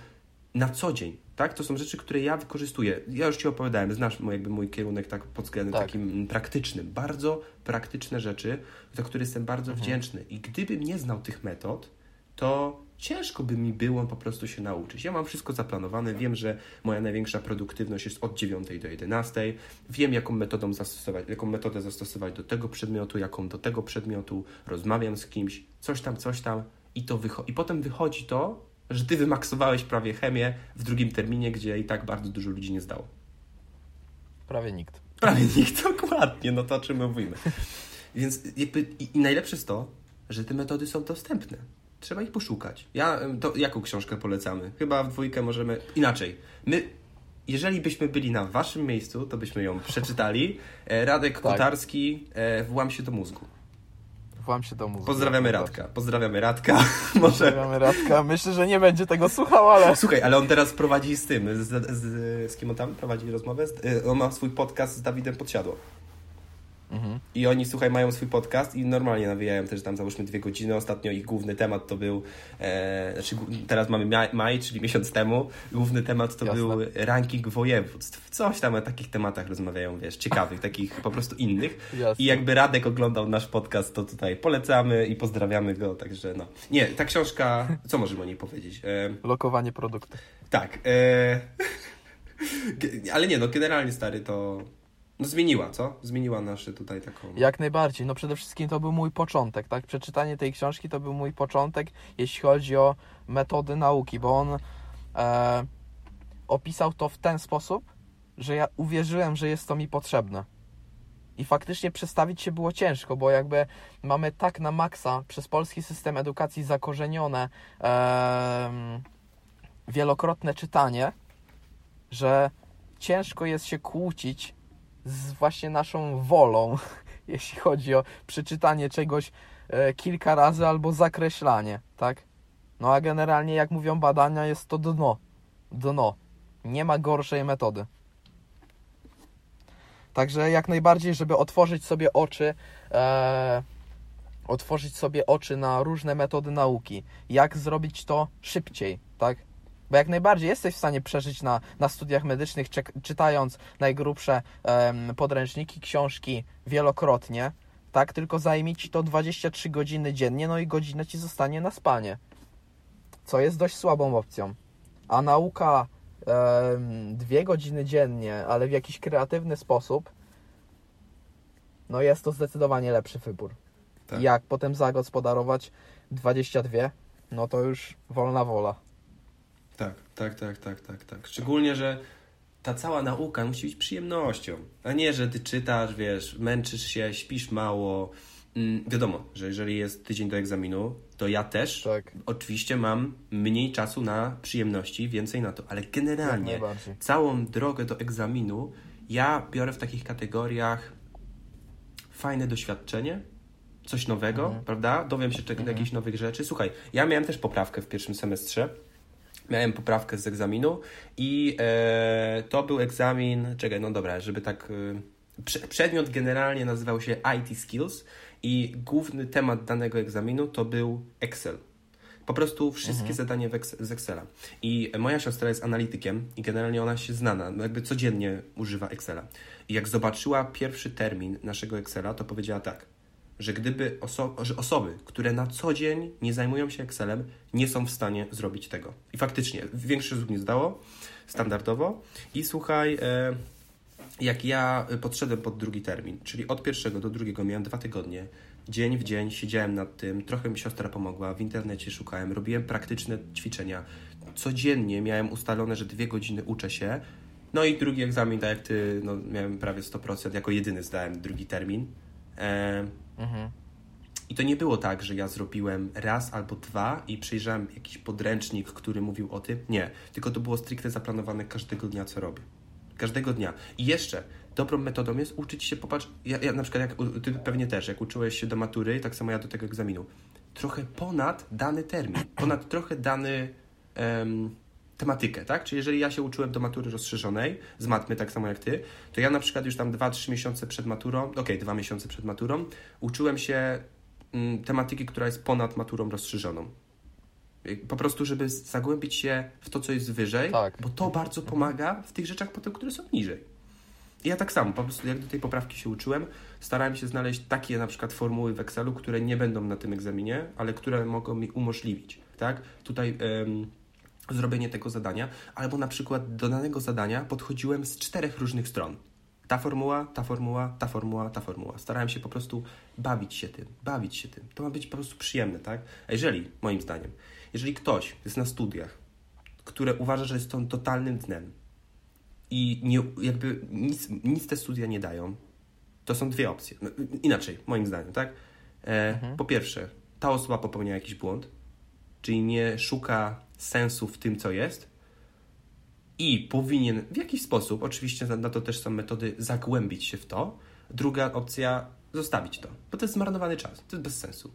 na co dzień, tak? To są rzeczy, które ja wykorzystuję. Ja już Ci opowiadałem, znasz mój, jakby mój kierunek tak pod względem tak. takim praktycznym. Bardzo praktyczne rzeczy, za które jestem bardzo mhm. wdzięczny. I gdybym nie znał tych metod, to ciężko by mi było po prostu się nauczyć. Ja mam wszystko zaplanowane, wiem, że moja największa produktywność jest od 9 do 11, wiem jaką metodą zastosować, jaką metodę zastosować do tego przedmiotu, jaką do tego przedmiotu, rozmawiam z kimś, coś tam, coś tam i to wychodzi. I potem wychodzi to, że ty wymaksowałeś prawie chemię w drugim terminie, gdzie i tak bardzo dużo ludzi nie zdało. Prawie nikt. Prawie nikt, dokładnie, no to o czym mówimy. Więc jakby i, i najlepsze jest to, że te metody są dostępne. Trzeba ich poszukać. Ja, to jaką książkę polecamy? Chyba w dwójkę możemy... Inaczej. My, jeżeli byśmy byli na waszym miejscu, to byśmy ją przeczytali. E, Radek Tak. Kotarski, e, Włam się do mózgu. Włam się do mózgu. Pozdrawiamy Radka. Pozdrawiamy Radka. Pozdrawiamy Radka. Myślę, że nie będzie tego słuchał, ale... Słuchaj, ale on teraz prowadzi z tym, z, z, z kim on tam prowadzi rozmowę? Y, on ma swój podcast z Dawidem Podsiadło. Mhm. I oni, słuchaj, mają swój podcast i normalnie nawijają też tam załóżmy dwie godziny. Ostatnio ich główny temat to był, e, znaczy teraz mamy maj, maj, czyli miesiąc temu. Główny temat to Jasne. był ranking województw. Coś tam o takich tematach rozmawiają, wiesz, ciekawych, takich po prostu innych. Jasne. I jakby Radek oglądał nasz podcast, to tutaj polecamy i pozdrawiamy go, także no. Nie, ta książka, co możemy o niej powiedzieć? E, Lokowanie produktu. tak. E... Ale nie, no generalnie stary to. No zmieniła, co? Zmieniła nasze tutaj taką. Jak najbardziej. No przede wszystkim to był mój początek, tak? Przeczytanie tej książki to był mój początek, jeśli chodzi o metody nauki, bo on e, opisał to w ten sposób, że ja uwierzyłem, że jest to mi potrzebne. I faktycznie przestawić się było ciężko, bo jakby mamy tak na maksa przez polski system edukacji zakorzenione em, wielokrotne czytanie, że ciężko jest się kłócić z właśnie naszą wolą, jeśli chodzi o przeczytanie czegoś e, kilka razy albo zakreślanie, tak? No a generalnie, jak mówią badania, jest to dno. Dno. Nie ma gorszej metody. Także jak najbardziej, żeby otworzyć sobie oczy, e, otworzyć sobie oczy na różne metody nauki. Jak zrobić to szybciej, tak? Bo jak najbardziej jesteś w stanie przeżyć na, na studiach medycznych, czek- czytając najgrubsze em, podręczniki, książki wielokrotnie, tak? Tylko zajmie ci to 23 godziny dziennie, no i godzina ci zostanie na spanie. Co jest dość słabą opcją. A nauka em, dwie godziny dziennie, ale w jakiś kreatywny sposób, no jest to zdecydowanie lepszy wybór. Tak. Jak potem zagospodarować 22, no to już wolna wola. Tak, tak, tak, tak, tak, tak. Szczególnie, że ta cała nauka musi być przyjemnością, a nie, że ty czytasz, wiesz, męczysz się, śpisz mało. Mm, wiadomo, że jeżeli jest tydzień do egzaminu, to ja też Tak. oczywiście mam mniej czasu na przyjemności, więcej na to, ale generalnie całą drogę do egzaminu ja biorę w takich kategoriach fajne doświadczenie, coś nowego, Mhm. prawda? Dowiem się czego, jakichś nowych rzeczy. Słuchaj, ja miałem też poprawkę w pierwszym semestrze. Miałem poprawkę z egzaminu i e, to był egzamin, czekaj, no dobra, żeby tak... E, prze- przedmiot generalnie nazywał się IT Skills i główny temat danego egzaminu to był Excel. Po prostu wszystkie zadania w Ex- z Excela. I moja siostra jest analitykiem i generalnie ona się znana, no jakby codziennie używa Excela. I jak zobaczyła pierwszy termin naszego Excela, to powiedziała tak, że gdyby oso- że osoby, które na co dzień nie zajmują się Excelem, nie są w stanie zrobić tego. I faktycznie, większość nich nie zdało, standardowo. I słuchaj, e, jak ja podszedłem pod drugi termin, czyli od pierwszego do drugiego miałem dwa tygodnie, dzień w dzień siedziałem nad tym, trochę mi siostra pomogła, w internecie szukałem, robiłem praktyczne ćwiczenia. Codziennie miałem ustalone, że dwie godziny uczę się. No i drugi egzamin, tak jak ty, no, miałem prawie 100%, jako jedyny zdałem drugi termin. E, Mhm. i to nie było tak, że ja zrobiłem raz albo dwa i przejrzałem jakiś podręcznik, który mówił o tym. Nie, tylko to było stricte zaplanowane każdego dnia, co robię. Każdego dnia. I jeszcze dobrą metodą jest uczyć się, popatrz, ja, ja na przykład, jak, ty pewnie też, jak uczyłeś się do matury, tak samo ja do tego egzaminu, trochę ponad dany termin, ponad trochę dany em, tematykę, tak? Czyli jeżeli ja się uczyłem do matury rozszerzonej, z matmy tak samo jak ty, to ja na przykład już tam 2-3 miesiące przed maturą, okej, dwa miesiące przed maturą, uczyłem się mm, tematyki, która jest ponad maturą rozszerzoną. Po prostu, żeby zagłębić się w to, co jest wyżej, Tak. bo to bardzo pomaga w tych rzeczach potem, które są niżej. I ja tak samo, po prostu jak do tej poprawki się uczyłem, starałem się znaleźć takie na przykład formuły w Excelu, które nie będą na tym egzaminie, ale które mogą mi umożliwić, tak? Tutaj em, zrobienie tego zadania, albo na przykład do danego zadania podchodziłem z czterech różnych stron. Ta formuła, ta formuła, ta formuła, ta formuła. Starałem się po prostu bawić się tym, bawić się tym. To ma być po prostu przyjemne, tak? A jeżeli, moim zdaniem, jeżeli ktoś jest na studiach, które uważa, że jest on totalnym dnem i nie, jakby nic, nic te studia nie dają, To są dwie opcje. No, inaczej, moim zdaniem, tak? E, Mhm. Po pierwsze, ta osoba popełnia jakiś błąd, czyli nie szuka sensu w tym, co jest i powinien w jakiś sposób, oczywiście na, to też są metody, zagłębić się w to. Druga opcja, zostawić to, bo to jest zmarnowany czas, to jest bez sensu.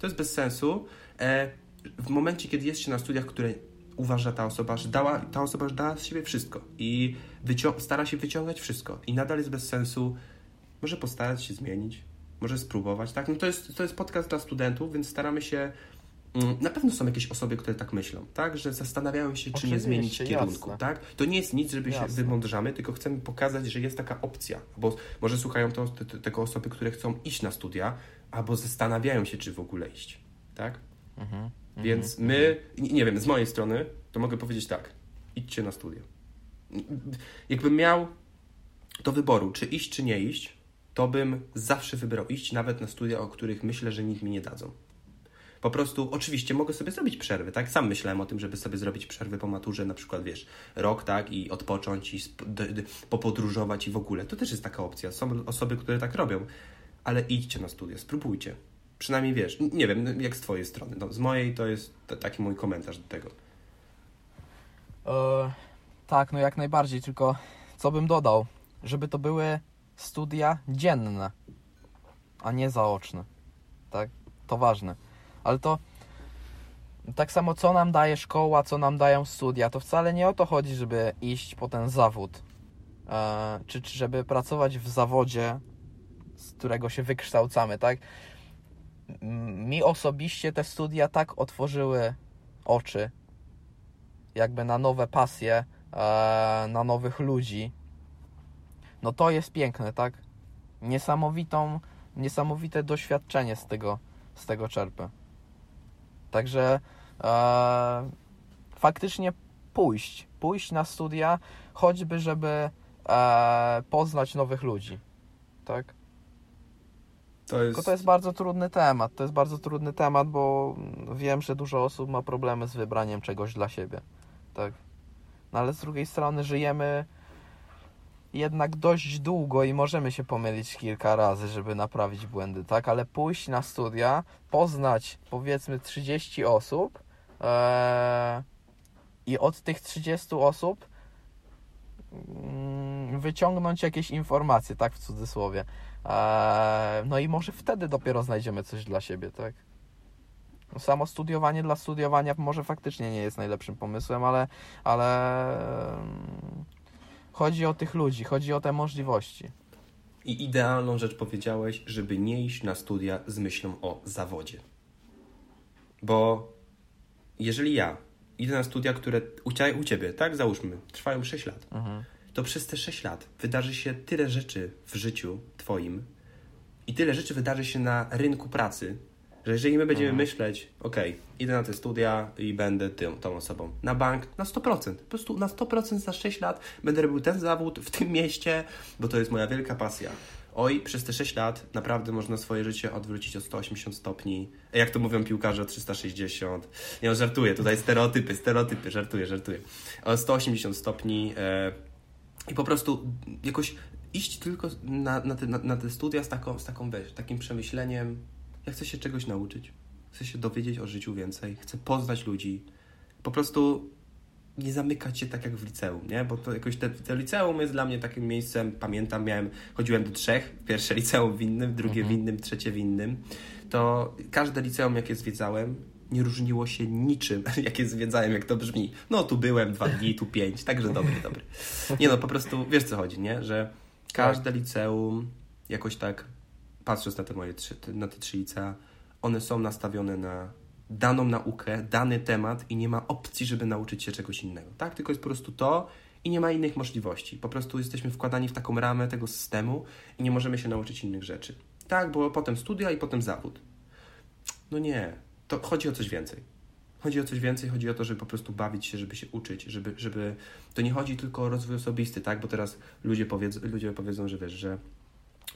To jest bez sensu. E, w momencie, kiedy jest się na studiach, które uważa ta osoba, że dała, ta osoba że dała z siebie wszystko i stara się wyciągać wszystko i nadal jest bez sensu, może postarać się zmienić, może spróbować, tak? No to jest, to jest podcast dla studentów, więc staramy się na pewno są jakieś osoby, które tak myślą, tak? Że zastanawiają się, czy nie zmienić kierunku, jasne. tak? To nie jest nic, żeby się Jasne. wymądrzamy, tylko chcemy pokazać, że jest taka opcja, bo może słuchają to, te, te, tego osoby, które chcą iść na studia, albo zastanawiają się, czy w ogóle iść, tak? Mhm. Więc my, nie, nie wiem, z mojej strony, to mogę powiedzieć tak, idźcie na studia. Jakbym miał do wyboru, czy iść, czy nie iść, to bym zawsze wybrał iść nawet na studia, o których myślę, że nikt mi nie dadzą. Po prostu, oczywiście mogę sobie zrobić przerwy, tak? Sam myślałem o tym, żeby sobie zrobić przerwy po maturze, na przykład, wiesz, rok, tak? I odpocząć, i popodróżować i w ogóle. To też jest taka opcja. Są osoby, które tak robią. Ale idźcie na studia, spróbujcie. Przynajmniej wiesz, nie wiem, jak z twojej strony. No, z mojej to jest taki mój komentarz do tego. E, tak, no jak najbardziej, tylko co bym dodał? Żeby to były studia dzienne, a nie zaoczne. Tak? To ważne. Ale to tak samo co nam daje szkoła, co nam dają studia, to wcale nie o to chodzi, żeby iść po ten zawód. E, czy, czy żeby pracować w zawodzie, z którego się wykształcamy, tak? Mi osobiście te studia tak otworzyły oczy, jakby na nowe pasje, e, na nowych ludzi. No to jest piękne, tak? Niesamowitą, niesamowite doświadczenie z tego, z tego czerpę. Także e, faktycznie pójść, pójść na studia, choćby żeby e, poznać nowych ludzi, tak? To jest, Tylko to jest bardzo trudny temat. To jest bardzo trudny temat, bo wiem, że dużo osób ma problemy z wybraniem czegoś dla siebie. Tak. No ale z drugiej strony żyjemy jednak dość długo i możemy się pomylić kilka razy, żeby naprawić błędy, tak? Ale pójść na studia, poznać powiedzmy 30 osób eee, i od tych 30 osób mm, wyciągnąć jakieś informacje, tak w cudzysłowie. Eee, no i może wtedy dopiero znajdziemy coś dla siebie, tak? No Samo studiowanie dla studiowania może faktycznie nie jest najlepszym pomysłem, ale, ale em, chodzi o tych ludzi, chodzi o te możliwości. I idealną rzecz powiedziałeś, żeby nie iść na studia z myślą o zawodzie. Bo jeżeli ja idę na studia, które u, ciebie, tak, załóżmy, trwają 6 lat, Mhm. to przez te 6 lat wydarzy się tyle rzeczy w życiu twoim i tyle rzeczy wydarzy się na rynku pracy, że jeżeli my będziemy myśleć, okej, idę na te studia i będę tym, tą osobą, na bank na 100%, po prostu na 100% za 6 lat będę robił ten zawód w tym mieście, bo to jest moja wielka pasja. Oj, przez te 6 lat naprawdę można swoje życie odwrócić o 180 stopni. Jak to mówią piłkarze o 360. Nie, no, żartuję, tutaj stereotypy, stereotypy, żartuję, żartuję. O 180 stopni e, i po prostu jakoś iść tylko na, na, te, na, na te studia z taką, z taką wiesz, takim przemyśleniem. Ja chcę się czegoś nauczyć. Chcę się dowiedzieć o życiu więcej. Chcę poznać ludzi. Po prostu nie zamykać się tak jak w liceum, nie? Bo to jakoś te, te liceum jest dla mnie takim miejscem, pamiętam, miałem, chodziłem do trzech, pierwsze liceum w innym, drugie w innym, trzecie w innym, to każde liceum, jakie zwiedzałem, nie różniło się niczym, jakie zwiedzałem, jak to brzmi. No, tu byłem dwa dni, tu pięć, także dobry, dobry. Nie no, po prostu, wiesz co chodzi, nie? Że każde liceum jakoś tak, patrząc na te moje trzy, na te trzy one są nastawione na daną naukę, dany temat i nie ma opcji, żeby nauczyć się czegoś innego, tak? Tylko jest po prostu to i nie ma innych możliwości. Po prostu jesteśmy wkładani w taką ramę tego systemu i nie możemy się nauczyć innych rzeczy. Tak, bo potem studia i potem zawód. No nie, to chodzi o coś więcej. Chodzi o coś więcej, chodzi o to, żeby po prostu bawić się, żeby się uczyć, żeby, żeby... To nie chodzi tylko o rozwój osobisty, tak? Bo teraz ludzie, powiedzą, ludzie powiedzą, że wiesz, że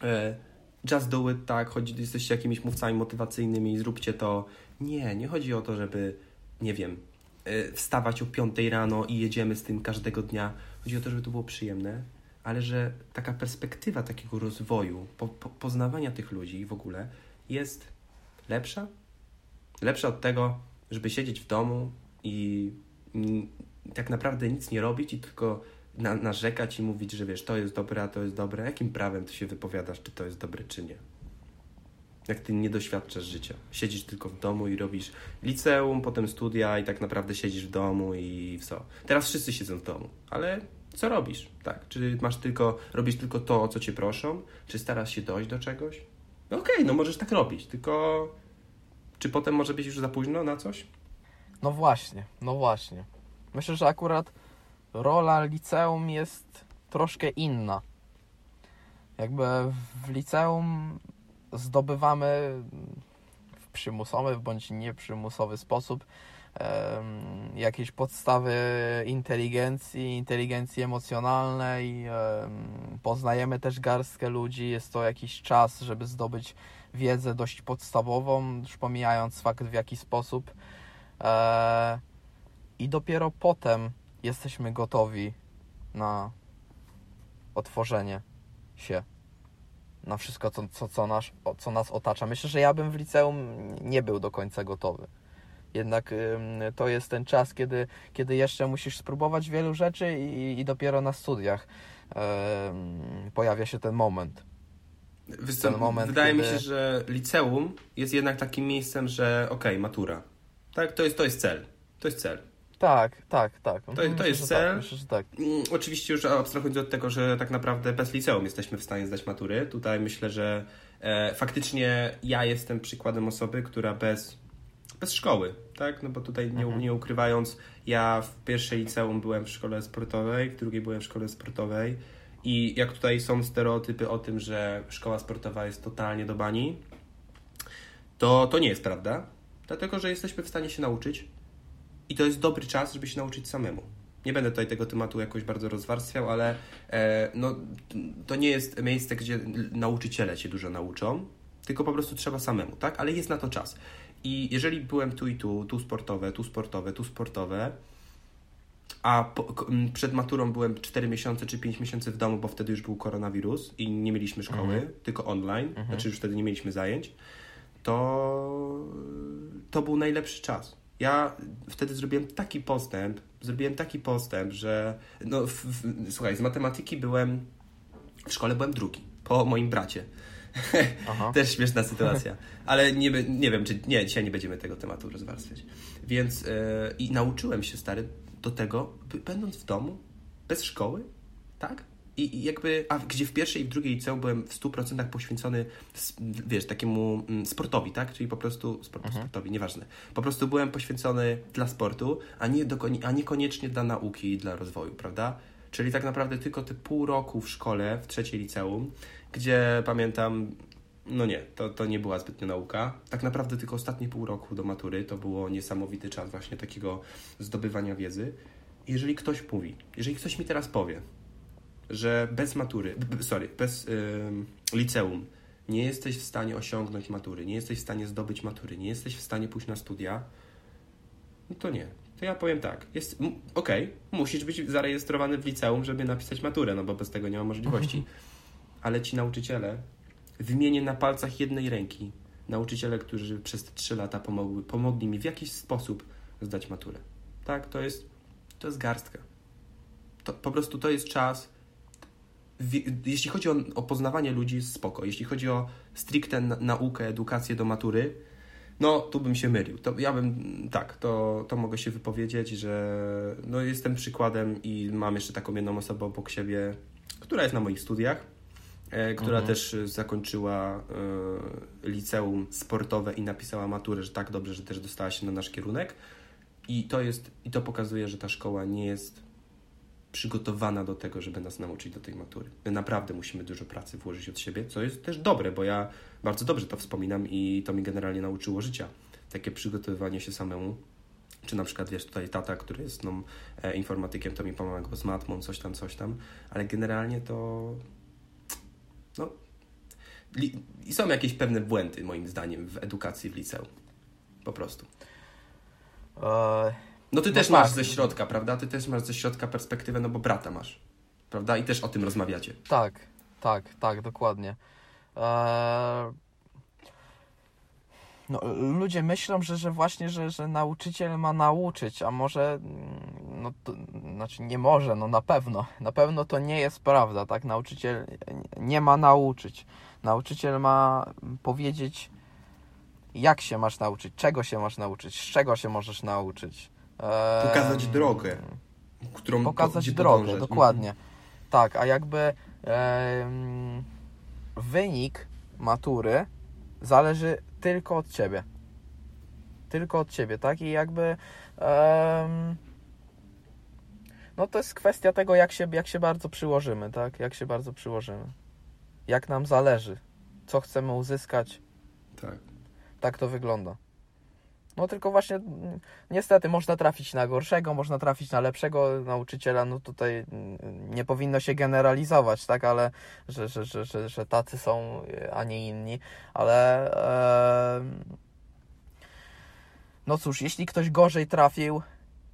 e, just do it, tak? Chodzi, jesteście jakimiś mówcami motywacyjnymi, zróbcie to. Nie, nie chodzi o to, żeby, nie wiem, e, wstawać o 5 rano i jedziemy z tym każdego dnia. Chodzi o to, żeby to było przyjemne, ale że taka perspektywa takiego rozwoju, po, po, poznawania tych ludzi w ogóle jest lepsza. Lepsza od tego, żeby siedzieć w domu i tak naprawdę nic nie robić i tylko na, narzekać i mówić, że wiesz, to jest dobre, a to jest dobre. Jakim prawem ty się wypowiadasz, czy to jest dobre, czy nie? Jak ty nie doświadczasz życia. Siedzisz tylko w domu i robisz liceum, potem studia i tak naprawdę siedzisz w domu i co. Teraz wszyscy siedzą w domu, ale co robisz? Tak, czy masz tylko, robisz tylko to, o co cię proszą? Czy starasz się dojść do czegoś? No okej, okay, no możesz tak robić, tylko czy potem może być już za późno na coś? No właśnie, no właśnie. Myślę, że akurat rola liceum jest troszkę inna. Jakby w liceum zdobywamy w przymusowy bądź nieprzymusowy sposób jakieś podstawy inteligencji, inteligencji emocjonalnej. Poznajemy też garstkę ludzi. Jest to jakiś czas, żeby zdobyć wiedzę dość podstawową, już pomijając fakt w jaki sposób. E, I dopiero potem jesteśmy gotowi na otworzenie się na wszystko, co, co, co, nas, co nas otacza. Myślę, że ja bym w liceum nie był do końca gotowy. Jednak to jest ten czas, kiedy, kiedy jeszcze musisz spróbować wielu rzeczy i, i dopiero na studiach pojawia się ten moment. ten moment wydaje kiedy... mi się, że liceum jest jednak takim miejscem, że okej, okay, matura. Tak, to jest, to jest cel. To jest cel. Tak, tak, tak. To, to Myślę, jest cel. Tak. Myślę, że tak. Mm, oczywiście już abstrahując od tego, że tak naprawdę bez liceum jesteśmy w stanie zdać matury. Tutaj myślę, że e, faktycznie ja jestem przykładem osoby, która bez, bez szkoły, tak? No bo tutaj nie, mhm. nie ukrywając, ja w pierwszej liceum byłem w szkole sportowej, w drugiej byłem w szkole sportowej i jak tutaj są stereotypy o tym, że szkoła sportowa jest totalnie do bani, to to nie jest prawda, dlatego że jesteśmy w stanie się nauczyć i to jest dobry czas, żeby się nauczyć samemu. Nie będę tutaj tego tematu jakoś bardzo rozwarstwiał, ale e, no, to nie jest miejsce, gdzie nauczyciele cię dużo nauczą, tylko po prostu trzeba samemu, tak? Ale jest na to czas. I jeżeli byłem tu i tu, tu sportowe, tu sportowe, tu sportowe, a po, przed maturą byłem 4 miesiące czy 5 miesięcy w domu, bo wtedy już był koronawirus i nie mieliśmy szkoły, mhm. tylko online, mhm. znaczy już wtedy nie mieliśmy zajęć, to to był najlepszy czas ja wtedy zrobiłem taki postęp, zrobiłem taki postęp, że no, w, w, słuchaj, z matematyki byłem, w szkole byłem drugi, po moim bracie. Też śmieszna sytuacja. Ale nie, nie wiem, czy nie, dzisiaj nie będziemy tego tematu rozwarstwiać. Więc yy, i nauczyłem się, stary, do tego, będąc w domu, bez szkoły, tak? I, jakby, a gdzie w pierwszej i w drugiej liceum byłem w 100% poświęcony, wiesz, takiemu mm, sportowi, tak? Czyli po prostu, sport, mhm. sportowi, nieważne. Po prostu byłem poświęcony dla sportu, a, nie do, a niekoniecznie dla nauki i dla rozwoju, prawda? Czyli tak naprawdę tylko te pół roku w szkole, w trzeciej liceum, gdzie pamiętam, no nie, to, to nie była zbytnio nauka. Tak naprawdę tylko ostatnie pół roku do matury to było niesamowity czas właśnie takiego zdobywania wiedzy. Jeżeli ktoś mówi, jeżeli ktoś mi teraz powie, że bez matury, sorry, bez liceum nie jesteś w stanie osiągnąć matury, nie jesteś w stanie zdobyć matury, nie jesteś w stanie pójść na studia, no to nie. To ja powiem tak, jest okej, okay, musisz być zarejestrowany w liceum, żeby napisać maturę, no bo bez tego nie ma możliwości. Ale ci nauczyciele, wymienię na palcach jednej ręki, nauczyciele, którzy przez te trzy lata pomogły, pomogli mi w jakiś sposób zdać maturę. Tak, to jest, to jest garstka. To, po prostu to jest czas, jeśli chodzi o, o, poznawanie ludzi, spoko. Jeśli chodzi o stricte naukę, edukację do matury, no tu bym się mylił. To ja bym, tak, to, to mogę się wypowiedzieć, że no, jestem przykładem i mam jeszcze taką jedną osobę obok siebie, która jest na moich studiach, e, która mhm. też zakończyła e, liceum sportowe i napisała maturę, że tak dobrze, że też dostała się na nasz kierunek. I to jest, i to pokazuje, że ta szkoła nie jest przygotowana do tego, żeby nas nauczyć do tej matury. My naprawdę musimy dużo pracy włożyć od siebie, co jest też dobre, bo ja bardzo dobrze to wspominam i to mi generalnie nauczyło życia. Takie przygotowywanie się samemu. Czy na przykład, wiesz, tutaj tata, który jest no, e, informatykiem, to mi pomagał z matmą, coś tam, coś tam, ale generalnie to no, i są jakieś pewne błędy, moim zdaniem, w edukacji w liceum. Po prostu. Uh no ty no też tak. masz ze środka, prawda? Ty też masz ze środka perspektywę, no bo brata masz. prawda? I też o tym rozmawiacie. Tak, tak, tak, dokładnie. Eee... No, ludzie myślą, że, że właśnie, że, że nauczyciel ma nauczyć, a może, mm, no to, znaczy nie może, no na pewno, na pewno to nie jest prawda, tak? Nauczyciel nie ma nauczyć. Nauczyciel ma powiedzieć, jak się masz nauczyć, czego się masz nauczyć, z czego się możesz nauczyć. Pokazać drogę, którą Pokazać drogę, podążać. dokładnie. Mhm. Tak, a jakby wynik matury zależy tylko od ciebie. Tylko od ciebie, tak? I jakby no to jest kwestia tego, jak się, jak się bardzo przyłożymy, tak? Jak się bardzo przyłożymy. Jak nam zależy, co chcemy uzyskać. Tak. Tak to wygląda. No tylko właśnie mm, niestety można trafić na gorszego, można trafić na lepszego nauczyciela. No tutaj mm, nie powinno się generalizować, tak, ale że, że, że, że, że tacy są, a nie inni. Ale e... no cóż, jeśli ktoś gorzej trafił,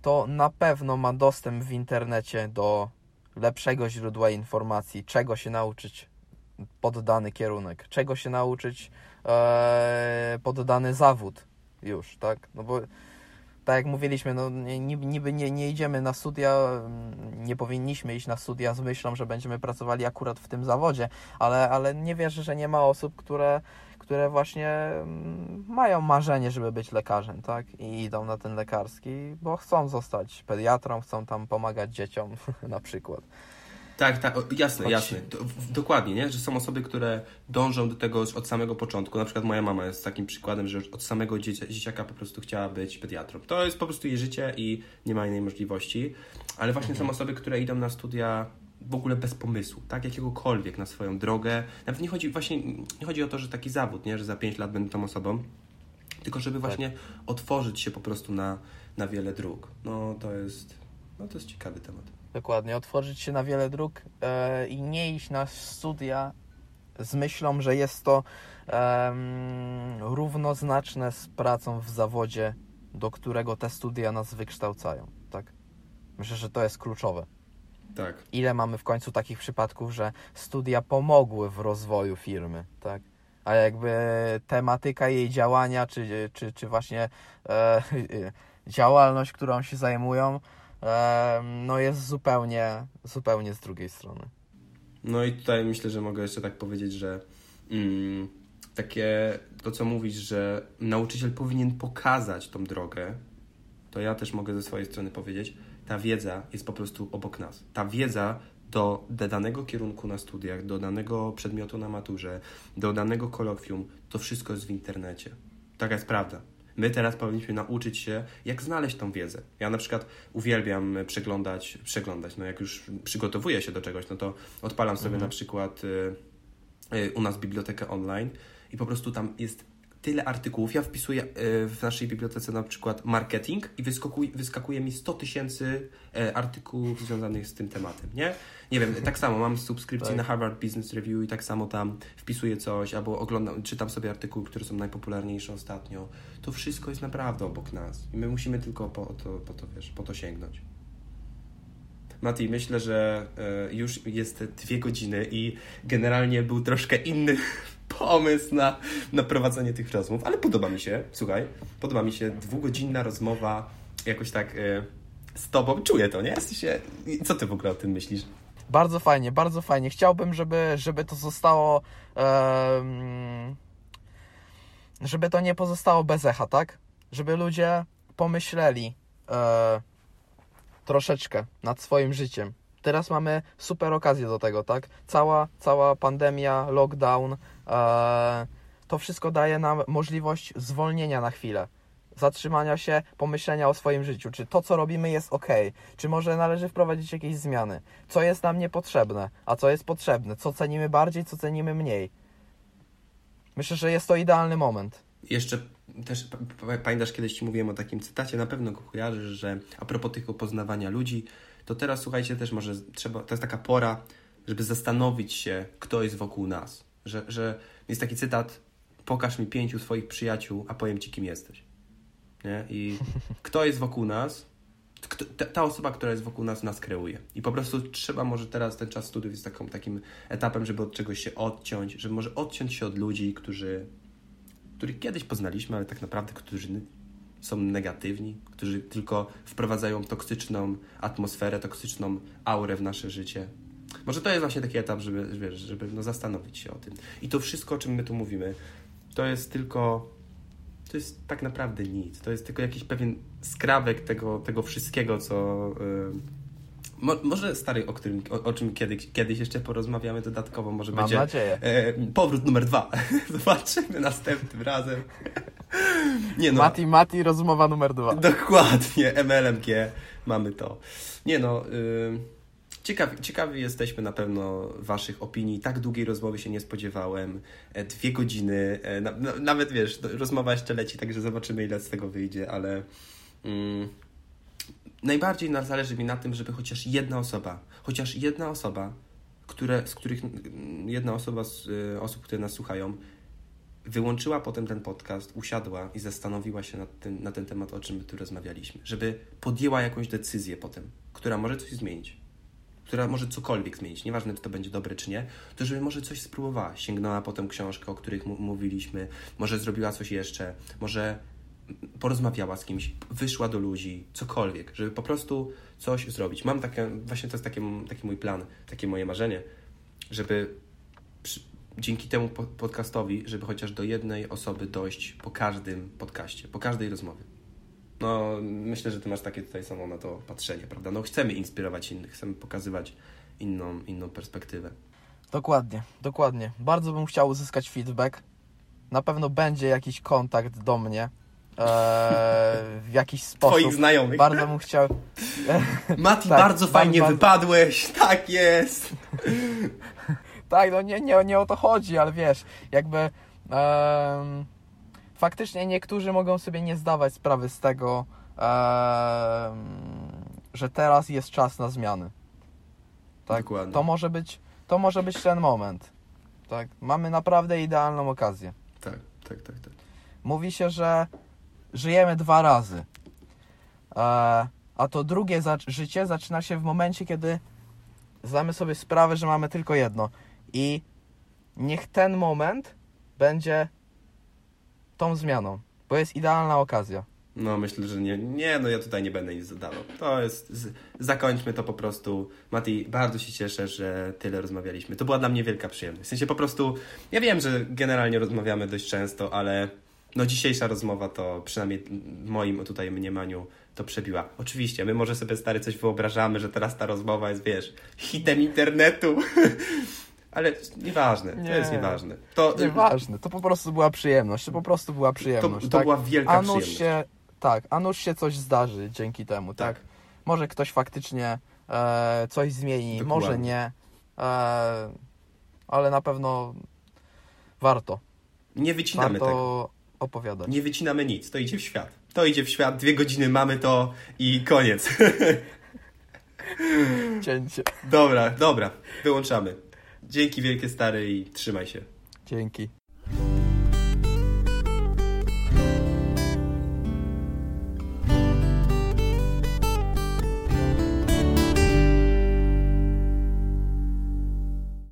to na pewno ma dostęp w internecie do lepszego źródła informacji, czego się nauczyć pod dany kierunek, czego się nauczyć e... pod dany zawód już, tak? No bo tak jak mówiliśmy, no niby nie, nie idziemy na studia, mm, nie powinniśmy iść na studia z myślą, że będziemy pracowali akurat w tym zawodzie, ale, ale nie wierzę, że nie ma osób, które, które właśnie mm, mają marzenie, żeby być lekarzem, tak? I idą na ten lekarski, bo chcą zostać pediatrą, chcą tam pomagać dzieciom na przykład. Tak, tak, jasne, jasne. dokładnie, nie? Że są osoby, które dążą do tego od samego początku. Na przykład moja mama jest takim przykładem, że od samego dzieciaka po prostu chciała być pediatrą. To jest po prostu jej życie i nie ma innej możliwości. Ale właśnie mhm. są osoby, które idą na studia w ogóle bez pomysłu, tak? Jakiegokolwiek na swoją drogę. Nawet nie chodzi właśnie, nie chodzi o to, że taki zawód, nie? Że za 5 lat będę tą osobą, tylko żeby tak. właśnie otworzyć się po prostu na, na wiele dróg. No to jest, no to jest ciekawy temat. Dokładnie, otworzyć się na wiele dróg e, i nie iść na studia z myślą, że jest to równoznaczne z pracą w zawodzie, do którego te studia nas wykształcają. Tak? Myślę, że to jest kluczowe. Tak. Ile mamy w końcu takich przypadków, że studia pomogły w rozwoju firmy, tak? A jakby tematyka jej działania, czy, czy, czy właśnie e, działalność, którą się zajmują, no jest zupełnie, zupełnie z drugiej strony. No i tutaj myślę, że mogę jeszcze tak powiedzieć, że mm, takie to, co mówisz, że nauczyciel powinien pokazać tą drogę, to ja też mogę ze swojej strony powiedzieć, ta wiedza jest po prostu obok nas. Ta wiedza do, do danego kierunku na studiach, do danego przedmiotu na maturze, do danego kolokwium, to wszystko jest w internecie. Taka jest prawda. My teraz powinniśmy nauczyć się, jak znaleźć tą wiedzę. Ja na przykład uwielbiam przeglądać, przeglądać, no jak już przygotowuję się do czegoś, no to odpalam sobie mhm. na przykład y, y, u nas bibliotekę online i po prostu tam jest tyle artykułów. Ja wpisuję e, w naszej bibliotece na przykład marketing i wyskakuje, wyskakuje mi 100 tysięcy e, artykułów związanych z tym tematem, nie? Nie wiem, tak samo mam subskrypcję tak. na Harvard Business Review i tak samo tam wpisuję coś albo oglądam, czytam sobie artykuły, które są najpopularniejsze ostatnio. To wszystko jest naprawdę obok nas i my musimy tylko po to, po to, wiesz, po to sięgnąć. Mati, myślę, że e, już jest dwie godziny i generalnie był troszkę inny pomysł na, na prowadzenie tych rozmów, ale podoba mi się, słuchaj, podoba mi się dwugodzinna rozmowa jakoś tak y, z tobą, czuję to, nie? Się, co ty w ogóle o tym myślisz? Bardzo fajnie, bardzo fajnie. Chciałbym, żeby, żeby to zostało żeby to nie pozostało bez echa, tak? Żeby ludzie pomyśleli e, troszeczkę nad swoim życiem, teraz mamy super okazję do tego, tak? Cała, cała pandemia, lockdown, to wszystko daje nam możliwość zwolnienia na chwilę. Zatrzymania się, pomyślenia o swoim życiu. Czy to, co robimy, jest ok? Czy może należy wprowadzić jakieś zmiany? Co jest nam niepotrzebne, a co jest potrzebne? Co cenimy bardziej, co cenimy mniej? Myślę, że jest to idealny moment. Jeszcze też pamiętasz, kiedyś Ci mówiłem o takim cytacie, na pewno go kojarzysz, że a propos tych poznawania ludzi, to teraz słuchajcie, też może trzeba, to jest taka pora, żeby zastanowić się, kto jest wokół nas. Że, że jest taki cytat, pokaż mi pięciu swoich przyjaciół, a powiem ci, kim jesteś. Nie? I kto jest wokół nas, kto- ta, osoba, która jest wokół nas, nas kreuje. I po prostu trzeba może teraz, ten czas studiów jest taką, takim etapem, żeby od czegoś się odciąć, żeby może odciąć się od ludzi, którzy, których kiedyś poznaliśmy, ale tak naprawdę, którzy są negatywni, którzy tylko wprowadzają toksyczną atmosferę, toksyczną aurę w nasze życie. Może to jest właśnie taki etap, żeby, wiesz, żeby no, zastanowić się o tym. I to wszystko, o czym my tu mówimy, to jest tylko to jest tak naprawdę nic. To jest tylko jakiś pewien skrawek tego, tego wszystkiego, co. y, mo, może stary, o, którym, o, o czym kiedyś, kiedyś jeszcze porozmawiamy dodatkowo, może Mam będzie nadzieję. e, powrót numer dwa. Zobaczymy następnym razem. Nie no. Mati, Mati, rozmowa numer dwa. Dokładnie, MLMG, mamy to. Nie no, y, ciekawi, ciekawi jesteśmy na pewno Waszych opinii. Tak długiej rozmowy się nie spodziewałem. E, Dwie godziny, e, na, no, nawet wiesz, rozmowa jeszcze leci, także zobaczymy ile z tego wyjdzie, ale mm, najbardziej na- zależy mi na tym, żeby chociaż jedna osoba, chociaż jedna osoba, które, z których mm, jedna osoba z y, osób, które nas słuchają, wyłączyła potem ten podcast, usiadła i zastanowiła się nad tym, na ten temat, o czym my tu rozmawialiśmy. Żeby podjęła jakąś decyzję potem, która może coś zmienić. Która może cokolwiek zmienić. Nieważne, czy to będzie dobre, czy nie. To żeby może coś spróbowała. Sięgnęła potem książkę, o których mówiliśmy. Może zrobiła coś jeszcze. Może porozmawiała z kimś. Wyszła do ludzi. Cokolwiek. Żeby po prostu coś zrobić. Mam takie, właśnie to jest taki, taki mój plan, takie moje marzenie, żeby przy, dzięki temu po- podcastowi, żeby chociaż do jednej osoby dojść po każdym podcaście, po każdej rozmowie. No, myślę, że ty masz takie tutaj samo na to patrzenie, prawda? No, chcemy inspirować innych, chcemy pokazywać inną, inną perspektywę. Dokładnie, dokładnie. Bardzo bym chciał uzyskać feedback. Na pewno będzie jakiś kontakt do mnie. e, w jakiś sposób. Twoich znajomych. Bardzo bym chciał. Mati, Tak, bardzo ba- fajnie ba- wypadłeś, tak jest. Tak, no nie, nie, nie o to chodzi, ale wiesz, jakby faktycznie niektórzy mogą sobie nie zdawać sprawy z tego, że teraz jest czas na zmiany. Tak? Dokładnie. To może być, to może być ten moment. Tak? Mamy naprawdę idealną okazję. Tak, tak, tak, tak. Mówi się, że żyjemy dwa razy. E, a to drugie za- życie zaczyna się w momencie, kiedy zdamy sobie sprawę, że mamy tylko jedno. I niech ten moment będzie tą zmianą, bo jest idealna okazja. No, myślę, że nie, nie, no ja tutaj nie będę nic zadawał. To jest, z, zakończmy to po prostu. Mati, bardzo się cieszę, że tyle rozmawialiśmy. To była dla mnie wielka przyjemność. W sensie po prostu, ja wiem, że generalnie rozmawiamy dość często, ale no dzisiejsza rozmowa to przynajmniej w moim tutaj mniemaniu to przebiła. Oczywiście, my może sobie stary coś wyobrażamy, że teraz ta rozmowa jest, wiesz, hitem internetu. Ale nieważne, to Nie. jest nieważne. To, Nieważne, to po prostu była przyjemność, to po prostu była to, przyjemność. to tak? była wielka a nuż przyjemność. się, tak, a nuż się coś zdarzy dzięki temu, tak? Tak. Może ktoś faktycznie e, coś zmieni, Dokładnie. może nie, e, ale na pewno warto, Nie wycinamy warto tego. opowiadać. Nie wycinamy nic, to idzie w świat. To idzie w świat, dwie godziny mamy to i koniec. Cięcie. dobra, dobra, wyłączamy. Dzięki wielkie stary i trzymaj się. Dzięki.